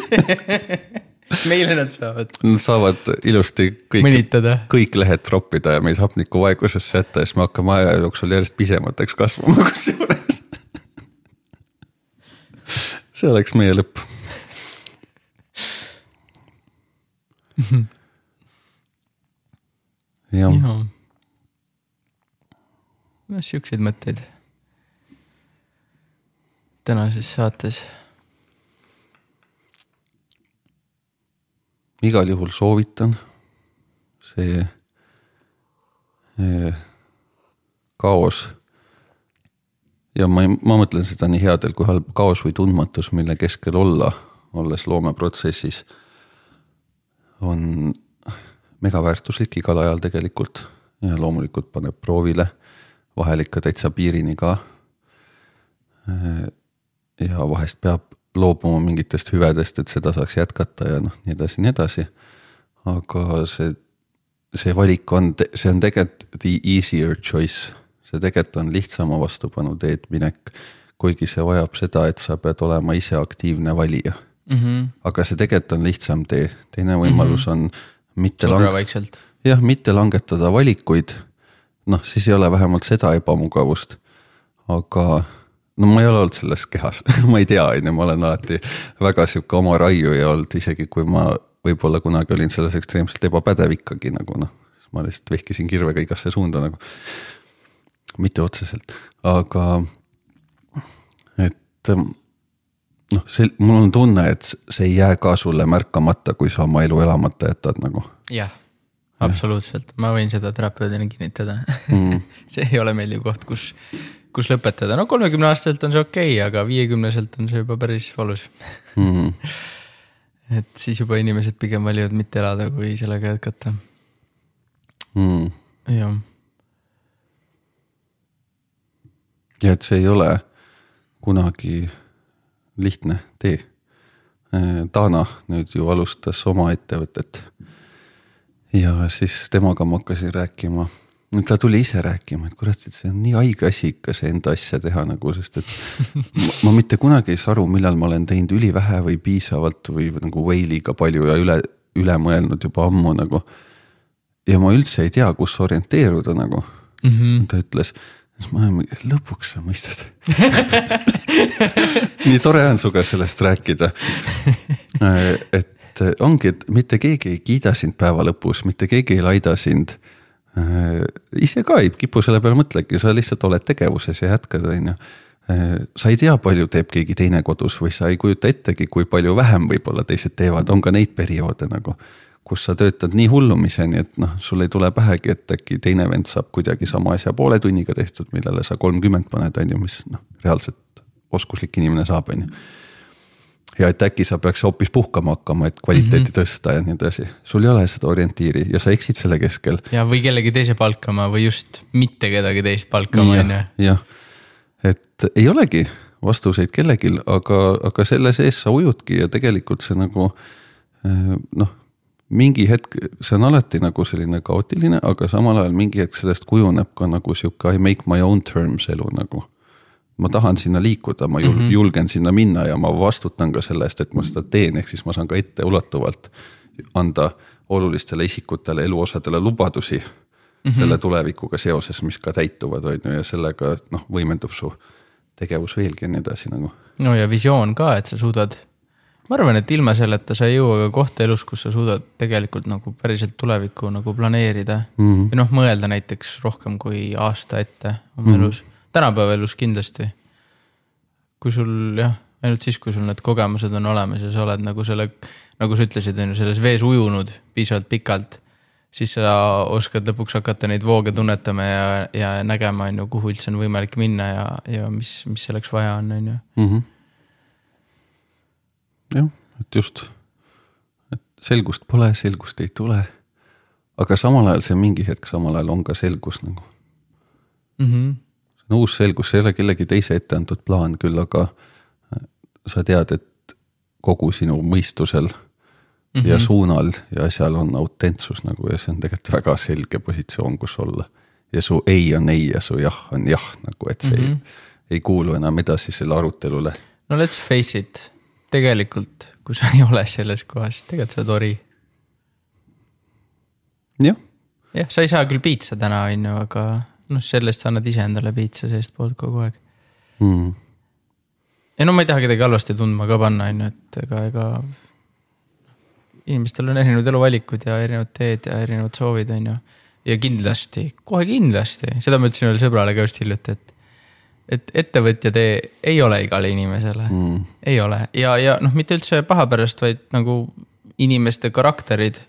[SPEAKER 2] *laughs*
[SPEAKER 1] meile nad saavad
[SPEAKER 2] nad saavad ilusti kõik, kõik lehed troppida ja meid hapnikuvaegusesse jätta ja siis me hakkame aja jooksul järjest pisemateks kasvama *laughs* kusjuures. see oleks meie lõpp. jah,
[SPEAKER 1] noh, siukseid mõtteid. tänases saates.
[SPEAKER 2] Igal juhul soovitan. see eh, kaos. ja ma ei, ma mõtlen seda nii headel kui halb, kaos või tundmatus, mille keskel olla, olles loomeprotsessis, on megaväärtuslik igal ajal tegelikult ja loomulikult paneb proovile, vahel ikka täitsa piirini ka. ja vahest peab loobuma mingitest hüvedest, et seda saaks jätkata ja noh, nii edasi, nii edasi. aga see, see valik on, see on tegelikult the easier choice, see tegelikult on lihtsama vastupanu teed minek. kuigi see vajab seda, et sa pead olema ise aktiivne valija,
[SPEAKER 1] mm -hmm.
[SPEAKER 2] aga see tegelikult on lihtsam tee, teine võimalus on mitte
[SPEAKER 1] surra vaikselt.
[SPEAKER 2] jah, mitte langetada valikuid. noh, siis ei ole vähemalt seda ebamugavust. aga no ma ei ole olnud selles kehas, *laughs* ma ei tea, on ju, ma olen alati väga sihuke oma raiuja olnud, isegi kui ma võib-olla kunagi olin selles ekstreemselt ebapädev ikkagi nagu noh, ma lihtsalt vehkisin kirvega igasse suunda nagu. mitte otseselt, aga et noh, see, mul on tunne, et see ei jää ka sulle märkamata, kui sa oma elu elamata jätad nagu.
[SPEAKER 1] Jah, absoluutselt, ma võin seda terapeudina kinnitada
[SPEAKER 2] mm. *laughs*
[SPEAKER 1] see ei ole meeldiv koht, kus, kus lõpetada, no kolmekümne aastaselt on see okei okay,, aga viiekümneselt on see juba päris valus.
[SPEAKER 2] Mm. *laughs*
[SPEAKER 1] et siis juba inimesed pigem valivad mitte elada, kui sellega jätkata.
[SPEAKER 2] Mm.
[SPEAKER 1] jah,
[SPEAKER 2] ja et see ei ole kunagi lihtne tee. Dana nüüd ju alustas oma ettevõtet. Ja siis temaga ma hakkasin rääkima, ta tuli ise rääkima, et kurat, et see on nii haige asi ikka see enda asja teha nagu, sest et ma, ma mitte kunagi ei saa aru, millal ma olen teinud ülivähe või piisavalt või nagu way liiga palju ja üle, üle mõelnud juba ammu nagu. ja ma üldse ei tea, kus orienteeruda nagu
[SPEAKER 1] mm -hmm.
[SPEAKER 2] ta ütles, siis ma olen mingi, lõpuks sa mõistad. *laughs* nii tore on sinuga sellest rääkida. *laughs* et ongi, et mitte keegi ei kiida sind päeva lõpus, mitte keegi ei laida sind. ise ka ei kipu selle peale mõtlegi, sa lihtsalt oled tegevuses ja jätkad, on ju sa ei tea, palju teeb keegi teine kodus või sa ei kujuta ettegi, kui palju vähem võib-olla teised teevad, on ka neid perioode nagu kus sa töötad nii hullumiseni, et noh, sul ei tule pähegi, et äkki teine vend saab kuidagi sama asja poole tunniga tehtud, millele sa kolmkümmend paned, on ju, mis noh, reaalselt oskuslik inimene saab, on ju. Ja et äkki sa peaks hoopis puhkama hakkama, et kvaliteeti mm -hmm. tõsta ja nii edasi, sul ei ole seda orientiiri ja sa eksid selle keskel.
[SPEAKER 1] ja, või kellegi teise palkama või just mitte kedagi teist palkama, on ju.
[SPEAKER 2] jah, et ei olegi vastuseid kellelgi, aga, aga selle sees sa ujudki ja tegelikult see nagu noh mingi hetk, see on alati nagu selline kaootiline, aga samal ajal mingi hetk sellest kujuneb ka nagu sihuke I make my own terms elu nagu. Ma tahan sinna liikuda, ma jul, mm -hmm. julgen sinna minna ja ma vastutan ka selle eest, et ma seda teen, ehk siis ma saan ka etteulatuvalt anda olulistele isikutele, eluosadele lubadusi mm -hmm. selle tulevikuga seoses, mis ka täituvad, on ju, ja sellega noh, võimendub su tegevus veelgi ja nii edasi nagu.
[SPEAKER 1] no ja visioon ka, et sa suudad ma arvan, et ilma selleta sa ei jõua ka kohta elus, kus sa suudad tegelikult nagu päriselt tulevikku nagu planeerida mm. -hmm. või noh, mõelda näiteks rohkem kui aasta ette oma mm -hmm. elus, tänapäeva elus kindlasti. kui sul jah, ainult siis, kui sul need kogemused on olemas ja sa oled nagu selle, nagu sa ütlesid, on ju selles vees ujunud piisavalt pikalt. siis sa oskad lõpuks hakata neid vooge tunnetama ja, ja nägema, on ju, kuhu üldse on võimalik minna ja, ja mis, mis selleks vaja on, on ju.
[SPEAKER 2] -hmm. jah, et just selgust pole, selgust ei tule. aga samal ajal see mingi hetk, samal ajal on ka selgus nagu
[SPEAKER 1] mm. -hmm.
[SPEAKER 2] On uus selgus, see ei ole kellegi teise ette antud plaan küll, aga äh, sa tead, et kogu sinu mõistusel mm -hmm. ja suunal ja asjal on autentsus nagu ja see on tegelikult väga selge positsioon, kus olla. ja su ei on ei ja su jah on jah nagu, et see mm -hmm. ei, mhm. ei kuulu enam edasisele arutelule.
[SPEAKER 1] no let's face it, tegelikult kui sa *laughs* ei ole selles kohas, tegelikult sa oled ori.
[SPEAKER 2] jah.
[SPEAKER 1] jah, sa ei saa küll piitsa täna, on ju, aga noh, sellest sa annad ise endale piitsa seestpoolt kogu aeg
[SPEAKER 2] mm..
[SPEAKER 1] ja no ma ei taha kedagi halvasti tundma ka panna, on ju, et ega, ega. inimestel on erinevad eluvalikud ja erinevad teed ja erinevad soovid, on ju. ja kindlasti, kohe kindlasti, seda ma ütlesin ühele sõbrale ka just hiljuti, et. et ettevõtja tee ei ole igale inimesele
[SPEAKER 2] mm.,
[SPEAKER 1] ei ole ja, ja noh, mitte üldse paha pärast, vaid nagu inimeste karakterid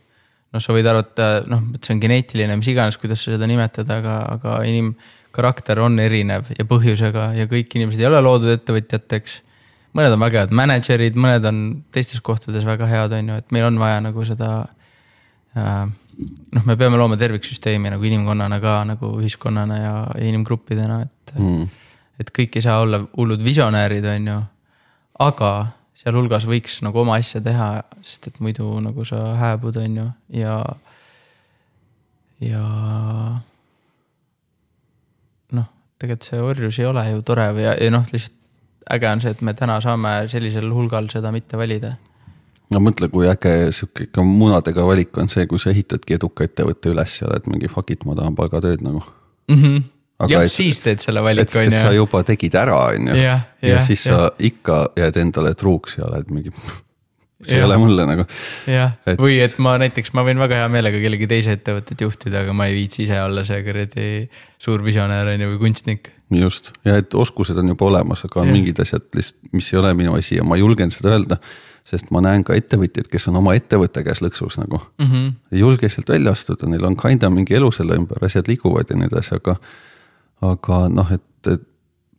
[SPEAKER 1] noh, sa võid arvata, noh, et see on geneetiline, mis iganes, kuidas sa seda nimetad, aga, aga inimkarakter on erinev ja põhjusega ja kõik inimesed ei ole loodud ettevõtjateks. mõned on väga head mänedžerid, mõned on teistes kohtades väga head, on ju, et meil on vaja nagu seda äh,. noh, me peame looma terviksüsteemi nagu inimkonnana ka nagu ühiskonnana ja, ja inimgruppidena, et
[SPEAKER 2] mm..
[SPEAKER 1] et kõik ei saa olla hullud visionäärid, on ju, aga sealhulgas võiks nagu oma asja teha, sest et muidu nagu sa hääbud, on ju, ja, ja. noh, tegelikult see orjus ei ole ju tore või, ja, noh, lihtsalt äge on see, et me täna saame sellisel hulgal seda mitte valida.
[SPEAKER 2] no mõtle, kui äge sihuke ikka munadega valik on see, kui sa ehitadki eduka ettevõtte üles ja oled mingi fuck it, ma tahan palgatööd nagu
[SPEAKER 1] mm. -hmm jah, siis teed selle valiku,
[SPEAKER 2] on ju. et sa juba tegid ära, on ju.
[SPEAKER 1] ja,
[SPEAKER 2] ja, ja siis ja. sa ikka jääd endale truuks ja oled mingi, *laughs* see ei ole mulle nagu.
[SPEAKER 1] jah et..., või et ma näiteks, ma võin väga hea meelega kellegi teise ettevõtet juhtida, aga ma ei viitsi ise olla see kuradi suur visionäär on ju või kunstnik.
[SPEAKER 2] just ja et oskused on juba olemas, aga on ja. mingid asjad lihtsalt, mis ei ole minu asi ja ma julgen seda öelda sest ma näen ka ettevõtjaid, kes on oma ettevõtte käes lõksus nagu
[SPEAKER 1] mm. -hmm.
[SPEAKER 2] ei julge sealt välja astuda, neil on kinda mingi elu selle ümber, asjad liiguvad ja nii edasi, aga aga noh, et, et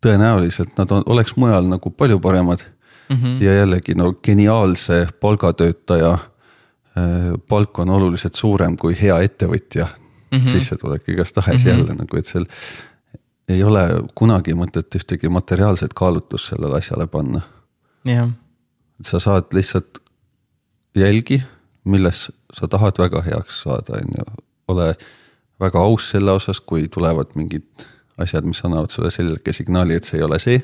[SPEAKER 2] tõenäoliselt nad on, oleks mujal nagu palju paremad
[SPEAKER 1] mm. -hmm.
[SPEAKER 2] ja jällegi no geniaalse palgatöötaja äh, palk on oluliselt suurem kui hea ettevõtja mm -hmm. sissetulek igastahes mm -hmm. jälle nagu, et seal ei ole kunagi mõtet ühtegi materiaalset kaalutlust sellele asjale panna.
[SPEAKER 1] jah.
[SPEAKER 2] sa saad lihtsalt jälgi, milles sa tahad väga heaks saada, on ju, ole väga aus selle osas, kui tulevad mingid asjad, mis annavad sulle selge signaali, et see ei ole see.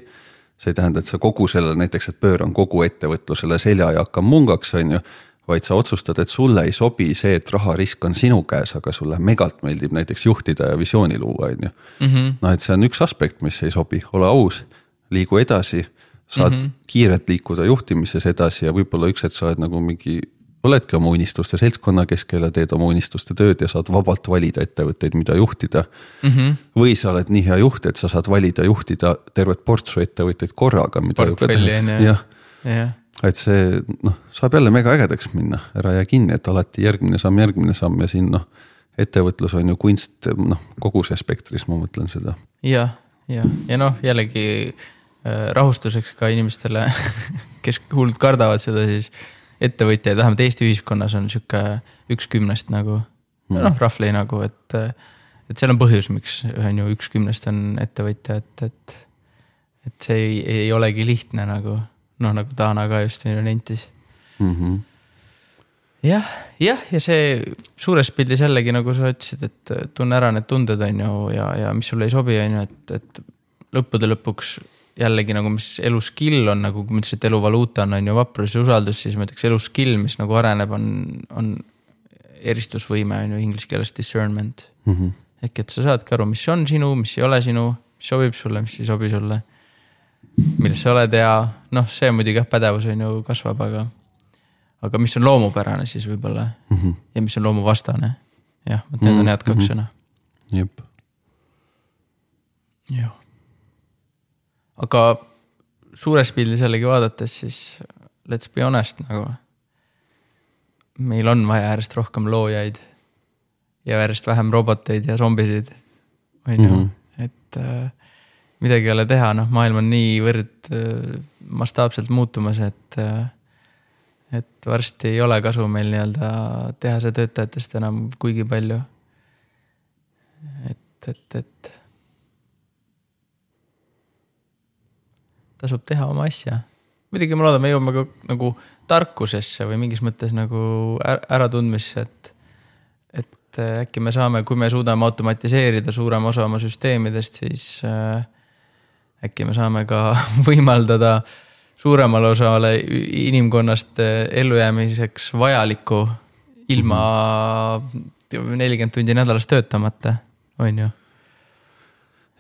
[SPEAKER 2] see ei tähenda, et sa kogu selle näiteks, et pööran kogu ettevõtlusele selja ja hakkan mungaks, on ju. vaid sa otsustad, et sulle ei sobi see, et raharisk on sinu käes, aga sulle megalt meeldib näiteks juhtida ja visiooni luua, on ju.
[SPEAKER 1] Mhm.
[SPEAKER 2] noh, et see on üks aspekt, mis ei sobi, ole aus, liigu edasi saad mm -hmm. kiirelt liikuda juhtimises edasi ja võib-olla üks hetk sa oled nagu mingi oledki oma unistuste seltskonna keskel ja teed oma unistuste tööd ja saad vabalt valida ettevõtteid, mida juhtida
[SPEAKER 1] mm. -hmm.
[SPEAKER 2] või sa oled nii hea juht, et sa saad valida juhtida tervet portsu ettevõtteid korraga, mida ju ka
[SPEAKER 1] tehakse,
[SPEAKER 2] jah ja. et see noh, saab jälle mega ägedaks minna, ära jää kinni, et alati järgmine samm, järgmine samm ja siin noh. ettevõtlus on ju kunst, noh kogu see spektris, ma mõtlen seda.
[SPEAKER 1] jah, ja, ja, ja noh, jällegi äh, rahustuseks ka inimestele *laughs* kes hullult kardavad seda, siis ettevõtjaid, vähemalt Eesti ühiskonnas on sihuke üks kümnest nagu mm. noh, roughly nagu, et. et seal on põhjus, miks on ju üks kümnest on ettevõtja, et, et. et see ei, ei olegi lihtne nagu noh, nagu Dana ka just nentis
[SPEAKER 2] mm. -hmm.
[SPEAKER 1] jah, jah, ja see suures pildis jällegi nagu sa ütlesid, et tunne ära need tunded on ju ja, ja mis sulle ei sobi, on ju, et, et lõppude lõpuks jällegi nagu, mis elu skill on nagu, kui ma ütlesin, et elu valuuta on, on ju vaprus ja usaldus, siis ma ütleks elu skill, mis nagu areneb, on, on eristusvõime on ju inglise keeles discernment
[SPEAKER 2] mm. -hmm.
[SPEAKER 1] ehk et sa saadki aru, mis on sinu, mis ei ole sinu, mis sobib sulle, mis ei sobi sulle. milles sa oled hea, noh, see muidugi jah, pädevus on ju kasvab, aga, aga mis on loomupärane siis võib-olla
[SPEAKER 2] mm -hmm.
[SPEAKER 1] ja mis on loomuvastane. jah, vot need mm -hmm. on head kaks
[SPEAKER 2] mhm.
[SPEAKER 1] sõna.
[SPEAKER 2] jep.
[SPEAKER 1] jah aga suures pildis jällegi vaadates, siis let's be honest nagu. meil on vaja järjest rohkem loojaid ja järjest vähem roboteid ja zombisid, on ju,
[SPEAKER 2] Mhm.
[SPEAKER 1] et äh, midagi ei ole teha, noh, maailm on niivõrd äh, mastaapselt muutumas, et äh,. et varsti ei ole kasu meil nii-öelda tehase töötajatest enam kuigi palju. et, et, et. Tasub teha oma asja. muidugi ma loodan, me jõuame ka nagu tarkusesse või mingis mõttes nagu äratundmisse, et, et äkki me saame, kui me suudame automatiseerida suurema osa oma süsteemidest, siis äh, äkki me saame ka *laughs* võimaldada suuremale osale inimkonnast äh, ellujäämiseks vajalikku ilma nelikümmend tundi nädalas töötamata, on ju.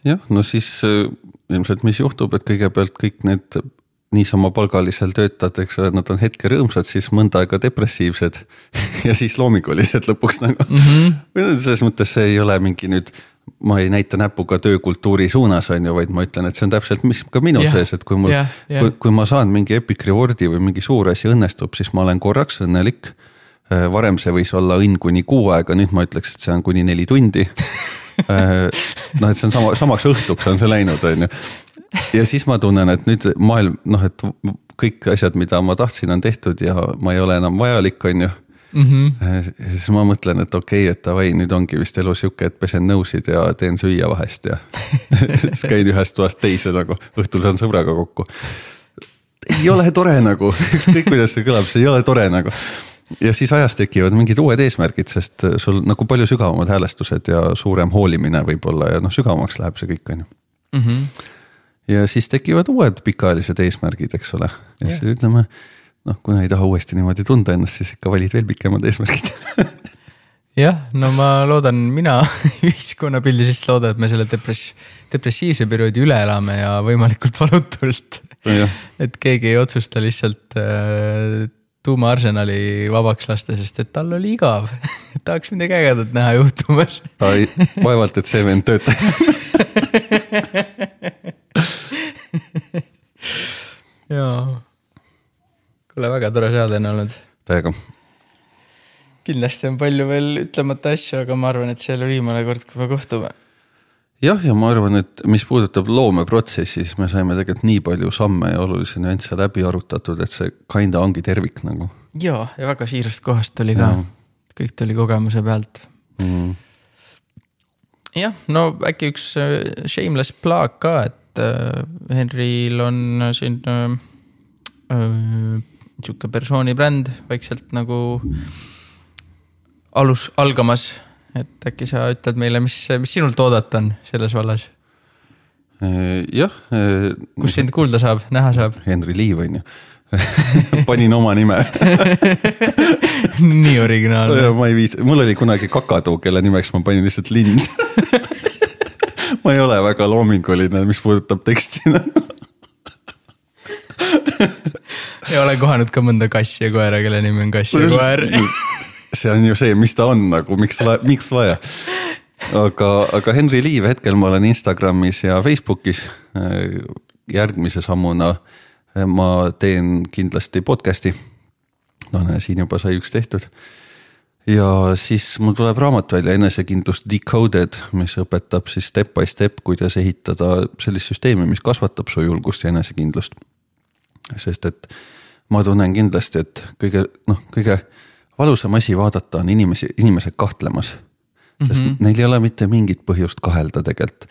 [SPEAKER 2] Jah, no siis äh, ilmselt, mis juhtub, et kõigepealt kõik need niisama palgalisel töötad, eks ole, nad on hetke rõõmsad, siis mõnda aega depressiivsed *laughs* ja siis loomingulised lõpuks nagu mm. -hmm. selles mõttes see ei ole mingi nüüd, ma ei näita näpuga töökultuuri suunas, on ju, vaid ma ütlen, et see on täpselt, mis ka minu yeah. sees, et kui mul yeah,, yeah. kui, kui ma saan mingi epic reward'i või mingi suur asi õnnestub, siis ma olen korraks õnnelik. Äh, varem see võis olla õnn kuni kuu aega, nüüd ma ütleks, et see on kuni neli tundi *laughs* noh, et see on sama, samaks õhtuks on see läinud, on ju ja siis ma tunnen, et nüüd maailm noh, et kõik asjad, mida ma tahtsin, on tehtud ja ma ei ole enam vajalik, on ju mm. -hmm. siis ma mõtlen, et okei okay,, et davai, nüüd ongi vist elu sihuke, et pesen nõusid ja teen süüa vahest ja *laughs* siis käin ühest toast teise nagu, õhtul saan sõbraga kokku. ei ole tore nagu, *laughs* ükskõik kuidas see kõlab, see ei ole tore nagu ja siis ajas tekivad mingid uued eesmärgid, sest sul nagu palju sügavamad häälestused ja suurem hoolimine võib-olla ja noh, sügavamaks läheb see kõik, on ju. -hmm ja siis tekivad uued pikaajalised eesmärgid, eks ole. ja siis ütleme noh, kuna ei taha uuesti niimoodi tunda ennast, siis ikka valid veel pikemad eesmärgid. *laughs*
[SPEAKER 1] Jah, no ma loodan, mina *laughs* ühiskonnapildisest loodan, et me selle depress-, depressiivse perioodi üle elame ja võimalikult valutult. *laughs* Et keegi ei otsusta lihtsalt äh, tuumaarsenali vabaks lasta, sest et tal oli igav *laughs* tahaks midagi ägedat näha juhtumas
[SPEAKER 2] vaevalt, et see vend töötab *laughs*
[SPEAKER 1] jaa. kuule, väga tore saade on olnud.
[SPEAKER 2] täiega.
[SPEAKER 1] kindlasti on palju veel ütlemata asju, aga ma arvan, et see ei ole viimane kord, kui me kohtume.
[SPEAKER 2] Jah, ja ma arvan, et mis puudutab loomeprotsessi, siis me saime tegelikult nii palju samme ja olulisi nüansse läbi arutatud, et see kinda ongi tervik nagu.
[SPEAKER 1] ja, ja väga siirast kohast tuli ka, kõik tuli kogemuse pealt mm. jah, no äkki üks äh, shameless plug ka, et äh, Henril on siin äh, äh, sihuke persooni bränd vaikselt nagu alus, algamas. Et äkki sa ütled meile, mis, mis sinult oodata on selles vallas?
[SPEAKER 2] jah.
[SPEAKER 1] kus sind kuulda saab, näha saab?
[SPEAKER 2] Henri Liiv on ju panin oma nime *laughs*
[SPEAKER 1] nii originaalne.
[SPEAKER 2] ma ei viitsi, mul oli kunagi kakadu, kelle nimeks ma panin lihtsalt lind *laughs* ma ei ole väga loominguline, mis puudutab teksti *laughs*
[SPEAKER 1] ei ole kohanud ka mõnda kassi ja koera, kelle nimi on kass ja koer
[SPEAKER 2] see on ju see, mis ta on nagu, miks, miks vaja. aga, aga Henri Liiv, hetkel ma olen Instagramis ja Facebookis. järgmise sammuna ma teen kindlasti podcast'i. no näe, siin juba sai üks tehtud ja siis mul tuleb raamat välja, Enesekindlus Decoded, mis õpetab siis step by step, kuidas ehitada sellist süsteemi, mis kasvatab su julgust ja enesekindlust. sest et ma tunnen kindlasti, et kõige noh, kõige valusam asi vaadata on inimesi, inimesed kahtlemas. sest mm -hmm. neil ei ole mitte mingit põhjust kahelda tegelikult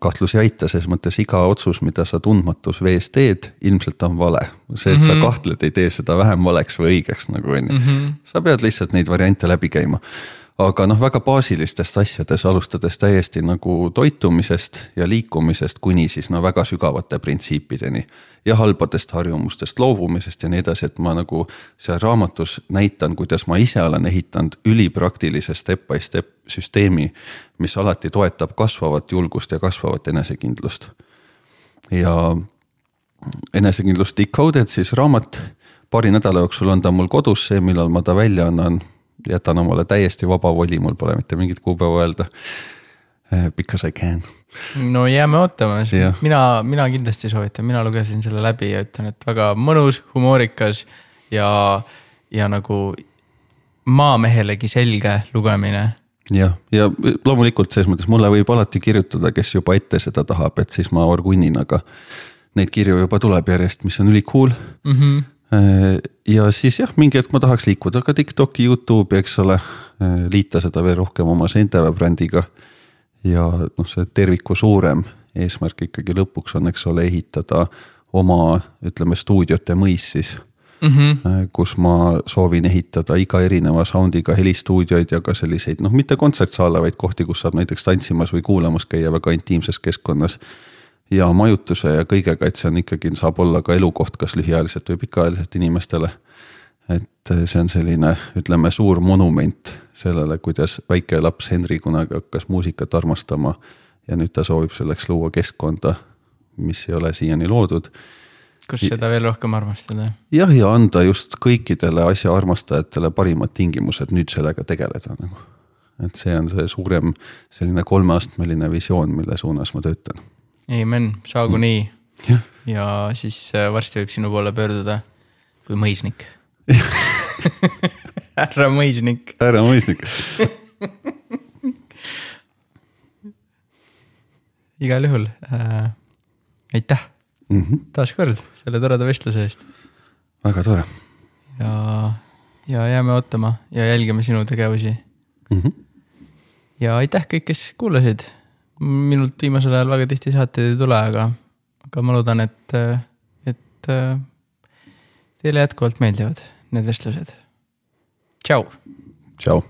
[SPEAKER 2] kahtlus ei aita, selles mõttes iga otsus, mida sa tundmatus vees teed, ilmselt on vale. see, et mm -hmm. sa mhm. kahtled, ei tee seda vähem valeks või õigeks nagu on ju. Mhm. sa pead lihtsalt neid variante läbi käima aga noh, väga baasilistest asjades, alustades täiesti nagu toitumisest ja liikumisest kuni siis no väga sügavate printsiipideni. ja halbadest harjumustest loobumisest ja nii edasi, et ma nagu seal raamatus näitan, kuidas ma ise olen ehitanud ülipraktilise step by step süsteemi. mis alati toetab kasvavat julgust ja kasvavat enesekindlust. ja enesekindlust Decoded siis raamat, paari nädala jooksul on ta mul kodus, see, millal ma ta välja annan jätan omale täiesti vaba voli, mul pole mitte mingit kuupäeva öelda. Eh, because I can.
[SPEAKER 1] no jääme ootama, mina, mina kindlasti soovitan, mina lugesin selle läbi ja ütlen, et väga mõnus, humoorikas ja, ja nagu maamehelegi selge lugemine
[SPEAKER 2] jah, ja loomulikult selles mõttes mulle võib alati kirjutada, kes juba ette seda tahab, et siis ma orgunnin, aga neid kirju juba tuleb järjest, mis on ülikool mm. -hmm ja siis jah, mingi hetk ma tahaks liikuda ka Tiktoki, Youtube'i, eks ole, liita seda veel rohkem oma Senteve brändiga. ja noh, see terviku suurem eesmärk ikkagi lõpuks on, eks ole, ehitada oma, ütleme, stuudiote mõis siis mm. -hmm. kus ma soovin ehitada iga erineva sound'iga helistuudioid ja ka selliseid noh, mitte kontsertsaale, vaid kohti, kus saab näiteks tantsimas või kuulamas käia väga intiimses keskkonnas. Ja majutuse ja kõigega, et see on ikkagi, saab olla ka elukoht, kas lühiajaliselt või pikaajaliselt inimestele. et see on selline, ütleme, suur monument sellele, kuidas väike laps Henri kunagi hakkas muusikat armastama. ja nüüd ta soovib selleks luua keskkonda, mis ei ole siiani loodud
[SPEAKER 1] kus seda veel rohkem armastada.
[SPEAKER 2] jah, ja anda just kõikidele asja armastajatele parimad tingimused nüüd sellega tegeleda nagu. et see on see suurem selline kolmeastmeline visioon, mille suunas ma töötan.
[SPEAKER 1] Amen, saagu nii ja. ja siis äh, varsti võib sinu poole pöörduda kui mõisnik *laughs* härra mõisnik.
[SPEAKER 2] härra mõisnik *laughs*
[SPEAKER 1] igal juhul äh, aitäh mm -hmm. taaskord selle toreda vestluse eest.
[SPEAKER 2] väga tore.
[SPEAKER 1] ja, ja jääme ootama ja jälgime sinu tegevusi mm. -hmm. ja aitäh kõik, kes kuulasid minult viimasel ajal väga tihti saateid ei tule, aga, aga ma loodan, et, et teile jätkuvalt meeldivad need vestlused. tšau.
[SPEAKER 2] tšau.